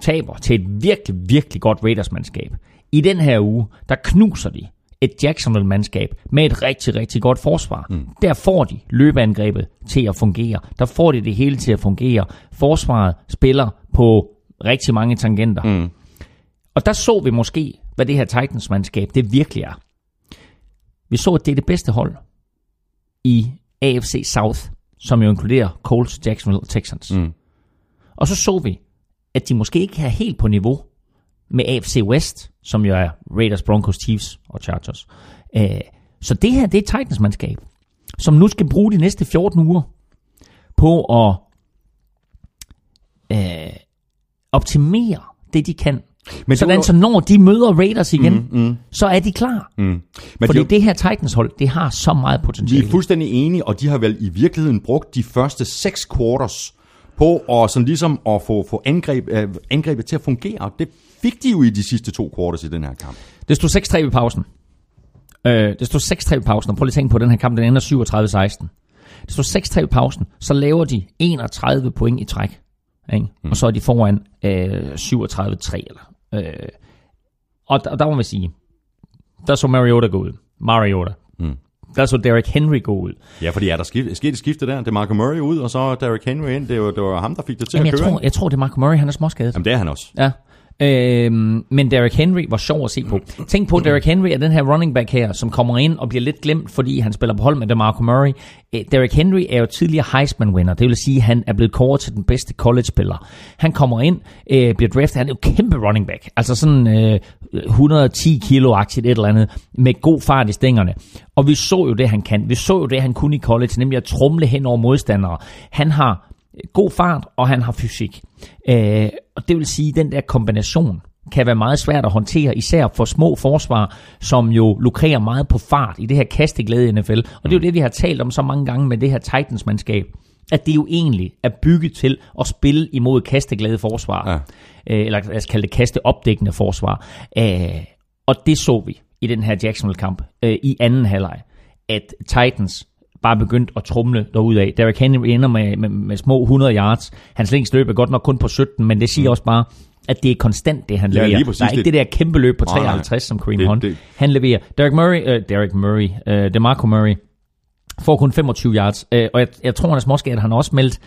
taber til et virkelig, virkelig godt Raiders-mandskab. I den her uge, der knuser de et Jacksonville-mandskab med et rigtig, rigtig godt forsvar. Mm. Der får de løbeangrebet til at fungere. Der får de det hele til at fungere. Forsvaret spiller på rigtig mange tangenter. Mm. Og der så vi måske, hvad det her Titans-mandskab det virkelig er. Vi så, at det er det bedste hold i AFC South, som jo inkluderer Colts, Jacksonville og Texans. Mm. Og så så vi, at de måske ikke er helt på niveau med AFC West, som jo er Raiders, Broncos, Chiefs og Chargers. Øh, så det her, det er et Titans-mandskab, som nu skal bruge de næste 14 uger på at øh, optimere det, de kan. Men Sådan, jo- så når de møder Raiders igen, mm, mm. så er de klar. Mm. Men Fordi de, det her Titans-hold, det har så meget potentiale. er fuldstændig enige, og de har vel i virkeligheden brugt de første seks quarters på at, sådan ligesom at få, få angreb, øh, angrebet til at fungere. Det fik de jo i de sidste to quarters i den her kamp. Det stod 6-3 ved pausen. Øh, det stod 6-3 ved pausen, og prøv lige at tænke på, at den her kamp, den ender 37-16. Det stod 6-3 ved pausen, så laver de 31 point i træk. Ikke? Mm. Og så er de foran øh, 37-3. Eller, øh, og, der, der må man sige, der så Mariota gå ud. Mariota. Mm. Der så Derrick Henry gå ud. Ja, fordi er der skift, sket et skifte der? Det er Marco Murray ud, og så Derrick Henry ind. Det var, det var ham, der fik det til Jamen, at jeg, køre. tror, jeg tror, det er Marco Murray, han er småskadet. Jamen, det er han også. Ja. Øhm, men Derrick Henry var sjov at se på. Tænk på, Derrick Henry er den her running back her, som kommer ind og bliver lidt glemt, fordi han spiller på hold med DeMarco Murray. Øh, Derrick Henry er jo tidligere Heisman-winner, det vil sige, at han er blevet kåret til den bedste college-spiller. Han kommer ind, øh, bliver draftet, han er jo kæmpe running back, altså sådan øh, 110 kilo-agtigt et eller andet, med god fart i stængerne. Og vi så jo det, han kan. Vi så jo det, han kunne i college, nemlig at trumle hen over modstandere. Han har god fart, og han har fysik. Øh, og det vil sige, at den der kombination kan være meget svært at håndtere, især for små forsvar, som jo lukrerer meget på fart i det her kasteglæde i NFL. Og det er jo det, vi har talt om så mange gange med det her Titans-mandskab, at det jo egentlig er bygget til at spille imod kasteglæde forsvar. Ja. Øh, eller lad os kalde det kasteopdækkende forsvar. Øh, og det så vi i den her Jacksonville-kamp øh, i anden halvleg, at Titans bare begyndt at trumle derudad. Derrick Henry ender med, med, med små 100 yards. Hans længste løb er godt nok kun på 17, men det siger mm. også bare, at det er konstant, det han Ja, leverer. der er ikke Det- der kæmpe løb på Nej, nej. 53, som Kareem Hunt. det- Han leverer. Derrick Murray, øh, Derrick Murray, øh, DeMarco Murray, får kun 25 yards. Øh, og jeg, jeg tror, han er småskadet. Han har også meldt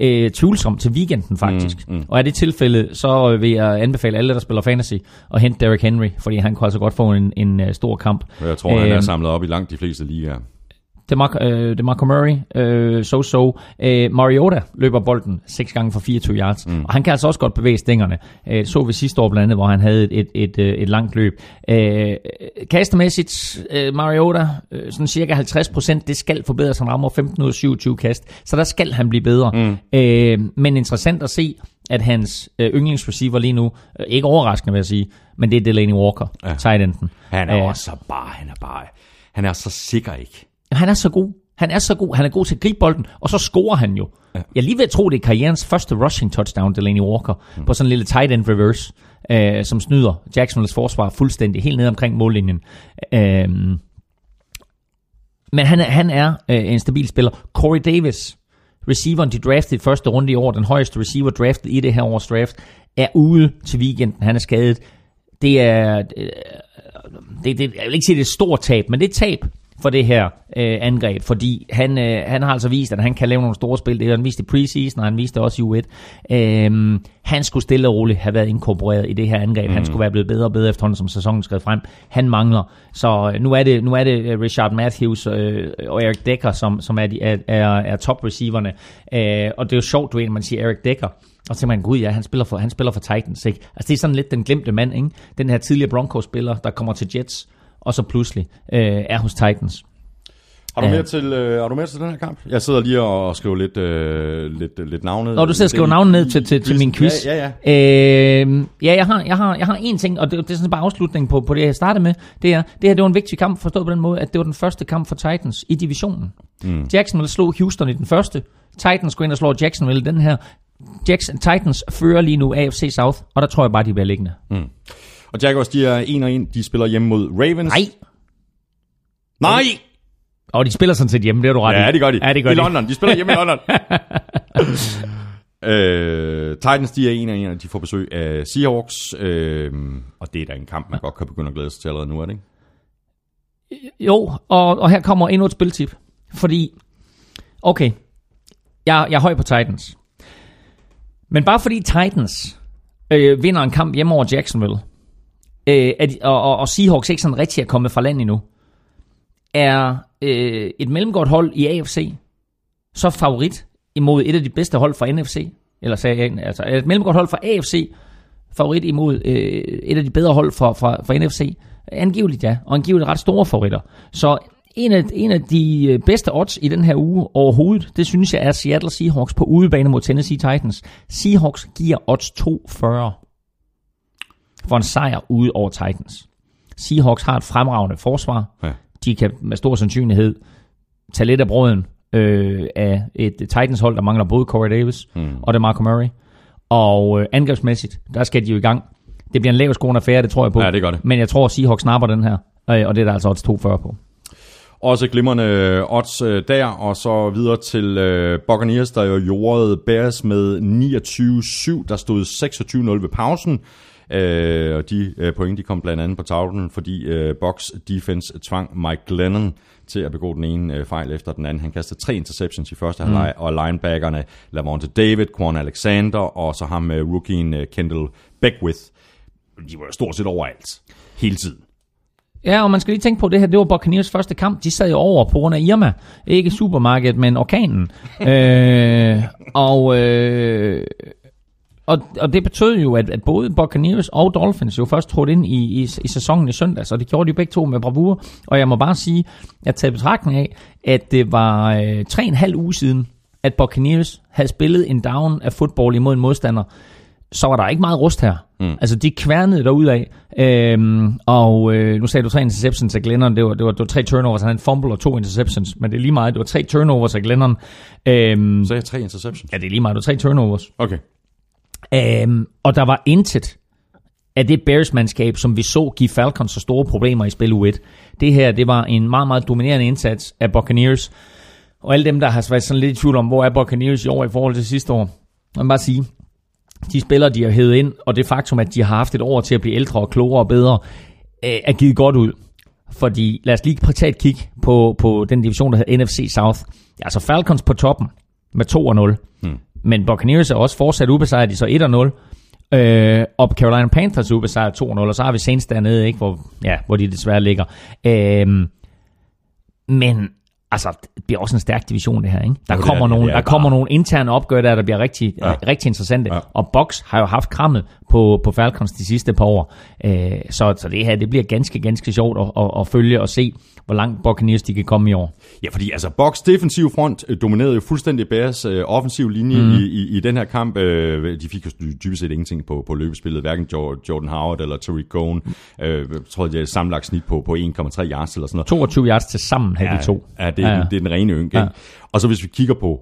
øh, tvivlsom til weekenden, faktisk. Mm, mm. Og er det tilfælde, så øh, vil jeg anbefale alle, der spiller fantasy, at hente Derrick Henry, fordi han kunne altså godt få en, en uh, stor kamp. Og Jeg tror, han er Øhm, samlet op i langt de fleste ligaer. DeMar- øh, DeMarco Murray, øh, so-so. Øh, Mariota løber bolden 6 gange for 24 yards, mm. og han kan altså også godt bevæge stængerne. Øh, så vi sidste år blandt andet, hvor han havde et, et, et, øh, et langt løb. Øh, kastemæssigt, øh, Mariota, øh, sådan cirka 50%, det skal forbedres. Han rammer 15 ud af 27 kast, så der skal han blive bedre. Mm. Øh, men interessant at se, at hans øh, yndlingsreceiver lige nu, øh, ikke overraskende vil jeg sige, men det er Delaney Walker, ja. tight enden. Han er Øh, også så bare, han er bare, han er så sikker ikke. Han er så god. Han er så god. Han er god til at gribe bolden, og så scorer han jo. Ja. Jeg lige ved at tro, det er karrierens første rushing touchdown, Delaney Walker, mm. på sådan en lille tight end reverse, øh, som snyder Jacksonville's forsvar fuldstændig, helt ned omkring mållinjen. Øh, men han er, han er øh, en stabil spiller. Corey Davis, receiveren, de draftede i første runde i år, den højeste receiver draftet i det her års draft, er ude til weekenden. Han er skadet. Det er, øh, det, det, jeg vil ikke sige, det er et stort tab, men det er et tab for det her øh, angreb, fordi han, øh, han har altså vist, at han kan lave nogle store spil. Det har han vist i preseason, og han viste det også i U1. Øh, han skulle stille og roligt have været inkorporeret i det her angreb. Mm. Han skulle være blevet bedre og bedre efterhånden, som sæsonen skred frem. Han mangler. Så øh, nu er det, nu er det Richard Matthews øh, og Eric Decker, som, som er, de, er, er, er top receiverne. Øh, og det er jo sjovt, du ved, man siger Eric Decker, og så tænker man, gud ja, han spiller for, han spiller for Titans, ikke? Altså det er sådan lidt den glemte mand, ikke? Den her tidligere Broncos-spiller, der kommer til Jets, og så pludselig øh, er hos Titans. Har du, mere til, øh, har du mere til den her kamp? Jeg sidder lige og skriver lidt, øh, lidt, lidt navne. Når du sidder og skriver navnet ned til, til, til min quiz. Ja, ja, ja. Øh, ja, jeg har, jeg, har, jeg har en ting, og det, det er sådan bare afslutningen på, på det, jeg startede med. Det er, det her det var en vigtig kamp, forstået på den måde, at det var den første kamp for Titans i divisionen. Mm. Jacksonville slog Houston i den første. Titans går ind og slår Jacksonville i den her. Jackson, Titans fører lige nu AFC South, og der tror jeg bare, de bliver liggende. Og Jaguars, de er en og en. De spiller hjemme mod Ravens. Nej, Nej! og de spiller sådan set hjemme, det er du ret i. Ja, det gør de. Ja, det gør I de. London. De spiller hjemme i London. øh, Titans, de er en og en, og de får besøg af Seahawks. Øh, og det er da en kamp, man godt kan begynde at glæde sig til allerede nu, er det ikke? Jo, og, og her kommer endnu et spiltip. Fordi, okay, jeg, jeg er høj på Titans. Men bare fordi Titans øh, vinder en kamp hjemme over Jacksonville, øh, at, og, og, og Seahawks ikke sådan rigtig er kommet fra land endnu, er øh, et mellemgodt hold i AFC så favorit imod et af de bedste hold fra NFC, eller sagde jeg, altså er et mellemgodt hold fra AFC favorit imod øh, et af de bedre hold fra, fra, fra NFC? Angiveligt ja, og angiveligt ret store favoritter. Så en af, en af de øh, bedste odds i den her uge overhovedet, det synes jeg er Seattle Seahawks på udebane mod Tennessee Titans. Seahawks giver odds 240 for en sejr ude over Titans. Seahawks har et fremragende forsvar. Ja. De kan med stor sandsynlighed tage lidt af brøden øh, af et Titans-hold, der mangler både Corey Davis mm. og DeMarco Murray. Og øh, angrebsmæssigt, der skal de jo i gang. Det bliver en lav skående affære, det tror jeg på. Ja, det gør det. Men jeg tror, at Seahawks snapper den her. Øh, og det er der altså odds 240 på. Også glimrende odds øh, der, og så videre til øh, Buccaneers, der jo jordede Bears med 29-7. Der stod 26-0 ved pausen. Øh, og de øh, point, de kom blandt andet på tavlen, fordi øh, Bucks defense tvang Mike Glennon til at begå den ene øh, fejl efter den anden. Han kastede tre interceptions i første mm. halvleg, og linebackerne Lavonte David, Quan Alexander, og så ham øh, rookien øh, Kendall Beckwith. De var stort set overalt. Hele tiden. Ja, og man skal lige tænke på, det her det var Buccaneers første kamp. De sad jo over på grund af Irma. Ikke supermarkedet, men orkanen. øh, og, øh, og, og det betød jo, at, at både Buccaneers og Dolphins jo først trådte ind i, i, i sæsonen i søndags, og det gjorde de begge to med bravur. Og jeg må bare sige, at tage betragtning af, at det var øh, tre og en halv uge siden, at Buccaneers havde spillet en down af fodbold imod en modstander, så var der ikke meget rust her. Mm. Altså, de kværnede derudad. Øhm, og øh, nu sagde du tre interceptions af Glennon. Det var, det, var, det var tre turnovers. Han havde en fumble og to interceptions. Men det er lige meget. Det var tre turnovers af Glennon. Øhm, Så jeg tre interceptions. ja, det er lige meget. Det var tre turnovers. Okay. Øhm, og der var intet af det Bears-mandskab, som vi så give Falcons så store problemer i spil U1. Det her, det var en meget, meget dominerende indsats af Buccaneers. Og alle dem, der har været sådan lidt i tvivl om, hvor er Buccaneers i år i forhold til sidste år. man bare sige, de spillere, de har hævet ind, og det faktum, at de har haft et år til at blive ældre og klogere og bedre, øh, er givet godt ud. Fordi lad os lige tage et kig på, på den division, der hedder NFC South. Altså Falcons på toppen med 2-0. Hmm. Men Buccaneers er også fortsat ubesejret, de er så 1-0. Øh, og Carolina Panthers er ubesejret 2-0, og så har vi Saints dernede, ikke, hvor, ja, hvor de desværre ligger. Øh, men altså, det bliver også en stærk division, det her. Ikke? Der, Jo, det kommer, er det. nogle, Det er der kommer nogle interne opgør der, der bliver rigtig, Ja. rigtig interessante. Ja. Og Box har jo haft krammet på, på Falcons de sidste par år. Øh, så, så det her, det bliver ganske, ganske sjovt at, at, at følge og se, hvor langt Buccaneers de kan komme i år. Ja, fordi altså Bucks defensiv front øh, dominerede jo fuldstændig Bears øh, offensiv linje mm. i, i, i den her kamp. Øh, de fik jo dybest set ingenting på, på løbespillet, hverken Jo- Jordan Howard eller Tariq Cohen. Øh, jeg tror, det er sammenlagt snit på, på 1,3 yards eller sådan noget. 22 yards til sammen havde de to. Ja, det er, ja, ja. det er den rene ynke. Ja. Ja. Og så hvis vi kigger på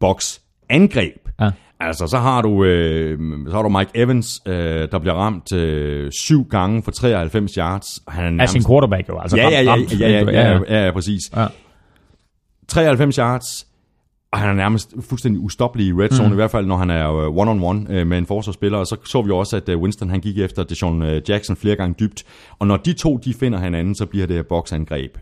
Bucks angreb, Ja. altså så har du, øh, så har du Mike Evans, øh, der bliver ramt øh, syv gange for 93 yards. Han er nærmest sin quarterback jo. Altså ja, ja, ja, ramt- ja, ja, ja, ja, ja, ja, præcis. Ja. 93 yards, og han er nærmest fuldstændig ustoppelig i red zone, mm. i hvert fald når han er øh, one-on-one øh, med en forsvarsspiller. Og så så vi også, at øh, Winston han gik efter Deshaun Jackson flere gange dybt. Og når de to de finder hinanden, så bliver det her boksangreb.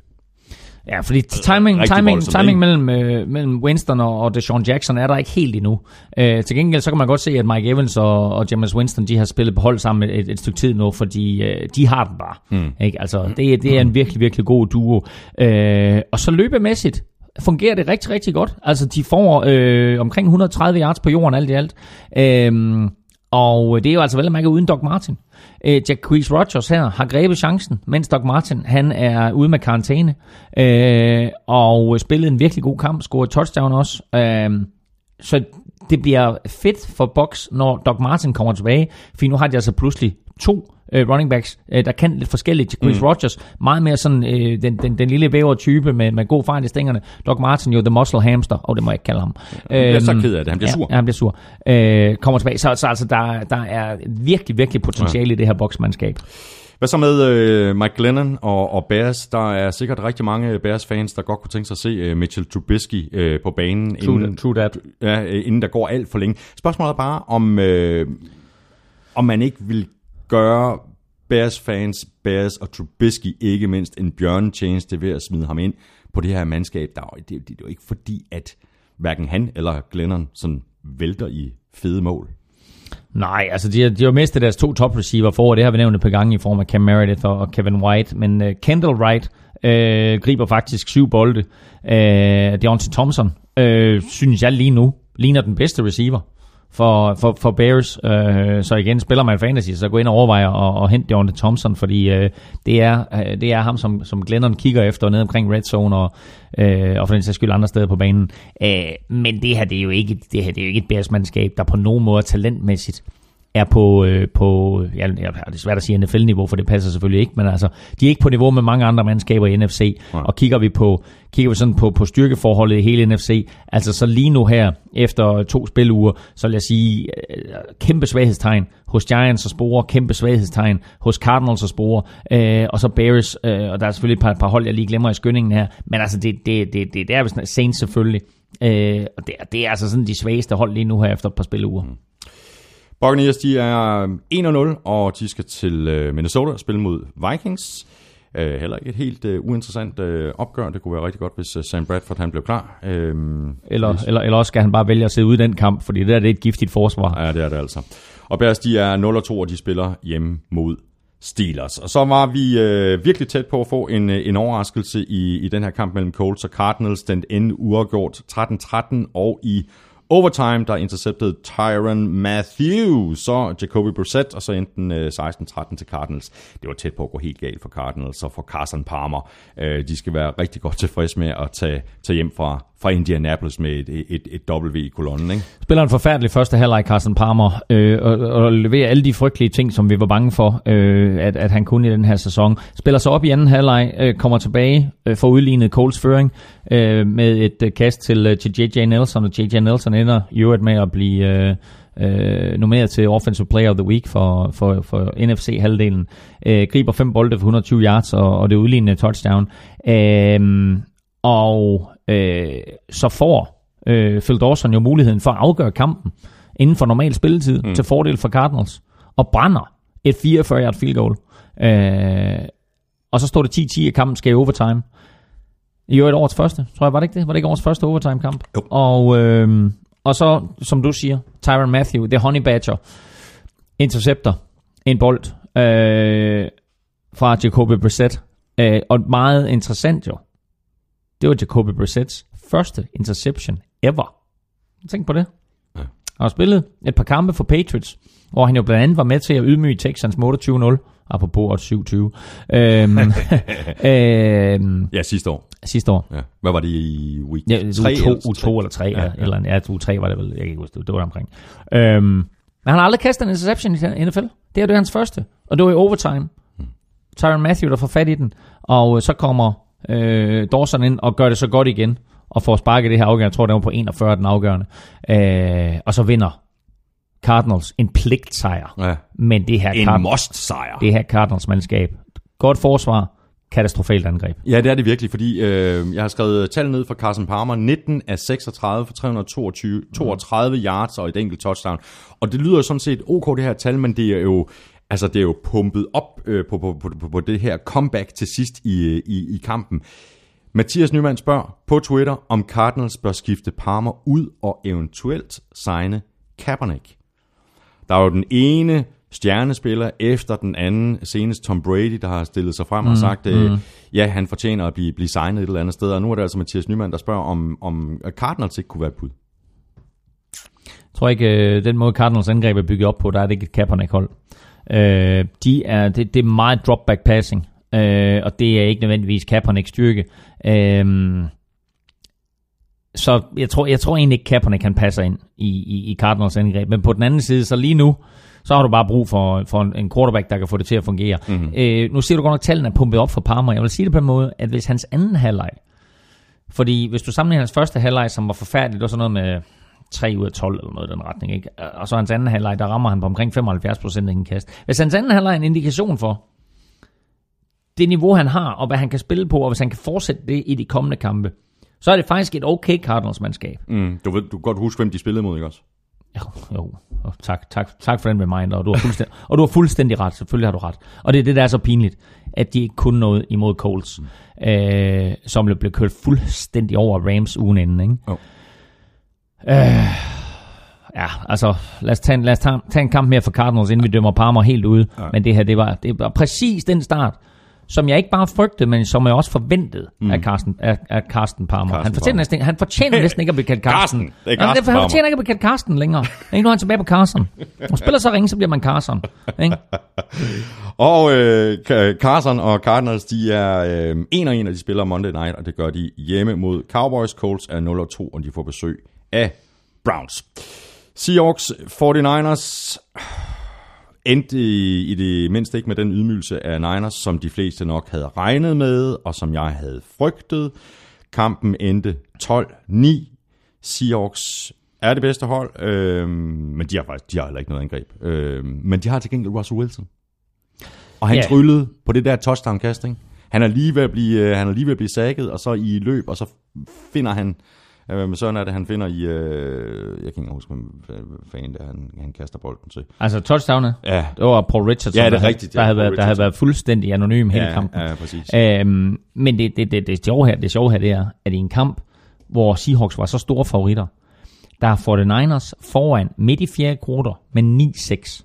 Ja, fordi timing, Rigtig timing, voldsomt, timing ikke? mellem, øh, mellem Winston og, og Deshaun Jackson er der ikke helt endnu. Øh, til gengæld så kan man godt se, at Mike Evans og, og James Winston, de har spillet på hold sammen et, et stykke tid nu, fordi øh, de har den bare. Mm. Ikke? Altså, det, det er en virkelig, virkelig god duo. Øh, og så løbemæssigt fungerer det rigtig, rigtig godt. Altså, de får øh, omkring 130 yards på jorden alt i alt. Øh, og øh, det er jo altså vel at mærke uden Doc Martin. Øh, Jack Quees Rogers her har grebet chancen, mens Doc Martin han er ude med karantæne. Øh, og øh, spillede en virkelig god kamp, scorede touchdown også. Øh, så det bliver fedt for Box, når Doc Martin kommer tilbage, for nu har de altså pludselig to øh, running backs, øh, der kan lidt forskelligt. Chris mm. Rogers, meget mere sådan øh, den, den, den lille væver type med, med god fart i stængerne. Doc Martin jo the muscle hamster, og oh, det må jeg ikke kalde ham. bliver så Øhm, ked af det. Han bliver ja, sur. Ja, han bliver sur. Øh, kommer tilbage. Så, så altså, der, der er virkelig, virkelig potentiale ja. i det her boksmandskab. Hvad så med øh, Mike Glennon og, og Bears? Der er sikkert rigtig mange Bears-fans, der godt kunne tænke sig at se øh, Mitchell Trubisky øh, på banen, inden, true that. ja, øh, inden der går alt for længe. Spørgsmålet er bare, om, øh, om man ikke vil gøre Bears-fans, Bears og Trubisky ikke mindst en bjørnetjeneste ved at smide ham ind på det her mandskab. Der, det, det, det er jo ikke fordi, at hverken han eller Glennon sådan vælter i fede mål. Nej, altså de de har mistet deres to top receiver for, og det har vi nævnt et par gange i form af Cam Meredith og, og Kevin White, men uh, Kendall Wright uh, griber faktisk syv bolde. Uh, Deontay Thompson, uh, synes jeg lige nu, ligner den bedste receiver for, for, for Bears. Øh, så igen, spiller man fantasy, så gå ind og overveje at, at hente Deontay Thompson, fordi øh, det, er, øh, det er ham, som, som Glennon kigger efter ned omkring red zone og, og for den sags skyld andre steder på banen. Men det her, det er jo ikke, det her, det er jo ikke et Bears-mandskab, der på nogen måde talentmæssigt er på, øh, på ja, det er svært at sige NFL-niveau, for det passer selvfølgelig ikke, men altså, de er ikke på niveau med mange andre mandskaber i NFC, Nej. og kigger vi på kigger vi sådan på, på styrkeforholdet i hele NFC, altså så lige nu her, efter to spiluger, så vil jeg sige, øh, kæmpe svaghedstegn hos Giants og Spore, kæmpe svaghedstegn hos Cardinals og Spore, øh, og så Bears, øh, og der er selvfølgelig et par, par hold, jeg lige glemmer i skyndingen her, men altså det, det, det, det, det er Saints selvfølgelig, øh, og det, det er altså sådan de svageste hold lige nu her efter et par spiluger. Mm. Buccaneers, de er 1-0, og de skal til øh, Minnesota og spille mod Vikings. Øh, heller ikke et helt øh, uinteressant øh, opgør. Det kunne være rigtig godt, hvis øh, Sam Bradford han blev klar. Øh, Eller, eller, eller også skal han bare vælge at sidde ude i den kamp, fordi det der det er et giftigt forsvar. Ja, det er det altså. Og Bears, de er 0-2, og de spiller hjemme mod Steelers. Og så var vi øh, virkelig tæt på at få en, øh, en overraskelse i, i den her kamp mellem Colts og Cardinals. Den endte uafgjort 13-13, og i overtime, der interceptede Tyron Matthew, så Jacoby Brissett, og så endte den øh, 16-13 til Cardinals. Det var tæt på at gå helt galt for Cardinals, og for Carson Palmer. Øh, de skal være rigtig godt tilfredse med at tage, tage hjem fra, fra Indianapolis med et, et, et W i kolonnen, ikke? Spiller en forfærdelig første halvleg, Carsten Palmer, øh, og, og leverer alle de frygtelige ting, som vi var bange for, øh, at, at han kunne i den her sæson. Spiller sig op i anden halvleg, øh, kommer tilbage øh, for udlignet Coles føring øh, med et øh, kast til, øh, til J.J. Nelson, og J.J. Nelson ender i øvrigt med at blive øh, øh, nomineret til Offensive Player of the Week for, for, for NFC-halvdelen. Øh, griber fem bolde for 120 yards og, og det udlignende touchdown. Øh, og øh, så får øh, Phil Dawson jo muligheden for at afgøre kampen inden for normal spilletid mm. til fordel for Cardinals, og brænder et 44-yard field goal. Øh, og så står det 10-10, at kampen skal i overtime. I øvrigt årets første, tror jeg, var det ikke det? Var det ikke årets første overtime-kamp? Jo. Og, øh, og så, som du siger, Tyron Matthew, the honey badger, intercepter en bold øh, fra Jacoby Brissett. Øh, og meget interessant jo, det var Jacoby Brissett's første interception ever. Tænk på det. Ja. Han har spillet et par kampe for Patriots, hvor han jo blandt andet var med til at ydmyge Texans med 28-0, apropos år 27, øhm, øhm, Ja, sidste år. sidste år. Ja. Hvad var det i week Ja, 3? U2, U2 eller 3, ja, ja. eller ja, U3 var det vel, jeg kan ikke huske det, det var omkring. Øhm, men han har aldrig kastet en interception i NFL. Det er det hans første, og det var i overtime. Tyron Matthew, der får fat i den, og øh, så kommer øh, Dawson ind og gør det så godt igen, og får sparket det her afgørende. Jeg tror, det var på 41, den afgørende. Øh, og så vinder Cardinals en pligtsejr. Ja. Men det her, En Card- must-sejr. det her Cardinals-mandskab, godt forsvar, katastrofalt angreb. Ja, det er det virkelig, fordi øh, jeg har skrevet tal ned fra Carson Palmer. 19 af 36 for 322 32 yards og et enkelt touchdown. Og det lyder sådan set ok, det her tal, men det er jo, altså, det er jo pumpet op øh, på, på, på, på, på det her comeback til sidst i, i, i kampen. Mathias Nyman spørger på Twitter, om Cardinals bør skifte Palmer ud og eventuelt signe Kaepernick. Der er jo den ene stjernespiller efter den anden, senest Tom Brady, der har stillet sig frem mm, og sagt, mm. ja, han fortjener at blive, blive signet et eller andet sted. Og nu er det altså Mathias Nyman, der spørger, om, om Cardinals ikke kunne være et bud. Jeg tror ikke, øh, den måde Cardinals angreb er bygget op på, der er det ikke et Kaepernick-hold. Øh, de er, det, det er meget drop-back passing, øh, og det er ikke nødvendigvis Kaepernicks styrke. Øh, så jeg tror, jeg tror egentlig ikke, Kaepernick kan passe ind i, i, i Cardinals angreb. Men på den anden side, så lige nu, så har du bare brug for, for en, quarterback, der kan få det til at fungere. Mm-hmm. Øh, nu ser du godt nok, at tallene er pumpet op for Palmer. Jeg vil sige det på en måde, at hvis hans anden halvleg, fordi hvis du sammenligner hans første halvleg, som var forfærdelig, det var sådan noget med 3 ud af 12 eller noget i den retning, ikke? og så hans anden halvleg, der rammer han på omkring 75 procent af en kast. Hvis hans anden halvleg er en indikation for det niveau, han har, og hvad han kan spille på, og hvis han kan fortsætte det i de kommende kampe, så er det faktisk et okay Cardinals-mandskab. Mm, du, ved, du kan godt huske, hvem de spillede mod, ikke også? Jo, jo. Og tak, tak, tak for den reminder, og du har fuldstændig, og du har fuldstændig ret, selvfølgelig har du ret. Og det er det, der er så pinligt, at de ikke kunne noget imod Coles, mm. øh, som blev kørt fuldstændig over Rams ugen inden, ikke? Jo. Øh, ja, altså, lad os, tage en, lad os tage, tage en kamp mere for Cardinals, inden vi dømmer Palmer helt ude. Ja. Men det her, det var, det var præcis den start, som jeg ikke bare frygtede, men som jeg også forventede mm. af, Carsten, af, af Carsten Palmer. Carsten han, fortjener Palmer. næsten, han fortjener næsten ikke at blive kaldt Carsten. Carsten. Det er Carsten han Palmer. fortjener ikke at blive kaldt Carsten længere. Ikke nu er han tilbage på Carson. Og spiller så ringe, så bliver man Carson. Ikke? Og øh, Carson og Cardinals, de er øh, en og en, og de spiller Monday Night, og det gør de hjemme mod Cowboys. Colts er 0 og 2, og de får besøg af Browns. Seahawks 49ers endte i, i det mindste ikke med den ydmygelse af Niners, som de fleste nok havde regnet med, og som jeg havde frygtet. Kampen endte 12-9. Seahawks er det bedste hold, øh, men de har faktisk de har heller ikke noget angreb. Øh, men de har til gengæld Russell Wilson. Og han yeah. tryllede på det der touchdown-kast, ikke? Han er lige ved at blive, øh, han er lige ved at blive sækket, og så i løb, og så finder han, øh, men sådan er det, han finder i, øh, jeg kan ikke huske, hvem fanden det er, han, han kaster bolden til. Altså touchdownet, Ja, det var Paul Richardson, Ja, det er der, rigtigt, ja, der, havde Paul været, der havde været fuldstændig anonym hele ja, kampen. ja, præcis. Øhm, men det, det, det, det, sjove her, det sjove her, det er, at i en kamp, hvor Seahawks var så store favoritter, der er 49ers foran midt i fjerde kvartal med 9-6.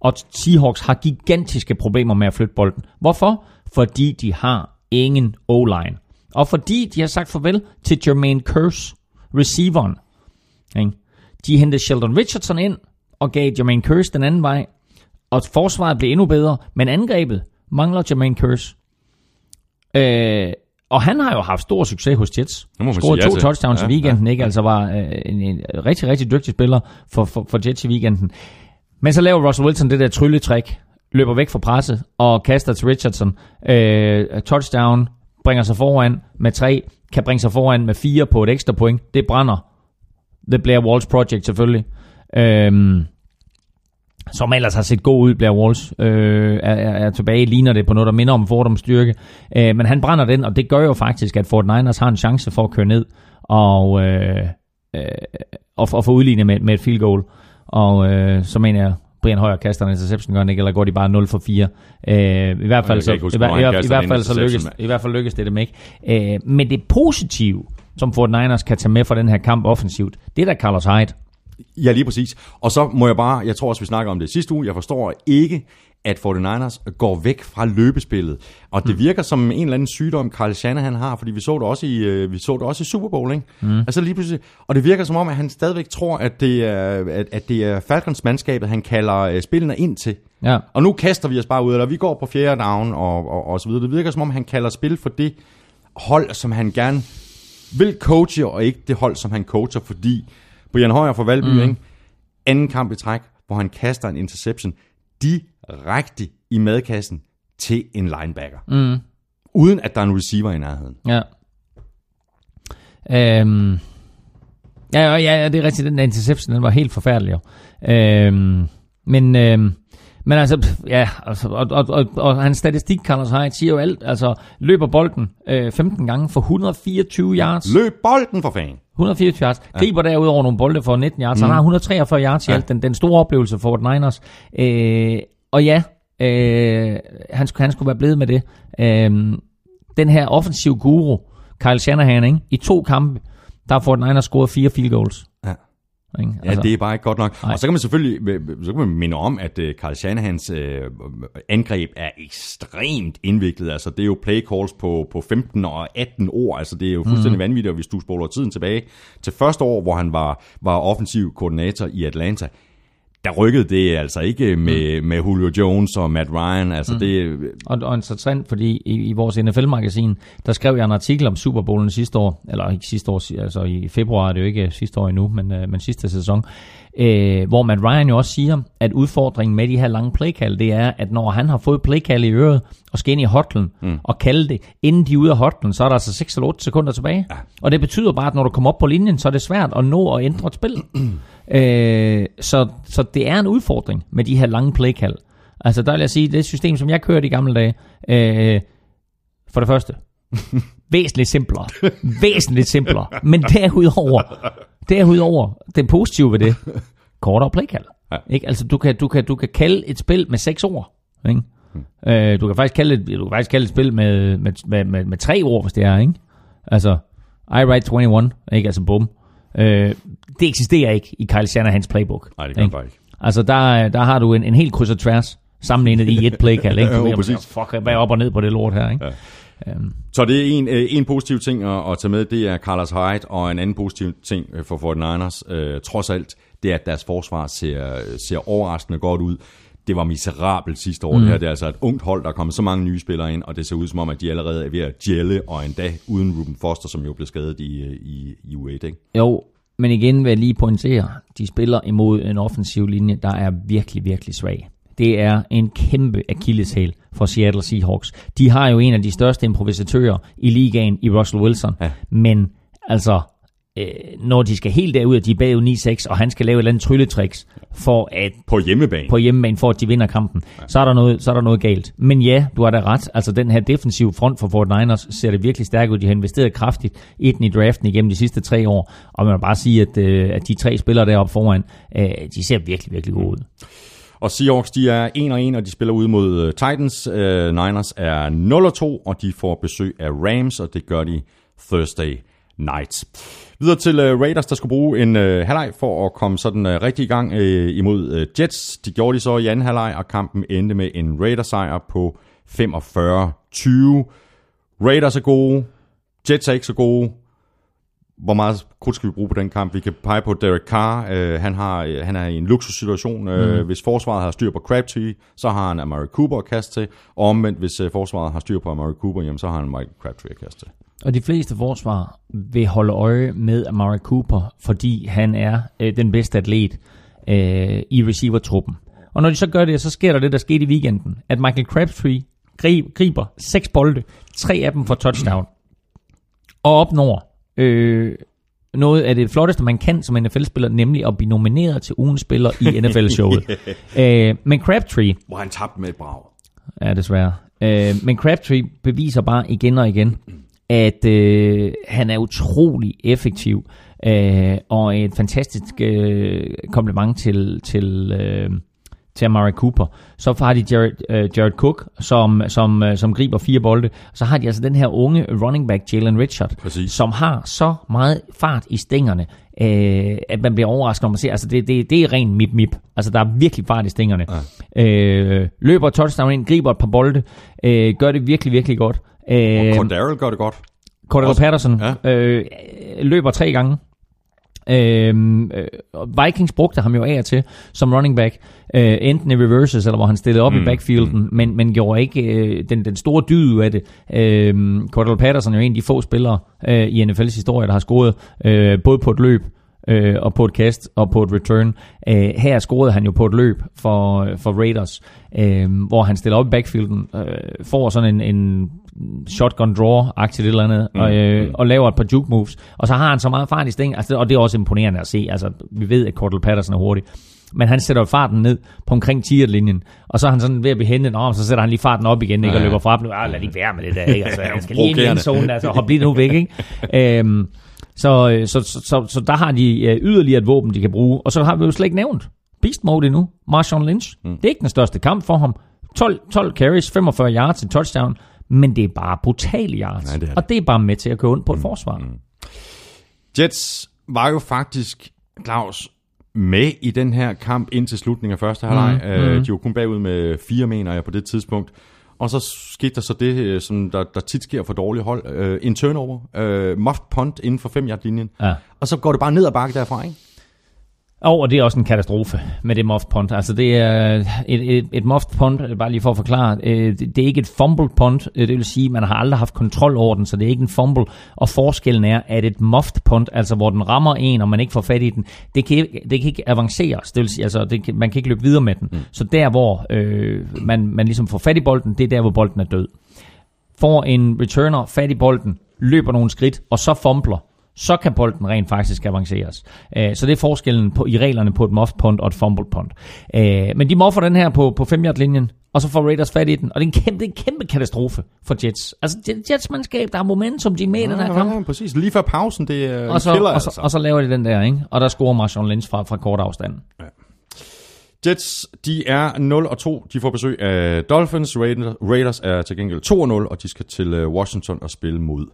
Og Seahawks har gigantiske problemer med at flytte bolden. Hvorfor? Fordi de har ingen O-line. Og fordi de har sagt farvel til Jermaine Curse, receiveren. Ikke? De hentede Sheldon Richardson ind og gav Jermaine Curse den anden vej. Og forsvaret blev endnu bedre, men angrebet mangler Jermaine Curse. Øh, og han har jo haft stor succes hos Jets. Scorede ja to touchdowns Ja, i weekenden, ikke? Altså var øh, en, en rigtig, rigtig dygtig spiller for, for, for Jets i weekenden. Men så laver Russell Wilson det der trylletræk, løber væk fra presset og kaster til Richardson. Øh, touchdown, bringer sig foran med tre, kan bringe sig foran med fire på et ekstra point. Det brænder. Det Blair Walsh Project selvfølgelig. Øhm, som ellers har set god ud, Blair Walsh, øh, er, er, er tilbage, ligner det på noget, der minder om Fordums styrke. Øh, men han brænder den, og det gør jo faktisk, at Fort Niners har en chance for at køre ned og, øh, øh, og, og få udlignet med, med et field goal. Og øh, så mener jeg, Brian Højer kaster en interception, gør han ikke, eller går de bare 0 for 4. Øh, I hvert fald, så, huske, i, hver- i, hver- i, hvert fald så lykkes, i hvert fald lykkes det dem ikke. Øh, men det positive, som Fort Niners kan tage med fra den her kamp offensivt, det er da Carlos Hyde. Ja, lige præcis. Og så må jeg bare, jeg tror også, vi snakker om det sidste uge, jeg forstår ikke, at 49ers går væk fra løbespillet. Og det virker som en eller anden sygdom, Carl Shanahan har, fordi vi så det også i, øh, vi så det også i Super Bowl, ikke? Mm. Altså lige pludselig, og det virker som om, at han stadigvæk tror, at det er, at, at det er Falcons mandskabet, han kalder øh, spillene ind til. Ja. Og nu kaster vi os bare ud, eller vi går på fjerde down og, og, og så videre. Det virker som om, han kalder spil for det hold, som han gerne vil coache, og ikke det hold, som han coacher, fordi Brian Højer fra Valby, mm. ikke? anden kamp i træk, hvor han kaster en interception direkte i madkassen til en linebacker. Mm. Uden at der er en receiver i nærheden. Ja. Øhm. Ja, ja, ja, det er rigtigt. Den der interception, den var helt forfærdelig jo. Øhm. Men, øhm. Men altså, ja, altså, og, og, og, og hans statistik, Carlos Hyde, siger jo alt. Altså, løber bolden øh, 15 gange for 124 yards. Løb bolden for fanden! 124 yards. Griber derudover nogle bolde for 19 yards. Mm. Han har 143 yards i Ja. alt. Den, den store oplevelse for Fort Niners. Øh, og ja, øh, han, skulle, han skulle være blevet med det. Øh, den her offensiv guru, Kyle Shanahan, ikke? i to kampe, der har Fort Niners scoret fire field goals. Ja. Ikke? Ja, det er bare ikke godt nok. Nej. Og så kan man selvfølgelig så kan man minde om, at uh, Carl Shanahans uh, angreb er ekstremt indviklet. Altså, det er jo play calls på, på 15 og 18 år. Altså, det er jo fuldstændig mm. vanvittigt, hvis du spoler tiden tilbage til første år, hvor han var, var offensiv koordinator i Atlanta. Der rykkede det altså ikke med, mm. med Julio Jones og Matt Ryan. Altså, mm. det, Og, og interessant, fordi i, i vores NFL-magasin, der skrev jeg en artikel om Super Bowlen sidste år, eller ikke sidste år, altså i februar, det er jo ikke sidste år endnu, men, øh, men sidste sæson, øh, hvor Matt Ryan jo også siger, at udfordringen med de her lange playkald, det er, at når han har fået playkald i øret, og skal ind i hotlen, mm. og kalde det, inden de er ude af hotlen, så er der altså 6 eller 8 sekunder tilbage. Ja. Og det betyder bare, at når du kommer op på linjen, så er det svært at nå at ændre et spil. øh, så, så det er en udfordring med de her lange playkald. Altså der vil jeg sige, det system, som jeg kørte i gamle dage, øh, for det første, væsentligt simplere. væsentligt simplere. Men derudover, derudover, den positive ved det, kortere playkald. Ja. Ikke? Altså du kan, du, kan, du kan kalde et spil med seks ord. Ikke? Øh, du, kan faktisk kalde et, du kan faktisk kalde et spil med, med, med, med, med tre ord, hvis det er. Ikke? Altså, I write 21, ikke? Altså bum. Øh, det eksisterer ikke i Kyle Shanahans playbook. nej, det kan ikke? Altså, der, der har du en, en helt kryds og tværs sammenlignet i et playkald, ikke? Du ved, præcis. Fuck, hvad er op og ned på det lort her, ikke? Ja. Øhm, Så det er en, øh, en positiv ting at, at tage med, det er Carlos Hyde, og en anden positiv ting øh, for 49ers, øh, trods alt, det er, at deres forsvar ser, ser overraskende godt ud. Det var miserabelt sidste år, mm. det her. Det er altså et ungt hold, der er kommet så mange nye spillere ind, og det ser ud som om, at de allerede er ved at gelle, og endda uden Ruben Foster, som jo blev skadet i, i, i U8, ikke? jo, men igen vil jeg lige pointere, de spiller imod en offensiv linje, der er virkelig, virkelig svag. Det er en kæmpe akilleshæl for Seattle Seahawks. De har jo en af de største improvisatører i ligaen i Russell Wilson. Ja. Men altså, øh, når de skal helt derud, at de er bagud 9-6, og han skal lave et eller andet trylletricks for at På hjemmebane. på hjemmebane for, at de vinder kampen, ja. så, er der noget, så er der noget galt. Men ja, du har da ret. Altså den her defensive front for Fort Niners ser det virkelig stærkt ud. De har investeret kraftigt i den i draften igennem de sidste tre år. Og man må bare sige, at, øh, at de tre spillere deroppe foran, øh, de ser virkelig, virkelig gode ud. Og Seahawks, de er 1 og 1, og de spiller ud mod øh, Titans. Uh, Niners er 0 og 2, og de får besøg af Rams, og det gør de Thursday night. Videre til uh, Raiders, der skulle bruge en uh, halvleg for at komme sådan uh, rigtig i gang uh, imod uh, Jets. De gjorde de så i anden halvleg, og kampen endte med en Raiders-sejr på 45-20. Raiders er gode, Jets er ikke så gode. Hvor meget krudt skal vi bruge på den kamp? Vi kan pege på Derek Carr. Uh, han, har, uh, han er i en luksussituation. Uh, mm. Hvis forsvaret har styr på Crabtree, så har han Amari Cooper at kaste til. Og omvendt, hvis uh, forsvaret har styr på Amari Cooper, jamen, så har han Michael Crabtree at kaste til. Og de fleste forsvar vil holde øje med Amari Cooper, fordi han er øh, den bedste atlet øh, i receiver-truppen. Og når de så gør det, så sker der det, der skete i weekenden, at Michael Crabtree grib, griber seks bolde, tre af dem for touchdown, og opnår øh, noget af det flotteste, man kan som NFL-spiller, nemlig at blive nomineret til ugens spiller i NFL-showet. øh, men Crabtree, Hvor han tabte med et brag. Ja, desværre. Øh, men Crabtree beviser bare igen og igen, at øh, han er utrolig effektiv, øh, og et fantastisk øh, kompliment til, til, øh, til Amari Cooper. Så har de Jared, øh, Jared Cook, som, som, øh, som griber fire bolde. Så har de altså den her unge running back, Jalen Richard, Præcis. som har så meget fart i stængerne, øh, at man bliver overrasket, når man ser, altså det, det, det er ren mip-mip. Altså der er virkelig fart i stængerne. Øh, løber touchdown ind, griber et par bolde, øh, gør det virkelig, virkelig godt. Øh, Og Cordero gør det godt. Cordero Patterson ja. øh, løber tre gange. Øhm, øh, Vikings brugte ham jo af og til som running back, øh, enten i reverses, eller hvor han stillede op mm, i backfielden, mm. men, men gjorde ikke øh, den, den store dyd af det. Øh, Cordell Patterson er jo en af de få spillere øh, i NFL's historie, der har scoret øh, både på et løb, øh, og på et kast og på et return. Øh, her scorede han jo på et løb for, for Raiders, øh, hvor han stiller op i backfielden, øh, får sådan en, en shotgun draw-agtigt eller andet, mm. og, øh, og laver et par juke moves. Og så har han så meget fart i stæng, altså, og det er også imponerende at se. Altså, vi ved, at Cordell Patterson er hurtig. Men han sætter farten ned på omkring 10 linjen og så er han sådan ved at blive hentet, og så sætter han lige farten op igen, ikke, og løber fra dem. Ah, lad lige være med det der, ikke? Altså, han skal lige ind i Provokerende. endzonen, altså, hop lige nu væk, ikke? øhm, så, øh, så, så, så, så der har de øh, yderligere et våben, de kan bruge. Og så har vi jo slet ikke nævnt Beast Mode endnu. Marshawn Lynch. Mm. Det er ikke den største kamp for ham. 12, 12 carries, 45 yards til touchdown. Men det er bare brutale yards. Nej, det det. Og det er bare med til at køre ondt på et forsvar. Jets var jo faktisk, Claus, med i den her kamp indtil slutningen af første halvleg. Mm. Øh, de var kun bagud med fire, mener jeg, på det tidspunkt. Og så skete der så det, øh, som der, der tit sker for dårlige hold. Øh, en turnover, øh, muffed punt inden for 5 yard linjen Ja. Og så går det bare ned ad bakke derfra, ikke? Og, og det er også en katastrofe med det muffed punt. Altså det er et, et, et muffed punt, bare lige for at forklare, øh, det, er ikke et fumbled punt, øh, det vil sige, at man har aldrig haft kontrol over den, så det er ikke en fumble. Og forskellen er, at et muffed punt, altså hvor den rammer en, og man ikke får fat i den, det kan, det kan ikke avanceres. Det vil sige, altså det kan, man kan ikke løbe videre med den. Mm. Så der, hvor øh, man, man ligesom får fat i bolden, det er der, hvor bolden er død. Får en returner fat i bolden, løber nogle skridt, og så fumbler, så kan bolden rent faktisk avanceres. Øh, Så det er forskellen på, i reglerne på et muffed punt og et fumble punt. Øh, Men de muffer den her på, på 5 yard linjen og så får Raiders fat i den, og det er en kæmpe, er en kæmpe katastrofe for Jets. Altså det- Jets mandskab, der har momentum, de er med i den her kamp. ja, præcis. Lige før pausen, det er Og så, killer, og, så, altså. og så laver de den der, ikke? Og der scorer Marshawn Lynch fra, fra kort afstand. Jets, de er 0 og 2. De får besøg af Dolphins. Raiders, er til gengæld 2 og 0, og de skal til øh, Washington og spille mod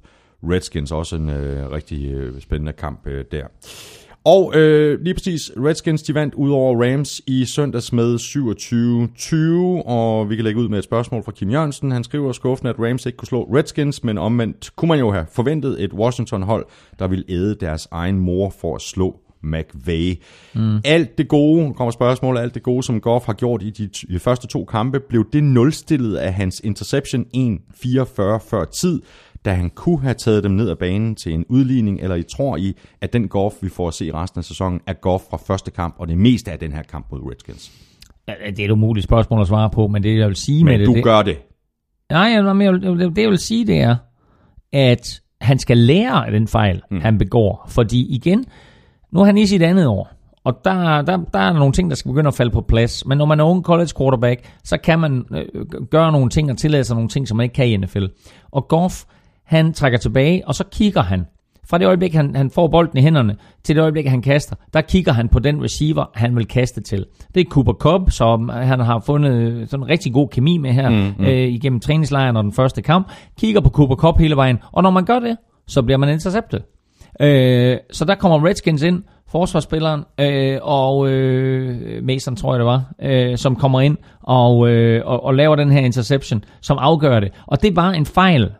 Redskins. Også en øh, rigtig øh, spændende kamp øh, der. Og øh, lige præcis, Redskins de vandt ud over Rams i søndags med 27-20, og vi kan lægge ud med et spørgsmål fra Kim Jørgensen. Han skriver skuffende, at Rams ikke kunne slå Redskins, men omvendt kunne man jo have forventet et Washington-hold, der ville æde deres egen mor for at slå McVay. Mm. Alt det gode, kommer spørgsmålet, alt det gode, som Goff har gjort i de, de første to kampe, blev det nulstillet af hans interception 1-44 før tid, da han kunne have taget dem ned ad banen til en udligning, eller I tror I, at den Goff, vi får at se resten af sæsonen, er Goff fra første kamp, og det meste af den her kamp mod Redskins. Ja, Det er et umuligt spørgsmål at svare på, men det jeg vil sige Men med det... du det, gør det. Nej, jeg, men jeg, det jeg vil sige, det er, at han skal lære af den fejl, mm. han begår. Fordi igen, nu er han i sit andet år, og der, der, der er nogle ting, der skal begynde at falde på plads. Men når man er ung college quarterback, så kan man øh, gøre nogle ting og tillade sig nogle ting, som man ikke kan i NFL. Og Goff, han trækker tilbage, og så kigger han. Fra det øjeblik, han, han får bolden i hænderne, til det øjeblik, han kaster, der kigger han på den receiver, han vil kaste til. Det er Cooper Cobb, som han har fundet sådan en rigtig god kemi med her mm, mm. Øh, igennem træningslejren og den første kamp. Kigger på Cooper Cobb hele vejen, og når man gør det, så bliver man interceptet. Øh, så der kommer Redskins ind, forsvarsspilleren, øh, og øh, Mason tror jeg det var, øh, som kommer ind og, øh, og, og laver den her interception, som afgør det. Og det var en fejl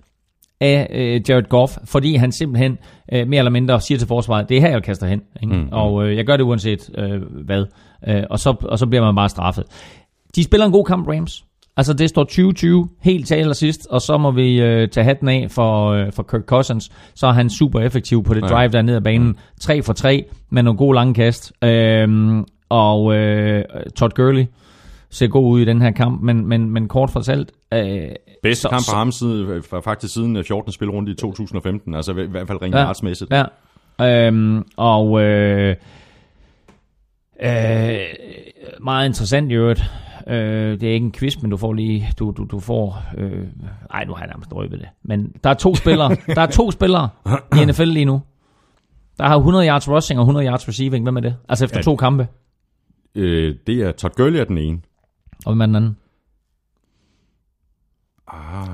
af øh, Jared Goff, fordi han simpelthen øh, mere eller mindre siger til forsvaret, det er her, jeg kaster hen. Ikke? Mm, og øh, jeg gør det uanset øh, hvad. Øh, og, så, og så bliver man bare straffet. De spiller en god kamp, Rams. Altså det står 20-20 helt til allersidst, og så må vi øh, tage hatten af for, øh, for Kirk Cousins. Så er han super effektiv på det Ja. drive der ned ad banen. 3 for 3 med nogle gode lange kast. Øhm, og øh, Todd Gurley ser god ud i den her kamp, men, men, men kort fortalt... Øh, Bedste så- kamp for ham siden, for faktisk siden øh, 14. spilrunde i 2015, altså i hvert fald rent Ja. ja. artsmæssigt. Ja. Øhm, og øh, øh, meget interessant i øvrigt. Øh, det er ikke en quiz, men du får lige, du, du, du får, øh, ej nu har jeg nærmest røbet det. Men der er to spillere, der er to spillere i NFL lige nu. Der har 100 yards rushing og 100 yards receiving. Hvem er det? Altså efter Ja. to kampe. Øh, det er Todd Gurley er den ene. Og hvem er den anden? Ah.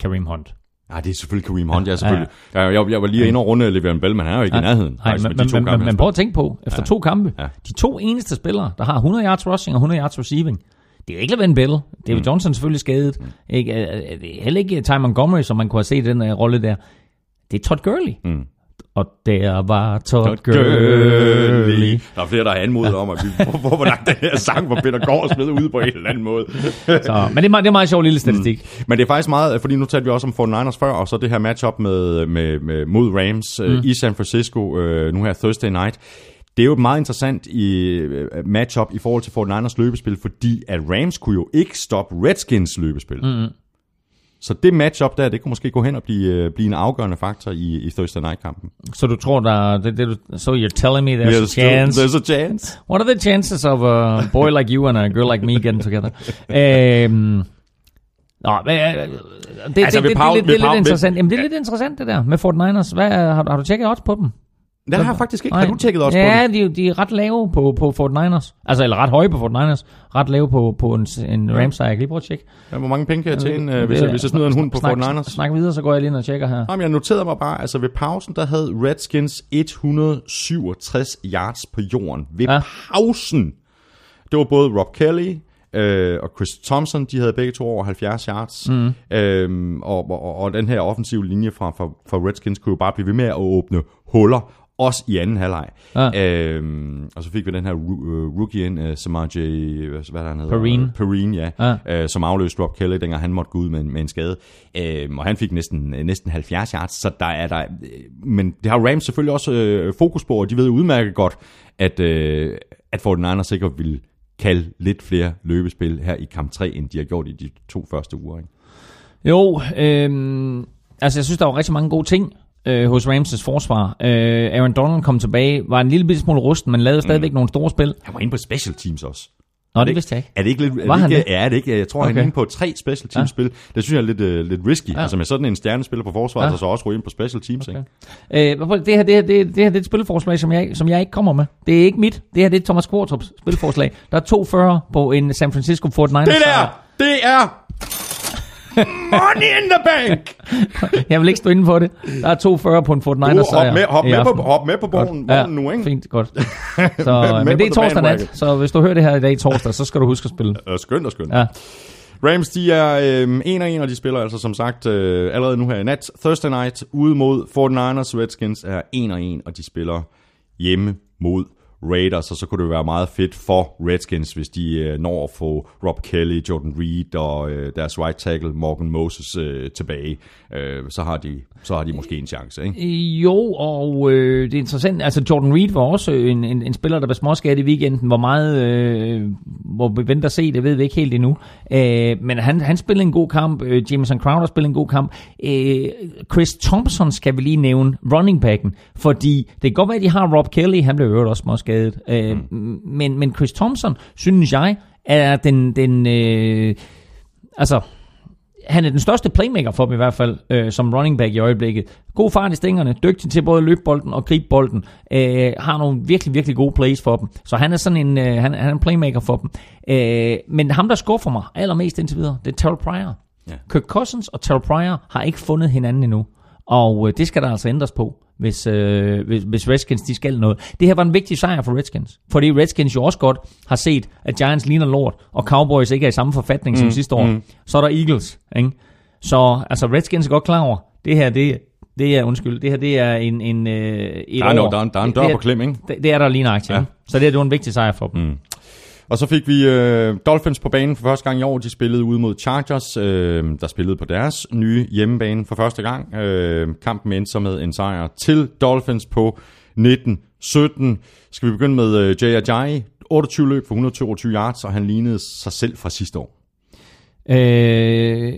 Kareem Hunt. Ja, det er selvfølgelig Kareem Hunt, ja, selvfølgelig. Ja, jeg, jeg, jeg var lige inde og runde Le'Veon Bell, men han er jo ikke i nærheden. Nej, faktisk, men, men, men, men, men prøv at tænke på, efter Ja. to kampe, Ja. de to eneste spillere, der har 100 yards rushing og 100 yards receiving, Det er jo ikke Lavin Bell. David Mm. Johnson er selvfølgelig skadet. Ikke, øh, øh, det er heller ikke Ty Montgomery, som man kunne have set i den uh, rolle der. Det er Todd Gurley. Mm. Og der var Todd, Todd Gurley. Der er flere, der har anmodet om, at vi hvor, hvor, hvor langt den her sang var Peter Gård spillet ud på en eller anden måde. Så, men det er, meget, det er meget sjov lille statistik. Mm. Men det er faktisk meget, fordi nu talte vi også om 49ers før, og så det her matchup med, med, med mod Rams mm. i San Francisco, øh, nu her Thursday night. Det er jo meget interessant i øh, matchup i forhold til 49ers løbespil, fordi at Rams kunne jo ikke stoppe Redskins løbespil. Mm. Så det matchup der, det kunne måske gå hen og blive, øh, blive en afgørende faktor i, i Thursday night-kampen. Så du tror, der det, det, So you're telling me there's There's a still- chance? There's a chance. What are the chances of a boy like you and a girl like me getting together? øhm, Nå, men, øh, det, det, Altså, det, det, pau- det, det, ved det er lidt interessant. Jamen, det er lidt interessant, det der med 49ers. Hvad, har, du- har du tjekket odds på dem? Det har jeg faktisk ikke. Har Nej. du tjekket også ja, på det? de, er jo- de er ret lave på, på 49ers. Altså, eller ret høje på 49ers. Ret lave på, på en, en Rams. Jeg kan lige prøve at tjekke. Ja, hvor mange penge kan jeg tjene, øh, hvis, jeg, hvis jeg smider en hund på snak, 49ers? Snak videre, så går jeg lige ind og tjekker her. Jamen, jeg noterede mig bare, altså ved pausen, der havde Redskins 167 yards på jorden. Ved Ja. ja. pausen. Det var både Rob Kelly øh, og Chris Thompson, de havde begge to over 70 yards. Mm. Øhm, og, og, og den her offensive linje fra, fra, fra Redskins kunne jo bare blive ved med at åbne huller, også i anden halvleg. Ja. Øhm, og så fik vi den her øh, rookie ind, uh, Samaj, hvad, er det, han hedder? Perrine. Perrine, ja, Ja. Øh, som afløste Rob Kelly, dengang han måtte gå ud med en, med en skade. Øhm, og han fik næsten, øh, næsten 70 yards, så der er der... Øh, men det har Rams selvfølgelig også øh, fokus på, og de ved udmærket godt, at, øh, at 49ers sikkert vil kalde lidt flere løbespil her i kamp 3, end de har gjort i de to første uger. Ikke? Jo, øhm, altså jeg synes, der var rigtig mange gode ting øh, hos Rams' forsvar. Øh, Aaron Donald kom tilbage, var en lille bitte smule rusten, men lavede stadigvæk mm. nogle store spil. Han var inde på special teams også. Nå, det ikke- vidste jeg ikke. Er det ikke lidt... Er Var det han ikke, det? Ja, det er ikke. Jeg tror, okay. han er inde på tre special teams spil. Det synes jeg er lidt, uh, lidt risky. Ja. Ja. Altså med sådan en stjernespiller på forsvaret, Ja. ja. så også ryge ind på special teams. Okay. Okay. Øh, det, her, det, her, det, det her det er et spilforslag, som jeg, som jeg ikke kommer med. Det er ikke mit. Det her det er Thomas Kvartrups spilforslag. Der er 240 på en San Francisco 49ers. Det der, det er money in the bank. Jeg vil ikke stå inde på det. Der er 240 på en 49ers Du, sejr hop med, hop med, på, hop med på Godt. vognen nu, ikke? Fint, godt. Med Så, men det er torsdag nat, så hvis du hører det her i dag torsdag, så skal du huske at spille. Øh, Skønt og skønt. Ja. Rams, de er øh, en og en, og de spiller altså som sagt øh, allerede nu her i nat. Thursday night ude mod 49ers. Redskins er en og en, og de spiller hjemme mod Raiders, og så kunne det være meget fedt for Redskins, hvis de øh, når at få Rob Kelly, Jordan Reed og øh, deres right tackle Morgan Moses øh, tilbage. Øh, så, har de, så har de måske en chance, ikke? Øh, jo, og øh, det er interessant. Altså, Jordan Reed var også øh, en, en, en spiller, der var småskat i weekenden. Hvor meget, øh, hvor vi venter at se, det ved vi ikke helt endnu. Øh, men han, han spillede en god kamp. Øh, Jameson Crowder spillede en god kamp. Øh, Chris Thompson skal vi lige nævne, running backen. Fordi det kan godt være, at de har Rob Kelly. Han blev øvrigt også småskadet. Øh, mm. men, men Chris Thompson, synes jeg, er den... den øh, altså, han er den største playmaker for dem i hvert fald, øh, som running back i øjeblikket. God fart i stængerne, dygtig til både at løbe bolden og gribe bolden. Øh, har nogle virkelig, virkelig gode plays for dem. Så han er sådan en, øh, han, han er en playmaker for dem. Øh, men ham, der skuffer mig allermest indtil videre, det er Terrell Pryor. Ja. Kirk Cousins og Terrell Pryor har ikke fundet hinanden endnu. Og øh, det skal der altså ændres på, hvis, øh, hvis, hvis Redskins de skal noget. Det her var en vigtig sejr for Redskins. Fordi Redskins jo også godt har set, at Giants ligner lort, og Cowboys ikke er i samme forfatning mm, som sidste år. Mm. Så er der Eagles. Ikke? Så altså Redskins er godt klar over, det her det, det er, undskyld, det her det er en, en, øh, et Der er, no, år. der, er, der er en Det- dør det, på klem, ikke? Det, det er der lige nøjagtigt. Ja. Ja. Så det, her, det var en vigtig sejr for dem. Mm. Og så fik vi øh, Dolphins på banen for første gang i år. De spillede ude mod Chargers, øh, der spillede på deres nye hjemmebane for første gang. Øh, kampen endte så med en sejr til Dolphins på 19-17. Skal vi begynde med øh, Jay Ajayi. 28 løb for 122 yards, og han lignede sig selv fra sidste år. Øh,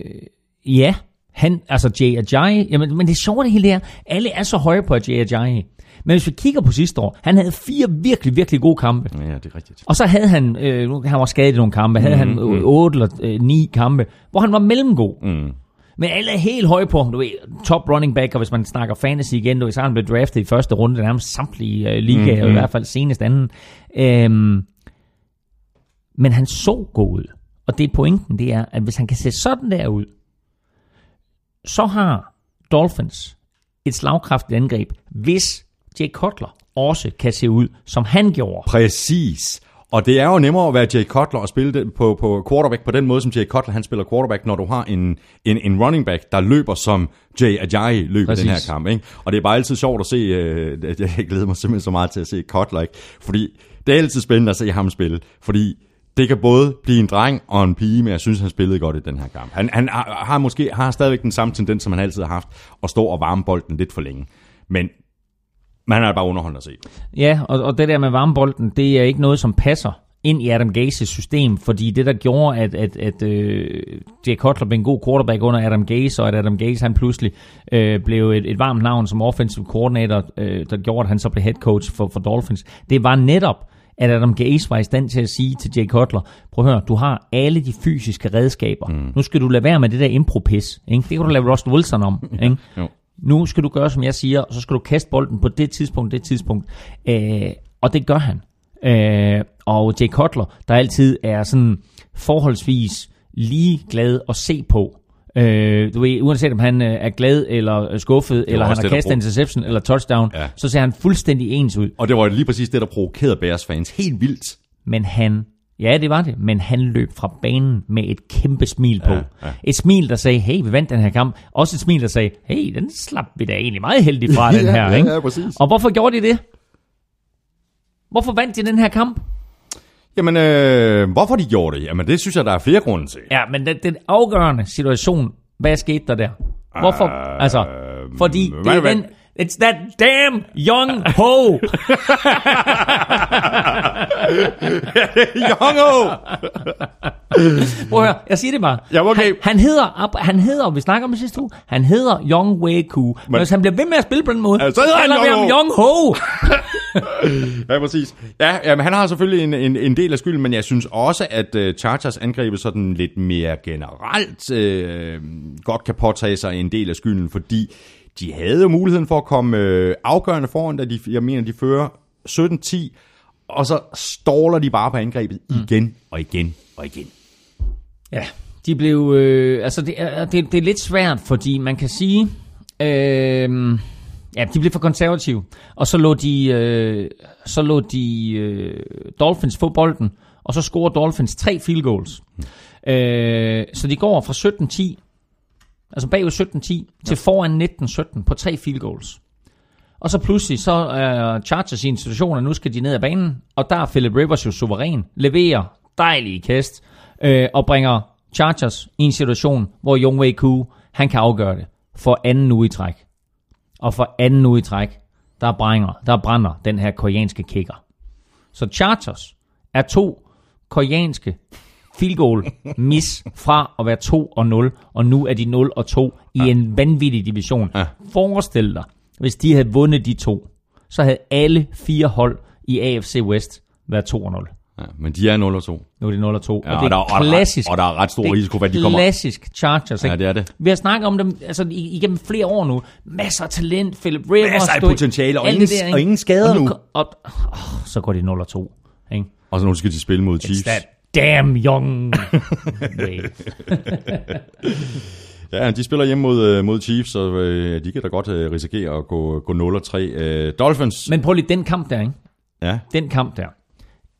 ja, han, altså Jay Ajayi, jamen, men det sjove det hele er, alle er så høje på Jay Ajayi. Men hvis vi kigger på sidste år, han havde fire virkelig, virkelig gode kampe. Ja, det er rigtigt. Og så havde han, øh, han var skadet i nogle kampe, havde han øh, otte eller øh, ni kampe, hvor han var mellemgod. Mm. Men alle er helt høje på, du ved, top running back, og hvis man snakker fantasy igen, du ved, så han blevet draftet i første runde, nærmest samtlige øh, ligaer, Mhm. mm-hmm. i hvert fald senest anden. Øhm, men han så god ud. Og det er pointen, det er, at hvis han kan se sådan der ud, så har Dolphins et slagkraftigt angreb, hvis Jay Cutler også kan se ud, som han gjorde. Præcis. Og det er jo nemmere at være Jay Cutler og spille det på, på quarterback på den måde, som Jay Cutler han spiller quarterback, når du har en, en, en running back, der løber som Jay Ajayi løber Præcis. den her kamp. Ikke? Og det er bare altid sjovt at se, øh, jeg glæder mig simpelthen så meget til at se Cutler, ikke? fordi det er altid spændende at se ham spille, fordi det kan både blive en dreng og en pige, men jeg synes, han spillede godt i den her kamp. Han, han har, har måske har stadigvæk den samme tendens, som han altid har haft, at stå og varme bolden lidt for længe. Men man er bare underholdende at se. Ja, og, og det der med varmebolden, det er ikke noget, som passer ind i Adam Gases system, fordi det, der gjorde, at, at, at øh, Jay Cutler blev en god quarterback under Adam Gase, og at Adam Gase han pludselig øh, blev et, et varmt navn som offensive coordinator, øh, der gjorde, at han så blev head coach for, for Dolphins, det var netop, at Adam Gase var i stand til at sige til Jay Cutler, prøv at høre, du har alle de fysiske redskaber. Mm. Nu skal du lade være med det der impro-pis. Ikke? Det kan du lave Russell Wilson om. Ikke? Jo. Nu skal du gøre, som jeg siger, og så skal du kaste bolden på det tidspunkt, det tidspunkt. Øh, og det gør han. Øh, og Jay Cutler, der altid er sådan forholdsvis lige glad at se på. Øh, du ved, uanset om han øh, er glad eller skuffet, eller han har kastet brug- interception eller touchdown, Ja. så ser han fuldstændig ens ud. Og det var lige præcis det, der provokerede Bears fans helt vildt. Men han, ja det var det, men han løb fra banen med et kæmpe smil på. Ja, ja. Et smil, der sagde, hey, vi vandt den her kamp. Også et smil, der sagde, hey, den slap vi da egentlig meget heldigt fra, den her. ja, ikke? ja, præcis. Og hvorfor gjorde de det? Hvorfor vandt de den her kamp? Jamen, øh, hvorfor de gjorde det? Jamen, det synes jeg, der er flere grunde til. Ja, men den, den afgørende situation, hvad skete der der? Hvorfor? Øh, altså, fordi det hvad- er den, it's that damn young ho. Jongo! Prøv at høre, jeg siger det bare. Ja, okay. Han, han hedder, han hedder, vi snakker om det sidste uge, han hedder Young Wei Ku. Men, Men hvis han bliver ved med at spille på den måde, Ja, så hedder han ham Young Young Ho. Ja, præcis. Ja, jamen, han har selvfølgelig en, en, en del af skylden, men jeg synes også, at uh, Chargers angrebet sådan lidt mere generelt uh, godt kan påtage sig en del af skylden, fordi de havde jo muligheden for at komme uh, afgørende foran, da de, jeg mener, de fører 17-10, og så ståler de bare på angrebet mm. igen og igen og igen. Ja, de blev, øh, altså det er, det, det er lidt svært, fordi man kan sige, øh, ja, de blev for konservative, og så lå de, øh, så lå de øh, Dolphins få bolden, og så scorer Dolphins tre field goals. Øh, så de går fra 17-10, altså bagud 17-10, til foran 19-17 på tre field goals. Og så pludselig så er Chargers i en situation, at nu skal de ned ad banen, og der er Philip Rivers jo suveræn, leverer dejlige kast, øh, og bringer Chargers i en situation, hvor Young Wei Koo, han kan afgøre det for anden uge i træk. Og for anden uge i træk, der brænder, der brænder den her koreanske kicker. Så Chargers er to koreanske field goal miss fra at være 2 og 0, og nu er de 0 og 2 i en vanvittig division. Ja. Forestil dig, hvis de havde vundet de to, så havde alle fire hold i AFC West været 2 og 0. Ja, men de er 0 og 2. Nu er det 0 og 2. Ja, og det er og der er- klassisk. og der er ret stor risiko for, at de kommer- Klassisk Chargers, ikke? Ja, det er det. Vi har snakket om dem altså, i- igennem flere år nu. Masser af talent, Philip Rivers. Masser af potentiale, og ingen- der, og ingen skader og nu. ko- Og, oh, så går de 0 og 2. Ikke? Og så nu skal de spille mod Chiefs. It's that damn young way. Ja, de spiller hjemme mod, øh, mod Chiefs, så øh, de kan da godt øh, risikere at gå, gå 0 og 3. Øh, Dolphins, Men prøv lige den kamp der, ikke? ja, Den kamp der.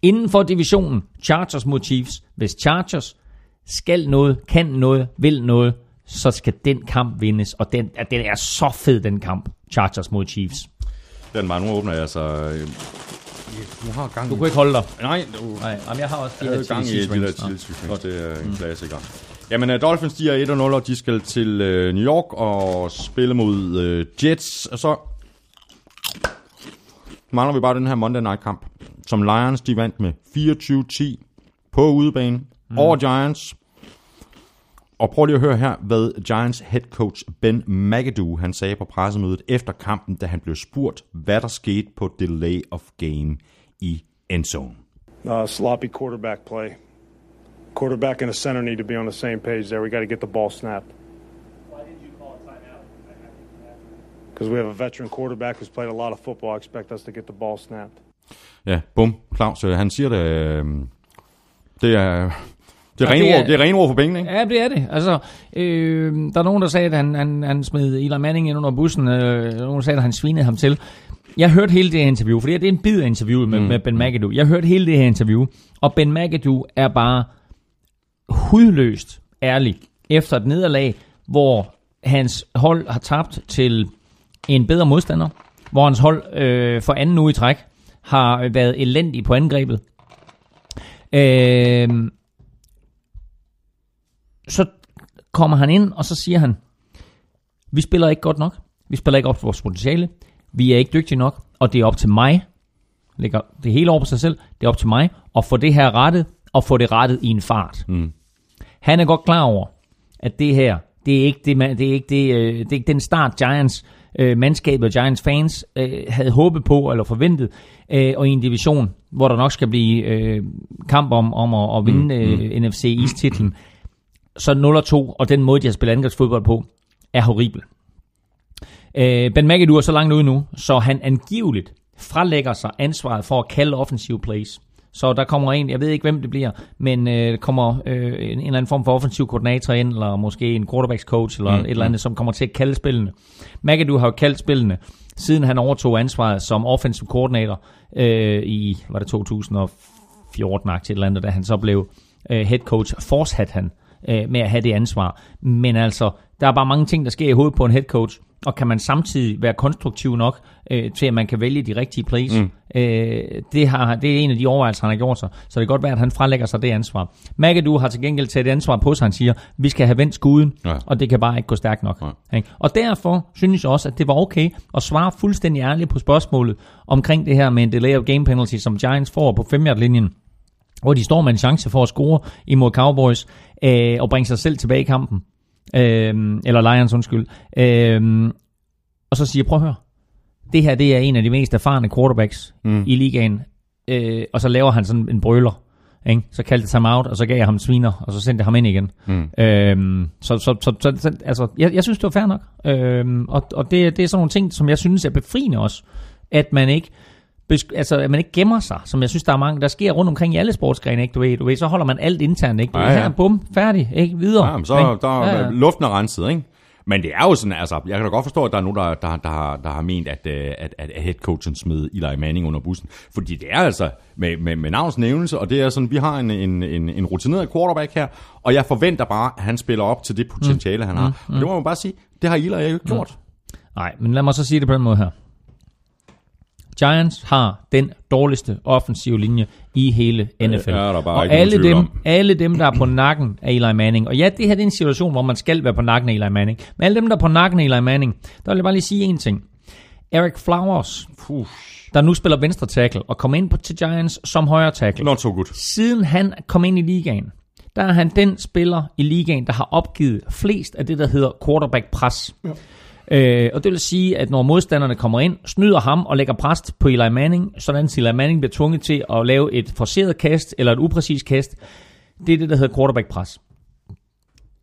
Inden for divisionen, Chargers mod Chiefs. Hvis Chargers skal noget, kan noget, vil noget, så skal den kamp vindes. Og den, at den er så fed, den kamp. Chargers mod Chiefs. den var nu åbner jeg, så... Du har gang Du kunne ikke holde dig. Nej, du Nej, jamen, jeg har også de jeg her gang i de der chili. Det er en klassiker. Jamen, uh, Dolphins, de er 1 og 0, og de skal til uh, New York og spille mod uh, Jets. Og så mangler vi bare den her Monday Night kamp, som Lions, de vandt med 24-10 på udebane mm. over Giants. Og prøv lige at høre her, hvad Giants head coach Ben McAdoo, han sagde på pressemødet efter kampen, da han blev spurgt, hvad der skete på delay of game i endzone. Uh, sloppy quarterback play. Quarterback and a center need to be on the same page there. We got to get the ball snapped. Why did you call a timeout? Because we have a veteran quarterback who's played a lot of football. I expect us to get the ball snapped. Ja, bum, Claus, øh, han siger det, øh, det er, det er, Ja, det renord, er- det er renord for pengene, ikke? Ja, det er det. Altså, øh, der er nogen, der sagde, at han, han, han smed Eli Manning ind under bussen. Øh, er nogen, der sagde, at han svinede ham til. jeg hørte hele det her interview, for det er en bid af interviewet med, mm. med Ben McAdoo. Jeg hørte hele det her interview, og Ben McAdoo er bare hudløst ærlig efter et nederlag, hvor hans hold har tabt til en bedre modstander, hvor hans hold øh, for anden uge i træk har været elendig på angrebet. Øh, så kommer han ind, og så siger han, vi spiller ikke godt nok. Vi spiller ikke op til vores potentiale. Vi er ikke dygtige nok, og det er op til mig. Lægger det hele over på sig selv. Det er op til mig at få det her rettet, og få det rettet i en fart. Mm. Han er godt klar over, at det her, det er ikke, det, man- det er ikke, det, øh, det er ikke den start Giants øh, mandskabet og Giants fans øh, havde håbet på eller forventet, øh, og i en division, hvor der nok skal blive øh, kamp om, om at, at vinde øh, NFC East-titlen. Så 0-2, og den måde, de har spillet angrebsfodbold på, er horribel. Øh, ben McAdoo er så langt ude nu, så han angiveligt frelægger sig ansvaret for at kalde offensive plays. Så der kommer en, jeg ved ikke hvem det bliver, men øh, der kommer øh, en, en eller anden form for offensiv koordinator ind, eller måske en quarterbacks coach, eller mm, et eller andet, som kommer til at kalde spillene. McAdoo har jo kaldt spillene, siden han overtog ansvaret som offensive koordinator øh, i, var det 2014 et eller andet, da han så blev øh, head coach. Fortsat han øh, med at have det ansvar. Men altså, der er bare mange ting, der sker i hovedet på en head coach, og kan man samtidig være konstruktiv nok øh, til, at man kan vælge de rigtige plays. Mm. Øh, det, har, det er en af de overvejelser, han har gjort sig. Så det kan godt være, at han frelægger sig det ansvar. McAdoo har til gengæld taget ansvar på sig. Han siger, vi skal have vendt skuden, Ja. og det kan bare ikke gå stærkt nok. Ikke? Og derfor synes jeg også, at det var okay at svare fuldstændig ærligt på spørgsmålet omkring det her med en delay of game penalty, som Giants får på 5 linjen hvor de står med en chance for at score imod Cowboys øh, og bringe sig selv tilbage i kampen. Øh, eller Lions, undskyld. Øh, og så siger, prøv at høre, det her det er en af de mest erfarne quarterbacks mm. i ligaen, øh, og så laver han sådan en brøler. Ikke? Så kaldte jeg ham out, og så gav jeg ham sviner, og så sendte jeg ham ind igen. Mm. Øhm, så, så, så, så, så altså, jeg, jeg synes, det var fair nok. Øhm, og og det, det er sådan nogle ting, som jeg synes er befriende også, at man ikke altså, at man ikke gemmer sig, som jeg synes, der er mange, der sker rundt omkring i alle sportsgrene, ikke? Du ved, du ved, så holder man alt internt, ikke? Du Ja, ja. her, bum, færdig, ikke? Videre. Ja, men så ikke? der, Ja, ja, luften er renset, ikke? Men det er jo sådan, altså, jeg kan da godt forstå, at der er nogen, der, der, der, har, der har ment, at, øh, at, at headcoachen smed Eli Manning under bussen. Fordi det er altså med, med, med navns nævnelse, og det er sådan, vi har en, en, en, en rutineret quarterback her, og jeg forventer bare, at han spiller op til det potentiale, mm. han har. Mm. Og det må man bare sige, det har Eli jo ikke gjort. Nej, men lad mig så sige det på den måde her. Giants har den dårligste offensive linje i hele NFL. er bare og alle dem, om. alle dem, der er på nakken af Eli Manning, og ja, det her det er en situation, hvor man skal være på nakken af Eli Manning, men alle dem, der er på nakken af Eli Manning, der vil jeg bare lige sige en ting. Eric Flowers, Puh, der nu spiller venstre tackle, og kommer ind på til Giants som højre tackle. not so good. Siden han kom ind i ligaen, der er han den spiller i ligaen, der har opgivet flest af det, der hedder quarterback pres. Ja. Øh, og det vil sige, at når modstanderne kommer ind, snyder ham og lægger pres på Eli Manning, sådan at Eli Manning bliver tvunget til at lave et forceret kast eller et upræcist kast. Det er det, der hedder quarterback pres.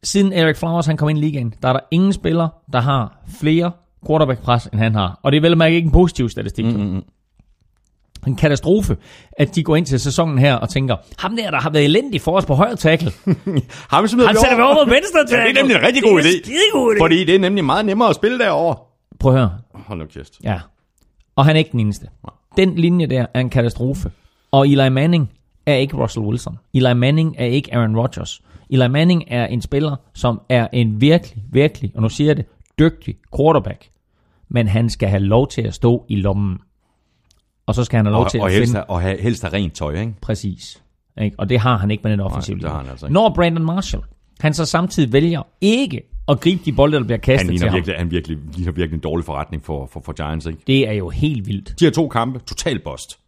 Siden Eric Flowers han kom ind i ligaen, der er der ingen spiller, der har flere quarterback pres, end han har. Og det er vel at mærke ikke en positiv statistik. Mm-hmm. En katastrofe, at de går ind til sæsonen her og tænker, ham der, der har været elendig for os på højre tackle, vi smider han sætter vi over på venstre tackle. Ja, det er nemlig en rigtig god Det idé. skidegod idé. Fordi det er nemlig meget nemmere at spille derovre. Prøv at høre, Hold nu kæft. Ja. Og han er ikke den eneste. Den linje der er en katastrofe. Og Eli Manning er ikke Russell Wilson. Eli Manning er ikke Aaron Rodgers. Eli Manning er en spiller, som er en virkelig, virkelig, og nu siger jeg det, dygtig quarterback. Men han skal have lov til at stå i lommen. Og så skal han have lov Og, til at og, finde... helst, have- og have, helst have rent tøj, ikke? Præcis. Ikke? Og det har han ikke med den offensive linje. altså ikke. Når Brandon Marshall, han så samtidig vælger ikke at gribe de bolde, der bliver kastet Han til ham. virkelig, han virkelig, ligner virkelig en dårlig forretning for, for, for Giants, ikke? Det er jo helt vildt. De har to kampe, total bust.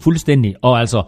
Fuldstændig. Og altså,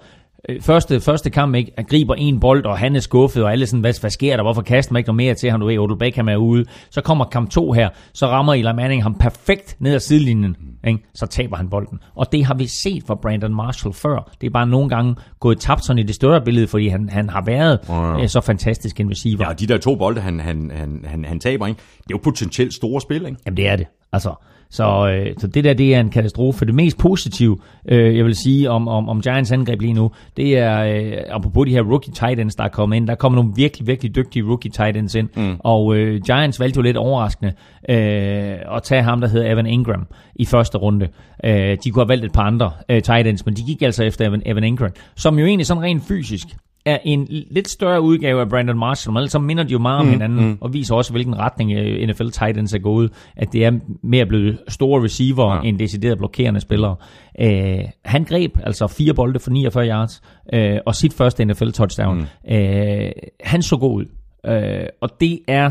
øh, første, første kamp, ikke, at griber en bold, og han er skuffet, og alle sådan, hvad, hvad sker der, hvorfor kaster man ikke noget mere til ham, du ved, Odell Beckham er ude. Så kommer kamp 2 her, så rammer Eli Manning ham perfekt ned ad sidelinjen, ikke? så taber han bolden. Og det har vi set fra Brandon Marshall før. Det er bare nogle gange gået tabt sådan i det større billede, fordi han, han har været ja. øh, så fantastisk en receiver. Ja, de der to bolde, han, han, han, han, han taber, ikke? Det er jo potentielt store spil, ikke? Jamen det er det. Altså, så, øh, så det der, det er en katastrofe. Det mest positive, øh, jeg vil sige om, om, om Giants angreb lige nu, det er, øh, apropos de her rookie tight ends, der er kommet ind, der kommer nogle virkelig, virkelig dygtige rookie tight ends ind, mm. og øh, Giants valgte jo lidt overraskende øh, at tage ham, der hedder Evan Ingram i første runde. Øh, de kunne have valgt et par andre øh, tight ends, men de gik altså efter Evan, Evan Ingram, som jo egentlig sådan rent fysisk er en lidt større udgave af Brandon Marshall, men ellers minder de jo meget om Mm, hinanden, mm. og viser også, hvilken retning øh, NFL Titans er gået, at det er mere blevet store receiver Ja. end decideret blokerende spillere. Øh, han greb altså fire bolde for 49 yards, øh, og sit første NFL touchdown. Mm. Øh, han så god ud, øh, og det er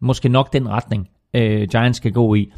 måske nok den retning, øh, Giants skal gå i.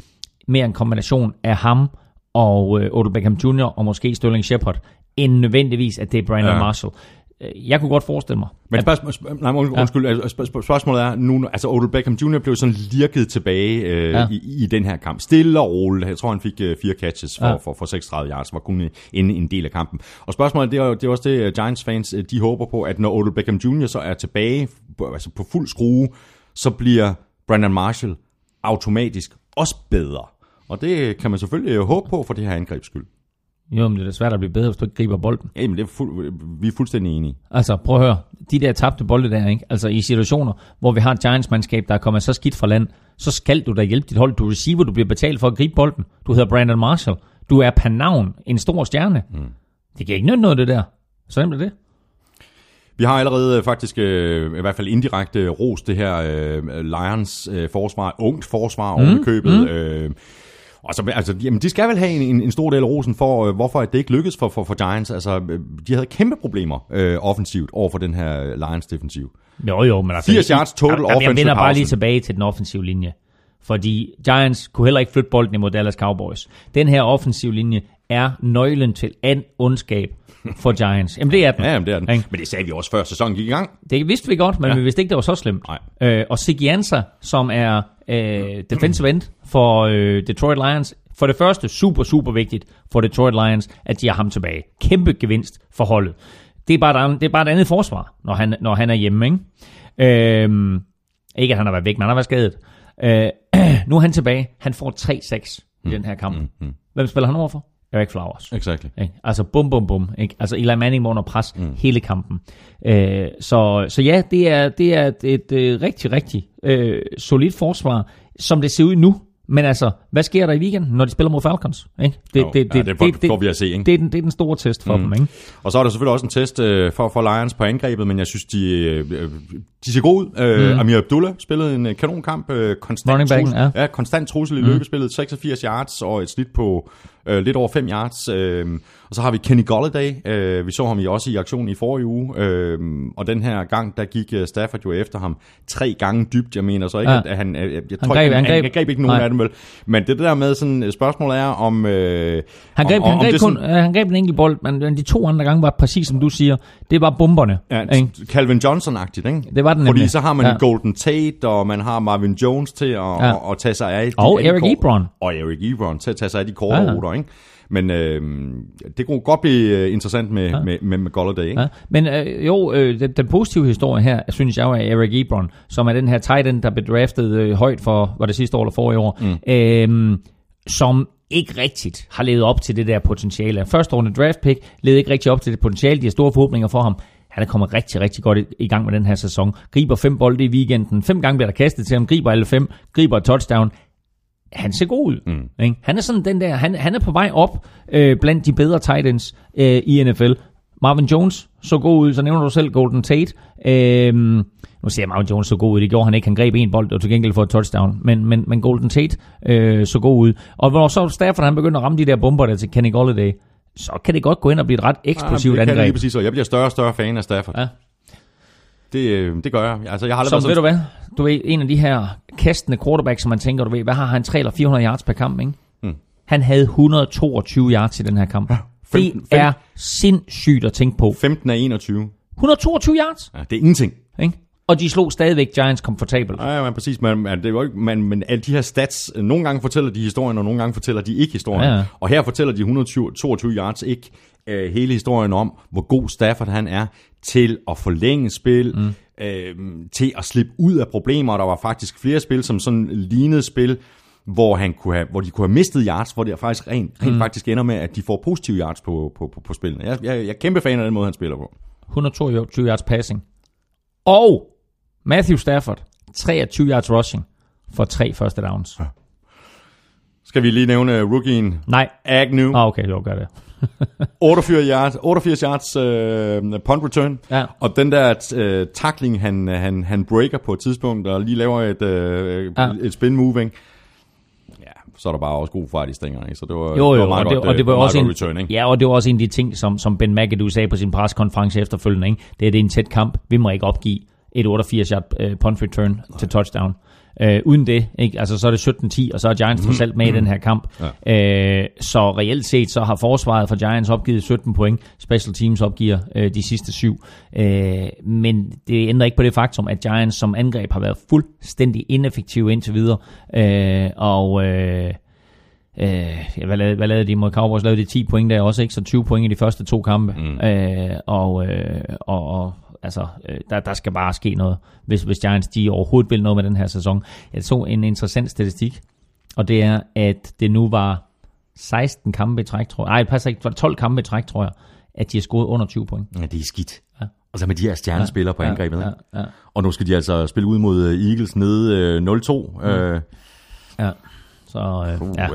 Mere en kombination af ham og øh, Odell Beckham Jr. og måske Sterling Shepard, end nødvendigvis, at det er Brandon ja. Marshall. Øh, Jeg kunne godt forestille mig. Men spørgsmål, sp- nej, und- undskyld, ja. spørgsmål, spørgsmålet er nu, altså Odell Beckham Jr. blev sådan lirket tilbage øh, ja. I, i den her kamp. Stille og roligt. Jeg tror, han fik øh, fire catches for, ja. For, for 36 yards, var kun en, en del af kampen. Og spørgsmålet, det er, det er også det, øh, Giants fans, øh, de håber på, at når Odell Beckham Jr. så er tilbage på, altså på fuld skrue, så bliver Brandon Marshall automatisk også bedre. Og det kan man selvfølgelig øh, håbe på for det her angrebs skyld. Jo, men det er da svært at blive bedre, hvis du ikke griber bolden. Jamen, det er fuld, vi er fuldstændig enige. Altså, prøv at høre. De der tabte bolde der, ikke? Altså, i situationer, hvor vi har et Giants-mandskab, der er kommet så skidt fra land, så skal du da hjælpe dit hold. Du er receiver, du bliver betalt for at gribe bolden. Du hedder Brandon Marshall. Du er per navn en stor stjerne. Mm. Det kan ikke nytte noget, det der. Så nemt er det. Vi har allerede øh, faktisk, øh, i hvert fald indirekte, øh, ros det her øh, Lions øh, forsvar, ungt forsvar mm, købet. Mm. Øh, og så, altså, jamen, de skal vel have en, en, stor del af rosen for, øh, hvorfor det ikke lykkedes for, for, for Giants. Altså, øh, de havde kæmpe problemer øh, offensivt over for den her Lions defensiv. Jo, jo, men altså... 80 yards total Jamen, Jeg vender bare lige tilbage til den offensive linje. Fordi Giants kunne heller ikke flytte bolden imod Dallas Cowboys. Den her offensive linje er nøglen til an ondskab for Giants. Jamen, det er den. Ja, jamen, det er den. Ikke? Men det sagde vi også før sæsonen gik i gang. Det vidste vi godt, men Ja. vi vidste ikke, det var så slemt. Nej. Øh, og Sigiansa, som er øh, defensive end for øh, Detroit Lions, for det første super, super vigtigt for Detroit Lions, at de har ham tilbage. Kæmpe gevinst for holdet. Det er bare det er bare et andet forsvar, når han, når han er hjemme. Ikke? Øhm, ikke at han har været væk, men han har været skadet. Øh, nu er han tilbage. Han får 3-6 i den her kamp. mm. Hvem spiller han overfor? Eric Flowers. Exactly. Ikke? Altså bum, bum, bum. Ikke? Altså Eli Manning var under pres mm. hele kampen. Øh, så, så ja, det er, det er et, et, et rigtig, rigtig øh, solidt forsvar, som det ser ud nu. Men altså, hvad sker der i weekenden, når de spiller mod Falcons? Ikke? Jo, ja, det får- får vi at se, ikke? Det, er den, det er den store test for mm. dem. Ikke? Og så er der selvfølgelig også en test øh, for, for Lions på angrebet, men jeg synes, de, øh, øh, de ser gode ud. Øh, mm. Amir Abdullah spillede en øh, kanonkamp. Øh, konstant Running backen, trussel, ja. ja, konstant trussel i mm. løbespillet. 86 yards og et snit på øh, lidt over 5 yards. Øh, og så har vi Kenny Golladay. Øh, vi så ham i, også i aktion i forrige uge. Øh, og den her gang, der gik øh, Stafford jo efter ham tre gange dybt. Jeg mener så ikke, Ja. at han... Øh, jeg, jeg Han tror greb- ikke, han greb- han greb ikke nogen Nej. af dem vel. Men det der med sådan, øh, spørgsmålet er om... Øh, Han greb, om, han, om greb kun, sådan- han greb en enkelt bold, men de to andre gange var præcis som du siger. Det var bomberne. Ja, ikke? Calvin Johnson-agtigt, ikke? Det var den Fordi nemlig. så har man Ja. Golden Tate, og man har Marvin Jones til at, ja. At, at tage sig af... de- Og kort- Ebron. Og Eric Ebron til at tage sig af de korte ja. ruter, ikke? Men øh, det kunne godt blive øh, interessant med, ja. med, med, med Golladay, ikke? Ja. Men øh, jo, øh, den, den positive historie her, synes jeg er Eric Ebron, som er den her tight end, der blev draftet øh, højt for, var det sidste år eller forrige år, mm. øh, som ikke rigtigt har levet op til det der potentiale. Første årende draft pick levede ikke rigtig op til det potentiale. De har store forhåbninger for ham. Han er kommet rigtig, rigtig godt i, gang med den her sæson. Griber fem bolde i weekenden. Fem gange bliver der kastet til ham. Griber alle fem. Griber et touchdown han ser god ud. Mm. Ikke? Han er sådan den der, han, han er på vej op øh, blandt de bedre tight ends øh, i NFL. Marvin Jones så god ud, så nævner du selv Golden Tate. Øh, nu ser jeg Marvin Jones så god ud, det gjorde han ikke. Han greb en bold og til gengæld for et touchdown. Men, men, men Golden Tate øh, så god ud. Og når så Stafford han begynder at ramme de der bomber der til Kenny Golladay, så kan det godt gå ind og blive et ret eksplosivt det kan det lige angreb. præcis, og jeg bliver større og større fan af Stafford. Ja. Det, øh, det gør jeg. Altså, jeg har aldrig Som været ved du hvad, du ved, en af de her kastende quarterbacks, som man tænker, du ved, hvad har han, 300 eller 400 yards per kamp, ikke? Mm. Han havde 122 yards i den her kamp. Ja, 15 det er sindssygt at tænke på. 15 af 21. 122 yards, Ja, det er ingenting. ikke? Og de slog stadigvæk Giants komfortabelt. Ja, men præcis. Men, men, det er jo ikke, men, men alle de her stats, øh, nogle gange fortæller de historien, og nogle gange fortæller de ikke historien. Ja, ja. Og her fortæller de 122 yards ikke øh, hele historien om, hvor god Stafford han er til at forlænge spil, mm. Øh, til at slippe ud af problemer. Og der var faktisk flere spil, som sådan lignede spil, hvor, han kunne have, hvor de kunne have mistet yards, hvor det faktisk rent, rent mm. faktisk ender med, at de får positive yards på, på, på, på spillene. Jeg, jeg, jeg er kæmpe fan af den måde, han spiller på. 122 yards passing. Og Matthew Stafford, 23 yards rushing for tre første downs. Skal vi lige nævne rookien Nej. Agnew? Ah, okay, jo, gør det. 88 yards, 88 yards uh, punt return. Ja. Og den der uh, tackling, han, han, han breaker på et tidspunkt, og lige laver et, uh, Ja. et spin moving. Ja, så er der bare også god fart i stængerne. Så det var, Jo, det var jo, meget og det, godt, og det var også en, return, ikke? ja, og det var også en af de ting, som, som Ben McAdoo sagde på sin preskonference efterfølgende. Ikke? Det er, det er en tæt kamp. Vi må ikke opgive et 88 yard uh, punt return til touchdown. Uh, uden det, ikke? Altså, så er det 17-10, og så er Giants trods alt med i den her kamp. Ja. Uh, så reelt set, så har forsvaret for Giants opgivet 17 point. Special teams opgiver uh, de sidste syv. Uh, men det ændrer ikke på det faktum, at Giants som angreb har været fuldstændig ineffektive indtil videre. Uh, og... Øh, ja, hvad, lavede, hvad lavede de mod Cowboys? Lavede de 10 point der også, ikke? Så 20 point i de første to kampe. Mm. Øh, og, øh, og, og altså, øh, der, der skal bare ske noget, hvis, hvis Giants de overhovedet vil noget med den her sæson. Jeg så en interessant statistik, og det er, at det nu var 16 kampe i træk, tror jeg. Nej, det passer ikke. Det var 12 kampe i træk, tror jeg, at de har scoret under 20 point. Ja, det er skidt. Ja. Og så med de her stjernespillere på angrebet. Ja, ikke? ja, Og nu skal de altså spille ud mod øh, Eagles nede øh, 0-2. Mm. Øh, ja. Så øh, ja.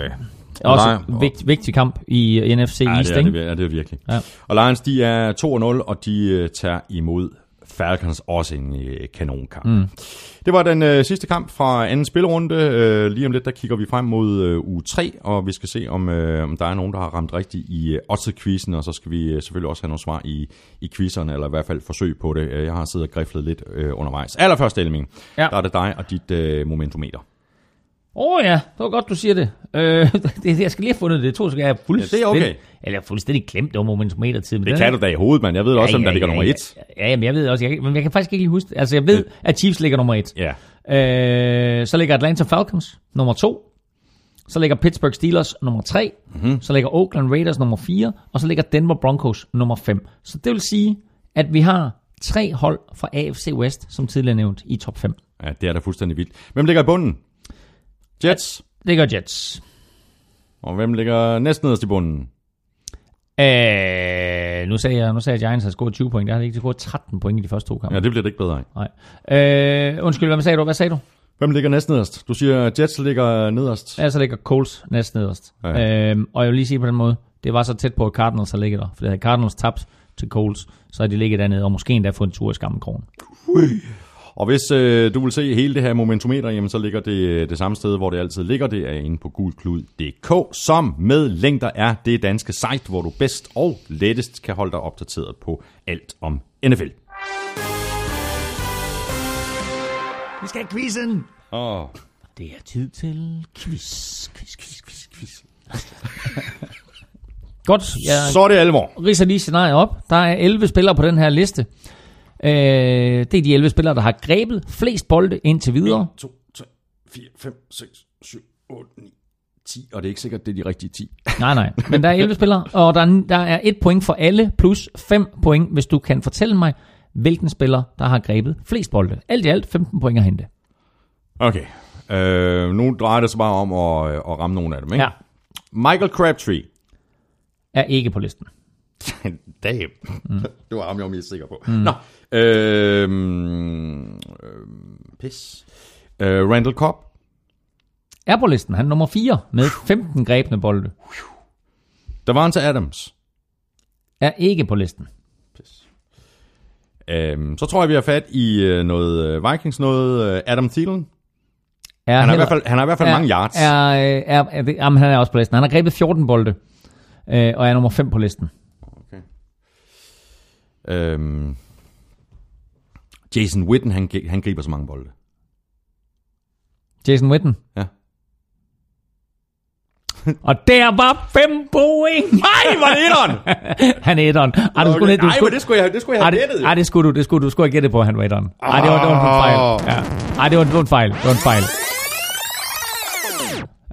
Også en vigt, vigtig kamp i øh, NFC Ja, East, det er ikke? det, ja, det er virkelig. Ja. Og Lions, de er 2-0, og de øh, tager imod Falcons også en øh, kanonkamp. Mm. Det var den øh, sidste kamp fra anden spilrunde. Øh, lige om lidt, der kigger vi frem mod øh, uge 3, og vi skal se, om, øh, om der er nogen, der har ramt rigtigt i øh, odds-quizzen, og så skal vi øh, selvfølgelig også have nogle svar i, i quizzerne, eller i hvert fald forsøg på det. Øh, Jeg har siddet og griflet lidt øh, undervejs. Allerførst, Elming, Ja. der er det dig og dit øh, momentometer. Åh oh, ja, det var godt, du siger det. Øh, det jeg skal lige have fundet det. To skal jeg have fuldstændig, Ja, det er okay. Eller jeg har fuldstændig glemt det var momentometertid. men Det kan er- du da i hovedet, men jeg ved også, hvem der ligger nummer 1. Ja, ja, men jeg ved også, jeg, men jeg kan faktisk ikke lige huske det. Altså, jeg ved, at Chiefs ligger nummer 1. Ja. Øh, så ligger Atlanta Falcons nummer 2. Så ligger Pittsburgh Steelers nummer 3. Mhm. Mm-hmm. Så ligger Oakland Raiders nummer 4. Og så ligger Denver Broncos nummer 5. Så det vil sige, at vi har tre hold fra AFC West, som tidligere nævnt, i top 5. ja, det er da fuldstændig vildt. Hvem ligger i bunden? Jets. Gør Jets. Og hvem ligger næst nederst i bunden? Øh, nu sagde jeg, nu sagde jeg, at Giants havde scoret 20 point. Der har de ikke scoret 13 point i de første to kampe. Ja, det bliver det ikke bedre af. Nej. Øh, undskyld, hvad sagde du? Hvad sagde du? Hvem ligger næst nederst? Du siger, at Jets ligger nederst. Ja, så ligger Coles næst nederst. Ja. Øhm, og jeg vil lige sige på den måde, det var så tæt på, at Cardinals har ligget der. For havde Cardinals tabt til Coles, så har de ligget dernede, og måske endda fået en tur i skammenkrogen. Og hvis øh, du vil se hele det her momentometer, jamen, så ligger det øh, det samme sted, hvor det altid ligger. Det er inde på gulklud.dk, som med længder er det danske site, hvor du bedst og lettest kan holde dig opdateret på alt om NFL. Vi skal have quizzen! Oh. Det er tid til quiz, quiz, quiz, quiz, quiz. Godt, jeg Så er det alvor. ridser lige scenariet op. Der er 11 spillere på den her liste. Øh, det er de 11 spillere, der har grebet flest bolde indtil videre. 2, 3, 4, 5, 6, 7, 8, 9, 10. Og det er ikke sikkert, det er de rigtige 10. Nej, nej. Men der er 11 spillere, og der er, der er et point for alle, plus 5 point, hvis du kan fortælle mig, hvilken spiller, der har grebet flest bolde. Alt i alt 15 point at hente. Okay. Øh, nu drejer det sig bare om at, at ramme nogle af dem, ikke? Ja, Michael Crabtree. er ikke på listen. Damn. Mm. det var ham, jeg var mest sikker på. Mm. Nå. Øhm, øhm, pis. Øh, Randall Cobb. Er på listen. Han er nummer 4 med 15 grebne bolde. Davante Adams. Er ikke på listen. Øhm, så tror jeg, vi har fat i øh, noget øh, Vikings, noget øh, Adam Thielen. Er Han har, i heller- hvert fald, han har i hvert fald er, mange yards. Er, er, er, er, jamen, han er også på listen. Han har grebet 14 bolde. Øh, og er nummer 5 på listen. Øhm, Jason Witten, han, han griber så mange bolde. Jason Witten. Ja. og der var 5 point! Nej, var det etteren? han er etteren. Ej, du skulle, du det skulle jeg, det skulle jeg have det, gættet. ej, det skulle du, det skulle du, du skulle have gættet på, at han var etteren. Ej, det var, det var en fejl. Ja. Ej, det var, det var en fejl. Det var en fejl.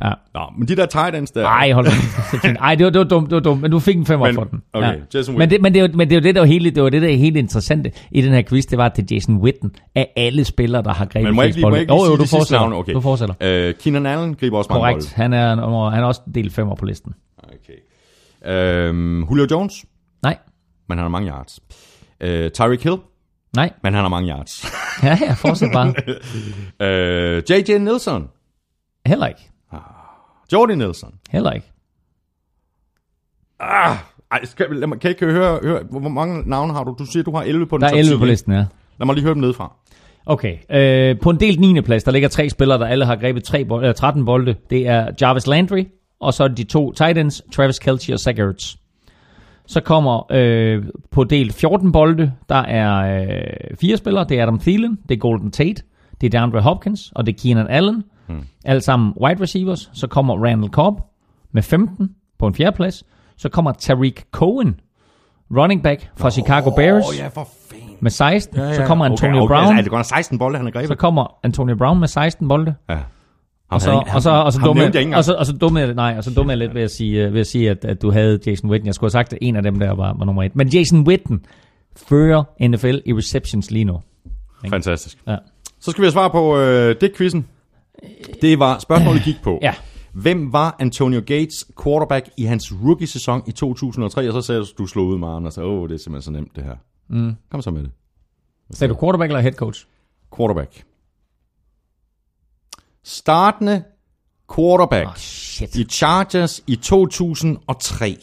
Ja. Nå, men de der tight ends der... Ej, hold da. Ej, det var, det var dumt, det var dumt, men du fik en femmer Men- for den. okay, Jason men, det, men, det, var, men det var det, der var hele, det var det, der er helt interessante i den her quiz, det var, at det er Jason Witten af alle spillere, der har grebet Men må jeg ikke må jeg ikke lige jo, du fortsætter. navne? Okay. Du fortsætter. Øh, Keenan Allen griber også mange Korrekt. Han er, nummer, han er også del femmer på listen. Okay. Øhm, Julio Jones, Nej, men han har mange yards. Øh, Tyreek Hill, nej. men han har mange yards. Ja, ja, fortsæt bare. øh, J.J. Nelson, Heller ikke. Jordy Nelson. Heller ikke. Ah, ej, skal, lad mig, kan jeg ikke høre, høre, hvor mange navne har du? Du siger, du har 11 på den Der er top 11 10, på listen, ja. Lad mig lige høre dem nedefra. Okay, øh, på en delt 9. plads, der ligger tre spillere, der alle har grebet tre bold, eller 13 bolde. Det er Jarvis Landry, og så er de to tight ends, Travis Kelce og Zach Ertz. Så kommer øh, på del 14 bolde, der er øh, fire spillere. Det er Adam Thielen, det er Golden Tate, det er DeAndre Hopkins, og det er Keenan Allen. Hmm. Alle sammen wide receivers. Så kommer Randall Cobb med 15 på en fjerde plads. Så kommer Tariq Cohen, running back fra Chicago Bears oh, ja, for fanden. med 16. Så kommer Antonio okay, okay, Brown. Altså, det går 16 bolde, han har grebet. Så kommer Antonio Brown med 16 bolde. ja. Og så, og så, og så, ham dumme, nævnte jeg ikke og så, og så dumme, jeg- nej, og så dumme jeg lidt ved at sige, øh, ved at, sige at, at, du havde Jason Witten. Jeg skulle have sagt, at en af dem der var, var nummer et. Men Jason Witten fører NFL i receptions lige nu. Fantastisk. Ja. Så skal vi have svar på øh, det quizzen. Det var spørgsmålet gik på. Ja. Hvem var Antonio Gates quarterback i hans rookie-sæson i 2003? Og så sagde du, du slog ud med sagde, åh, det er simpelthen så nemt det her. Mm. Kom så med det. Sagde du quarterback eller head coach? Quarterback. Startende quarterback Oh, shit. i Chargers i 2003.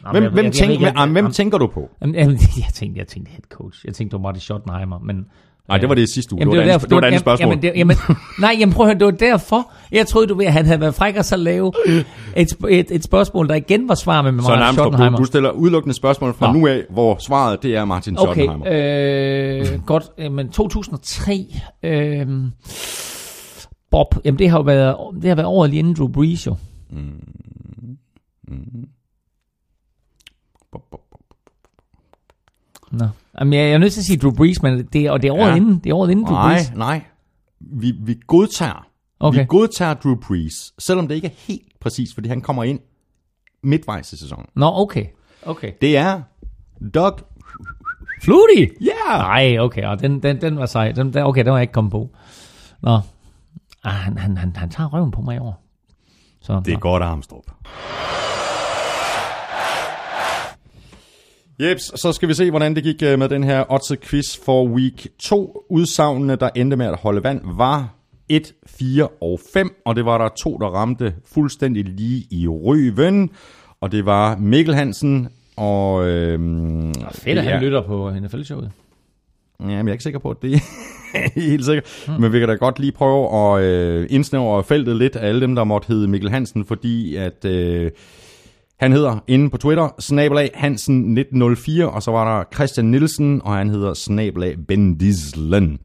Nå, Hvem, men jeg- hvem, jeg- tænk, jeg- jeg- ah, hvem jeg- tænker du på? Jamen, jamen, Jeg tænkte, jeg tænkte head coach. Jeg tænkte, det var Marty Schottenheimer, men... Nej, det var det i sidste uge. Jamen, det, var det, derfor- andet, det var det andet spørgsmål. Jamen, det, jamen, nej, jamen prøv at høre, det var derfor. Jeg troede, du ved, at han havde været fræk og så lave et, et, et spørgsmål, der igen var svar med så Marty nærmest, du, Schottenheimer. du stiller udelukkende spørgsmål fra Nå. nu af, hvor svaret det er Martin Schottenheimer. Okay, øh, godt. Men 2003... Øh, Bob, jamen det har jo været, det har været året lige inden Drew Brees jo. Nå. Jamen, jeg, jeg er nødt til at sige Drew Brees, men det, og det er året Ja. inden, det er året inden Drew Nej, Brees. nej. Vi, vi godtager. Okay. Vi godtager Drew Brees, selvom det ikke er helt præcis, fordi han kommer ind midtvejs i sæsonen. Nå, okay. Okay. Det er Doug. Flutie? Ja! Nej, okay, og den, den, den var sej. Den, den, okay, den var jeg ikke kommet på. Nå. Ah, han, han, han, han tager røven på mig i år. Så, Det er nå. godt, Armstrong. Jeps, så skal vi se, hvordan det gik øh, med den her odds quiz for week 2. Udsagnene, der endte med at holde vand, var 1, 4 og 5, og det var der to, der ramte fuldstændig lige i røven, og det var Mikkel Hansen og... Øhm, Fedt, at han lytter på NFL-showet. Ja, men jeg er ikke sikker på, at det er helt sikkert. Hmm. Men vi kan da godt lige prøve at øh, indsnævre feltet lidt af alle dem, der måtte hedde Mikkel Hansen, fordi at øh, han hedder inde på Twitter, snabelag Hansen 1904, og så var der Christian Nielsen, og han hedder snabelag Ben Dislen.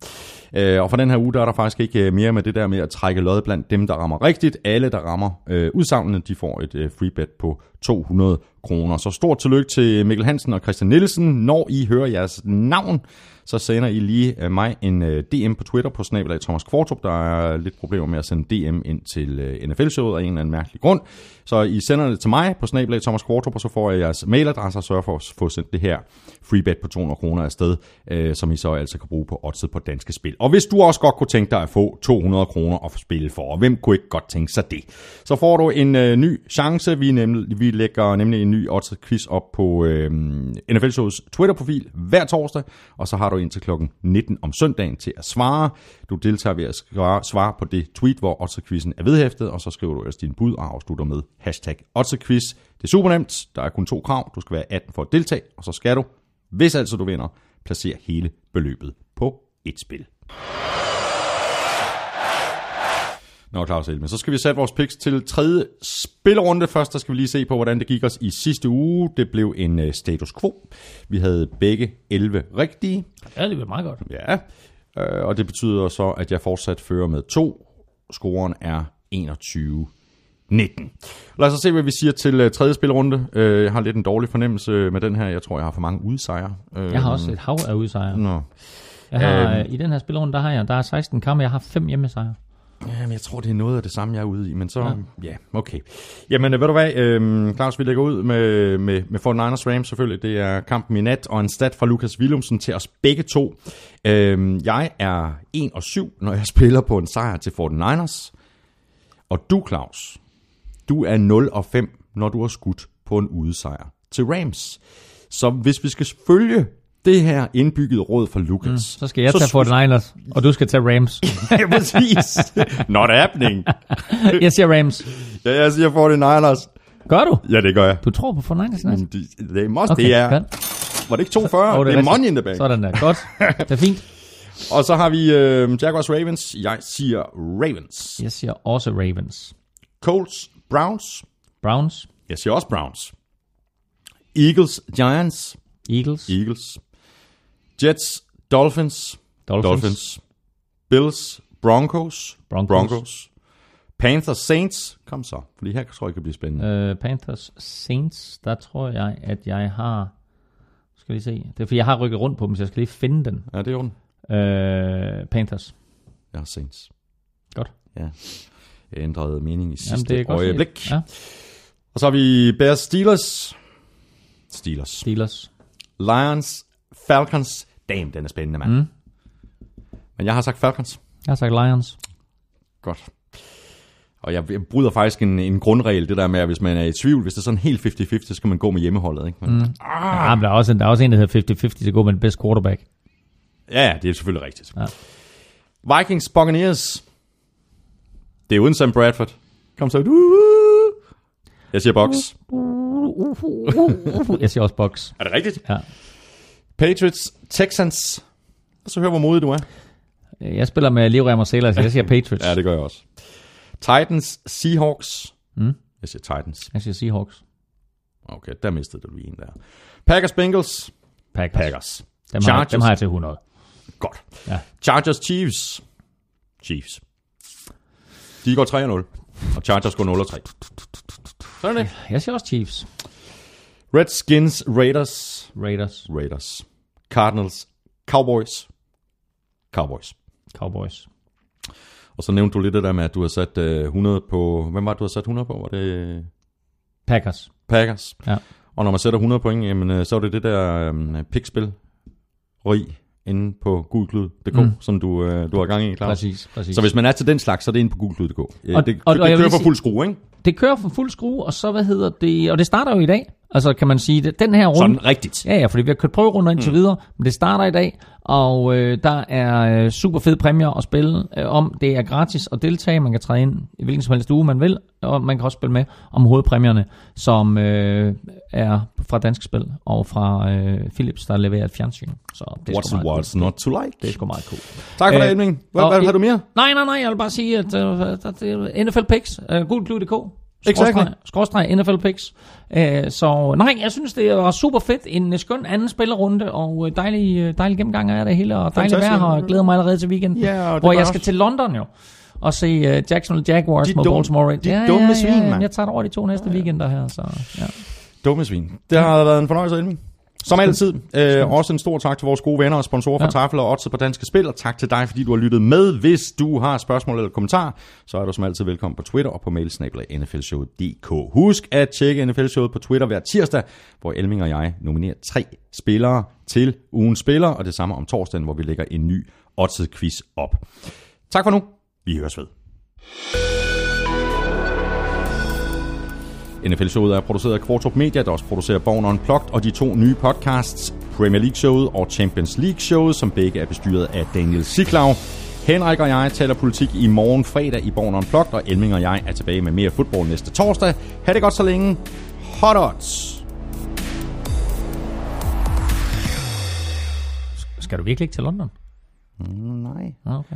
Øh, og for den her uge, der er der faktisk ikke øh, mere med det der med at trække lod blandt dem, der rammer rigtigt. Alle, der rammer øh, udsavnene, de får et øh, free bet på 200 kroner. Så stort tillykke til Mikkel Hansen og Christian Nielsen. Når I hører jeres navn, så sender I lige øh, mig en øh, DM på Twitter på snabelag Thomas Kvartrup. Der er lidt problemer med at sende DM ind til øh, NFL-showet af en eller anden mærkelig grund. Så I sender det til mig på snablag Thomas Kvartrup, og så får jeg jeres mailadresse og sørger for at få sendt det her free bet på 200 kroner afsted, øh, som I så altså kan bruge på oddset på danske spil. Og hvis du også godt kunne tænke dig at få 200 kroner at spille for, og hvem kunne ikke godt tænke sig det, så får du en øh, ny chance. Vi, nemlig, vi lægger nemlig en ny oddset quiz op på øh, NFL Shows Twitter-profil hver torsdag, og så har du indtil klokken 19 om søndagen til at svare. Du deltager ved at svare, svare på det tweet, hvor oddset-quizzen er vedhæftet, og så skriver du ellers din bud og afslutter med hashtag oddset-quiz. Det er super nemt. Der er kun to krav. Du skal være 18 for at deltage, og så skal du, hvis altså du vinder, placere hele beløbet på et spil. Nå, Claus Elme. Så skal vi sætte vores picks til tredje spillerunde. Først der skal vi lige se på, hvordan det gik os i sidste uge. Det blev en uh, status quo. Vi havde begge 11 rigtige. Ja, det bliver meget godt. Ja, øh, og det betyder så, at jeg fortsat fører med to. Scoren er 21 19. Lad os se, hvad vi siger til uh, tredje spilrunde. Uh, jeg har lidt en dårlig fornemmelse med den her. Jeg tror, jeg har for mange udsejre. Uh, Jeg har også et hav af udsejre. Nå. Jeg har, øh, I den her spilrunde, der har jeg der er 16 kampe, jeg har 5 hjemmesejre. Jamen, jeg tror, det er noget af det samme, jeg er ude i, men så, ja, ja okay. Jamen, ved du hvad, øhm, Claus, vi lægger ud med, med, med 49ers Rams selvfølgelig. Det er kampen i nat, og en stat fra Lukas Willumsen til os begge to. Øhm, jeg er 1 og 7, når jeg spiller på en sejr til 49ers. Og du, Claus, du er 0 og 5, når du har skudt på en udesejr til Rams. Så hvis vi skal følge det her indbyggede råd fra Lukas, mm, Så skal jeg tage 49ers, og du skal tage Rams. ja, præcis. Not happening. jeg siger Rams. Ja, jeg siger 49ers. Gør du? Ja, det gør jeg. Du tror på 49ers? Nice. Men det, det, er most, Okay, det er, godt. var det ikke 42? Åh, det, er rigtigt. money in the bank. Sådan der. Godt. Det er fint. Og så har vi øh, Jaguars Ravens. Jeg siger Ravens. Jeg siger også Ravens. Colts Browns. Browns. Jeg siger også Browns. Eagles Giants. Eagles. Eagles. Jets Dolphins. Dolphins. Dolphins. Bills Broncos. Broncos. Broncos. Panthers Saints. Kom så, fordi her tror jeg, det kan blive spændende. Uh, Panthers Saints. Der tror jeg, at jeg har... Skal lige se. Det er fordi, jeg har rykket rundt på dem, så jeg skal lige finde den. Ja, det er jo den. Uh, Panthers. Jeg har Saints. Godt. Ja. Ændrede mening i sidste Jamen, øjeblik. Ja. Og så har vi Bears Steelers. Steelers. Steelers. Lions Falcons. Damn, den er spændende, mand. Mm. Men jeg har sagt Falcons. Jeg har sagt Lions. Godt. Og jeg, bryder faktisk en, en grundregel, det der med, at hvis man er i tvivl, hvis det er sådan helt 50-50, så skal man gå med hjemmeholdet. Ikke? Men, mm. Ah. Ja, men der er, også en, der er også en, der hedder 50-50, det går med den bedste quarterback. Ja, ja, det er selvfølgelig rigtigt. Ja. Vikings Buccaneers. Det er uden Sam Bradford. Kom så. Jeg siger box. Jeg siger også box. Er det rigtigt? Ja. Patriots Texans. Og så hør, hvor modig du er. Jeg spiller med Livrem og Sailor, så jeg siger Patriots. Ja, det gør jeg også. Titans Seahawks. Mm. Jeg siger Titans. Jeg siger Seahawks. Okay, der mistede du lige en der. Packers Bengals. Packers. Packers. Dem, har, Chargers. dem har jeg til 100. Godt. Ja. Chargers Chiefs. Chiefs. De går 3-0. Og Chargers går 0-3. Sådan er det. Jeg siger også Chiefs. Redskins Raiders. Raiders. Raiders. Cardinals Cowboys. Cowboys. Cowboys. Og så nævnte du lidt det der med, at du har sat øh, 100 på... Hvem var det, du har sat 100 på? Var det Packers. Packers? Ja. Og når man sætter 100 point, jamen, øh, så er det det der øh, pikspil rig inde på gulklud.dk, mm. Som du, øh, du har gang i, Claus. Præcis, præcis. Så hvis man er til den slags, så er det inde på gulklud.dk. Øh, Og- det, og- det, og det kører for fuld skrue, ikke? Det kører for fuld skrue, og så, hvad hedder det, og det starter jo i dag. Altså, kan man sige, det, den her runde... Sådan rigtigt. Ja, ja, fordi vi har kørt prøverunder indtil mm. videre, men det starter i dag, og øh, der er øh, super fede præmier at spille øh, om. Det er gratis at deltage, man kan træde ind i hvilken som helst uge, man vil, og man kan også spille med om hovedpræmierne, som øh, er fra Dansk Spil og fra øh, Philips, der leverer et fjernsyn. Så det er What's, what's cool. not to like? Det er sgu meget cool. Tak for Øh, det, Edming. Hvad, hvad har du mere? Nej, nej, nej, jeg vil bare sige, at øh, NFL Picks, øh, gulklud.dk, Exactly. skråstreg- NFL Picks. Øh, så nej, jeg synes, det var super fedt. En øh, skøn anden spillerunde, og øh, dejlig, dejlig gennemgang af det hele, og dejligt vejr, og jeg glæder mig allerede til weekenden, Ja, hvor jeg også- skal til London jo, og se uh, Jacksonville Jaguars De mod dumme- Baltimore Ravens. de dumme svin, mand. Jeg tager det over de to næste weekender her, så ja. Dumme svin. Det har været en fornøjelse, Edming. Som altid, øh, også en stor tak til vores gode venner og sponsorer Ja. Tafel og Odds på Danske Spil, og tak til dig, fordi du har lyttet med. Hvis du har spørgsmål eller kommentarer, så er du som altid velkommen på Twitter og på mailsnabel nflshowet.dk. Husk at tjekke NFL-showet på Twitter hver tirsdag, hvor Elming og jeg nominerer tre spillere til ugens spiller, og det samme om torsdagen, hvor vi lægger en ny oddset quiz op. Tak for nu. Vi høres ved. NFL-showet er produceret af Kvartrup Media, der også producerer Born Unplugged, og de to nye podcasts, Premier League-showet og Champions League-showet, som begge er bestyret af Daniel Siklau. Henrik og jeg taler politik i morgen fredag i Born Unplugged, og Elming og jeg er tilbage med mere fodbold næste torsdag. Ha' det godt så længe. Hot odds! Skal du virkelig ikke til London? Nej. Nå, okay.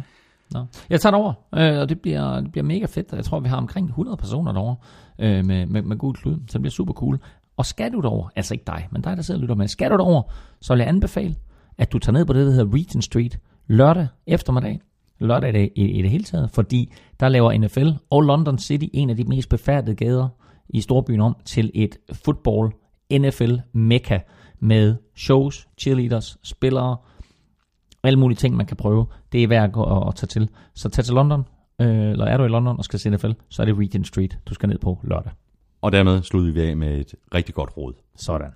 Nå. Jeg tager det over, øh, og det bliver, det bliver mega fedt. Jeg tror, vi har omkring 100 personer derovre øh, med, med, med god klud, så det bliver super cool. Og skal du derover, altså ikke dig, men dig, der sidder og lytter med, skal du derover, så vil jeg anbefale, at du tager ned på det, der hedder Regent Street lørdag eftermiddag, lørdag i det, i, i det hele taget, fordi der laver NFL og London City en af de mest befærdede gader i storbyen om til et football NFL mekka med shows, cheerleaders, spillere, alle mulige ting, man kan prøve. Det er værd at, at tage til. Så tag til London øh, eller er du i London og skal se NFL, så er det Regent Street, du skal ned på lørdag. Og dermed slutter vi af med et rigtig godt råd. Sådan.